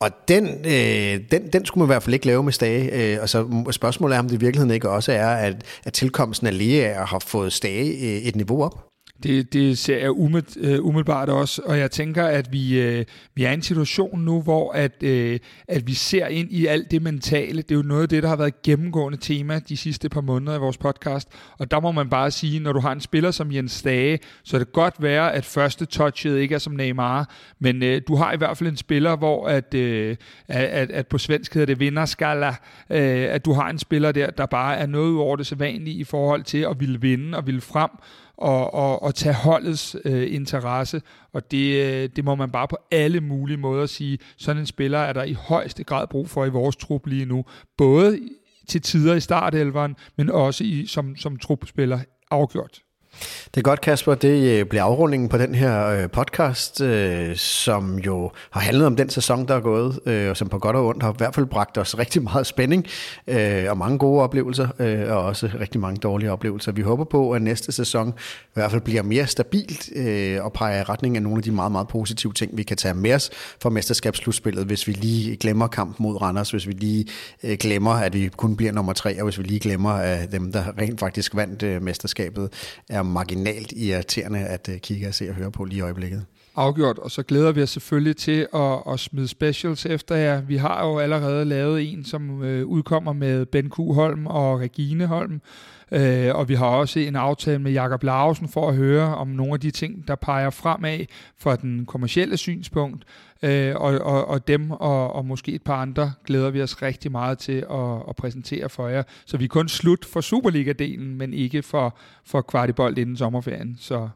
Og den, øh, den, den skulle man i hvert fald ikke lave med Stage, øh, og så spørgsmålet er, om det i virkeligheden ikke også er, at, at tilkomsten af Lea har fået Stage øh, et niveau op? Det, det ser jeg øh, umiddelbart også, og jeg tænker, at vi, øh, vi er i en situation nu, hvor at, øh, at vi ser ind i alt det mentale. Det er jo noget af det, der har været gennemgående tema de sidste par måneder i vores podcast, og der må man bare sige, når du har en spiller som Jens Stage, så er det godt være, at første touchet ikke er som Neymar, men øh, du har i hvert fald en spiller, hvor at, øh, at, at på svensk hedder det vinderskala, øh, at du har en spiller der, der bare er noget over det sædvanlige i forhold til at ville vinde og ville frem, og, og, og tage holdets øh, interesse, og det, øh, det må man bare på alle mulige måder sige. Sådan en spiller er der i højeste grad brug for i vores trup lige nu. Både til tider i startelveren, men også i, som, som trupspiller afgjort. Det er godt, Kasper. Det øh, bliver afrundingen på den her øh, podcast, øh, som jo har handlet om den sæson, der er gået, og som på godt og ondt har i hvert fald bragt os rigtig meget spænding og mange gode oplevelser, og også rigtig mange dårlige oplevelser. Vi håber på, at næste sæson i hvert fald bliver mere stabilt og peger i retning af nogle af de meget, meget positive ting, vi kan tage med os fra mesterskabsslutspillet, hvis vi lige glemmer kampen mod Randers, hvis vi lige glemmer, at vi kun bliver nummer tre, og hvis vi lige glemmer, at dem, der rent faktisk vandt mesterskabet, er marginalt irriterende at øh, kigge og se og høre på lige i øjeblikket. Afgjort, og så glæder vi os selvfølgelig til at, at smide specials efter jer. Vi har jo allerede lavet en, som øh, udkommer med Ben Q. Holm og Regine Holm, øh, og vi har også en aftale med Jakob Larsen for at høre om nogle af de ting, der peger fremad fra den kommercielle synspunkt, øh, og, og, og dem og, og måske et par andre glæder vi os rigtig meget til at, at præsentere for jer. Så vi er kun slut for Superliga-delen, men ikke for, for kvartibold inden sommerferien. Så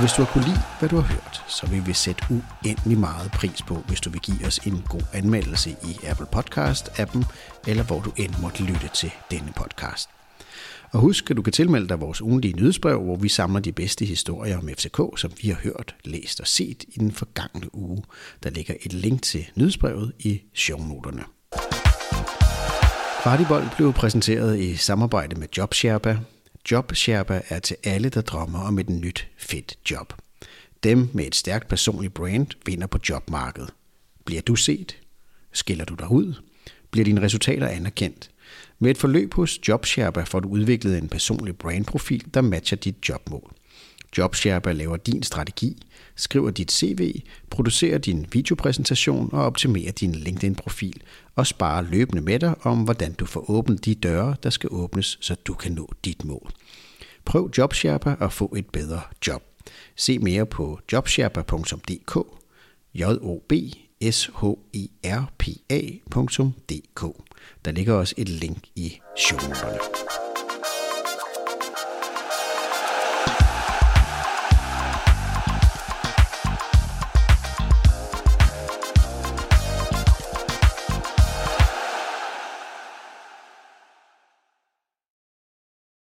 Hvis du har kunne lide, hvad du har hørt, så vil vi sætte uendelig meget pris på, hvis du vil give os en god anmeldelse i Apple Podcast-appen, eller hvor du end måtte lytte til denne podcast. Og husk, at du kan tilmelde dig vores ugenlige nyhedsbrev, hvor vi samler de bedste historier om FCK, som vi har hørt, læst og set i den forgangne uge. Der ligger et link til nyhedsbrevet i shownoterne. Kvartibold blev præsenteret i samarbejde med JobSherpa. JobSherpa er til alle, der drømmer om et nyt, fedt job. Dem med et stærkt personligt brand vinder på jobmarkedet. Bliver du set? Skiller du dig ud? Bliver dine resultater anerkendt? Med et forløb hos JobSherpa får du udviklet en personlig brandprofil, der matcher dit jobmål. JobSherpa laver din strategi, skriver dit CV, producerer din videopræsentation og optimerer din LinkedIn-profil og sparer løbende med dig om, hvordan du får åbnet de døre, der skal åbnes, så du kan nå dit mål. Prøv JobSherpa og få et bedre job. Se mere på jobsherpa.dk j o b s h e r p a.dk. Der ligger også et link i shownoterne.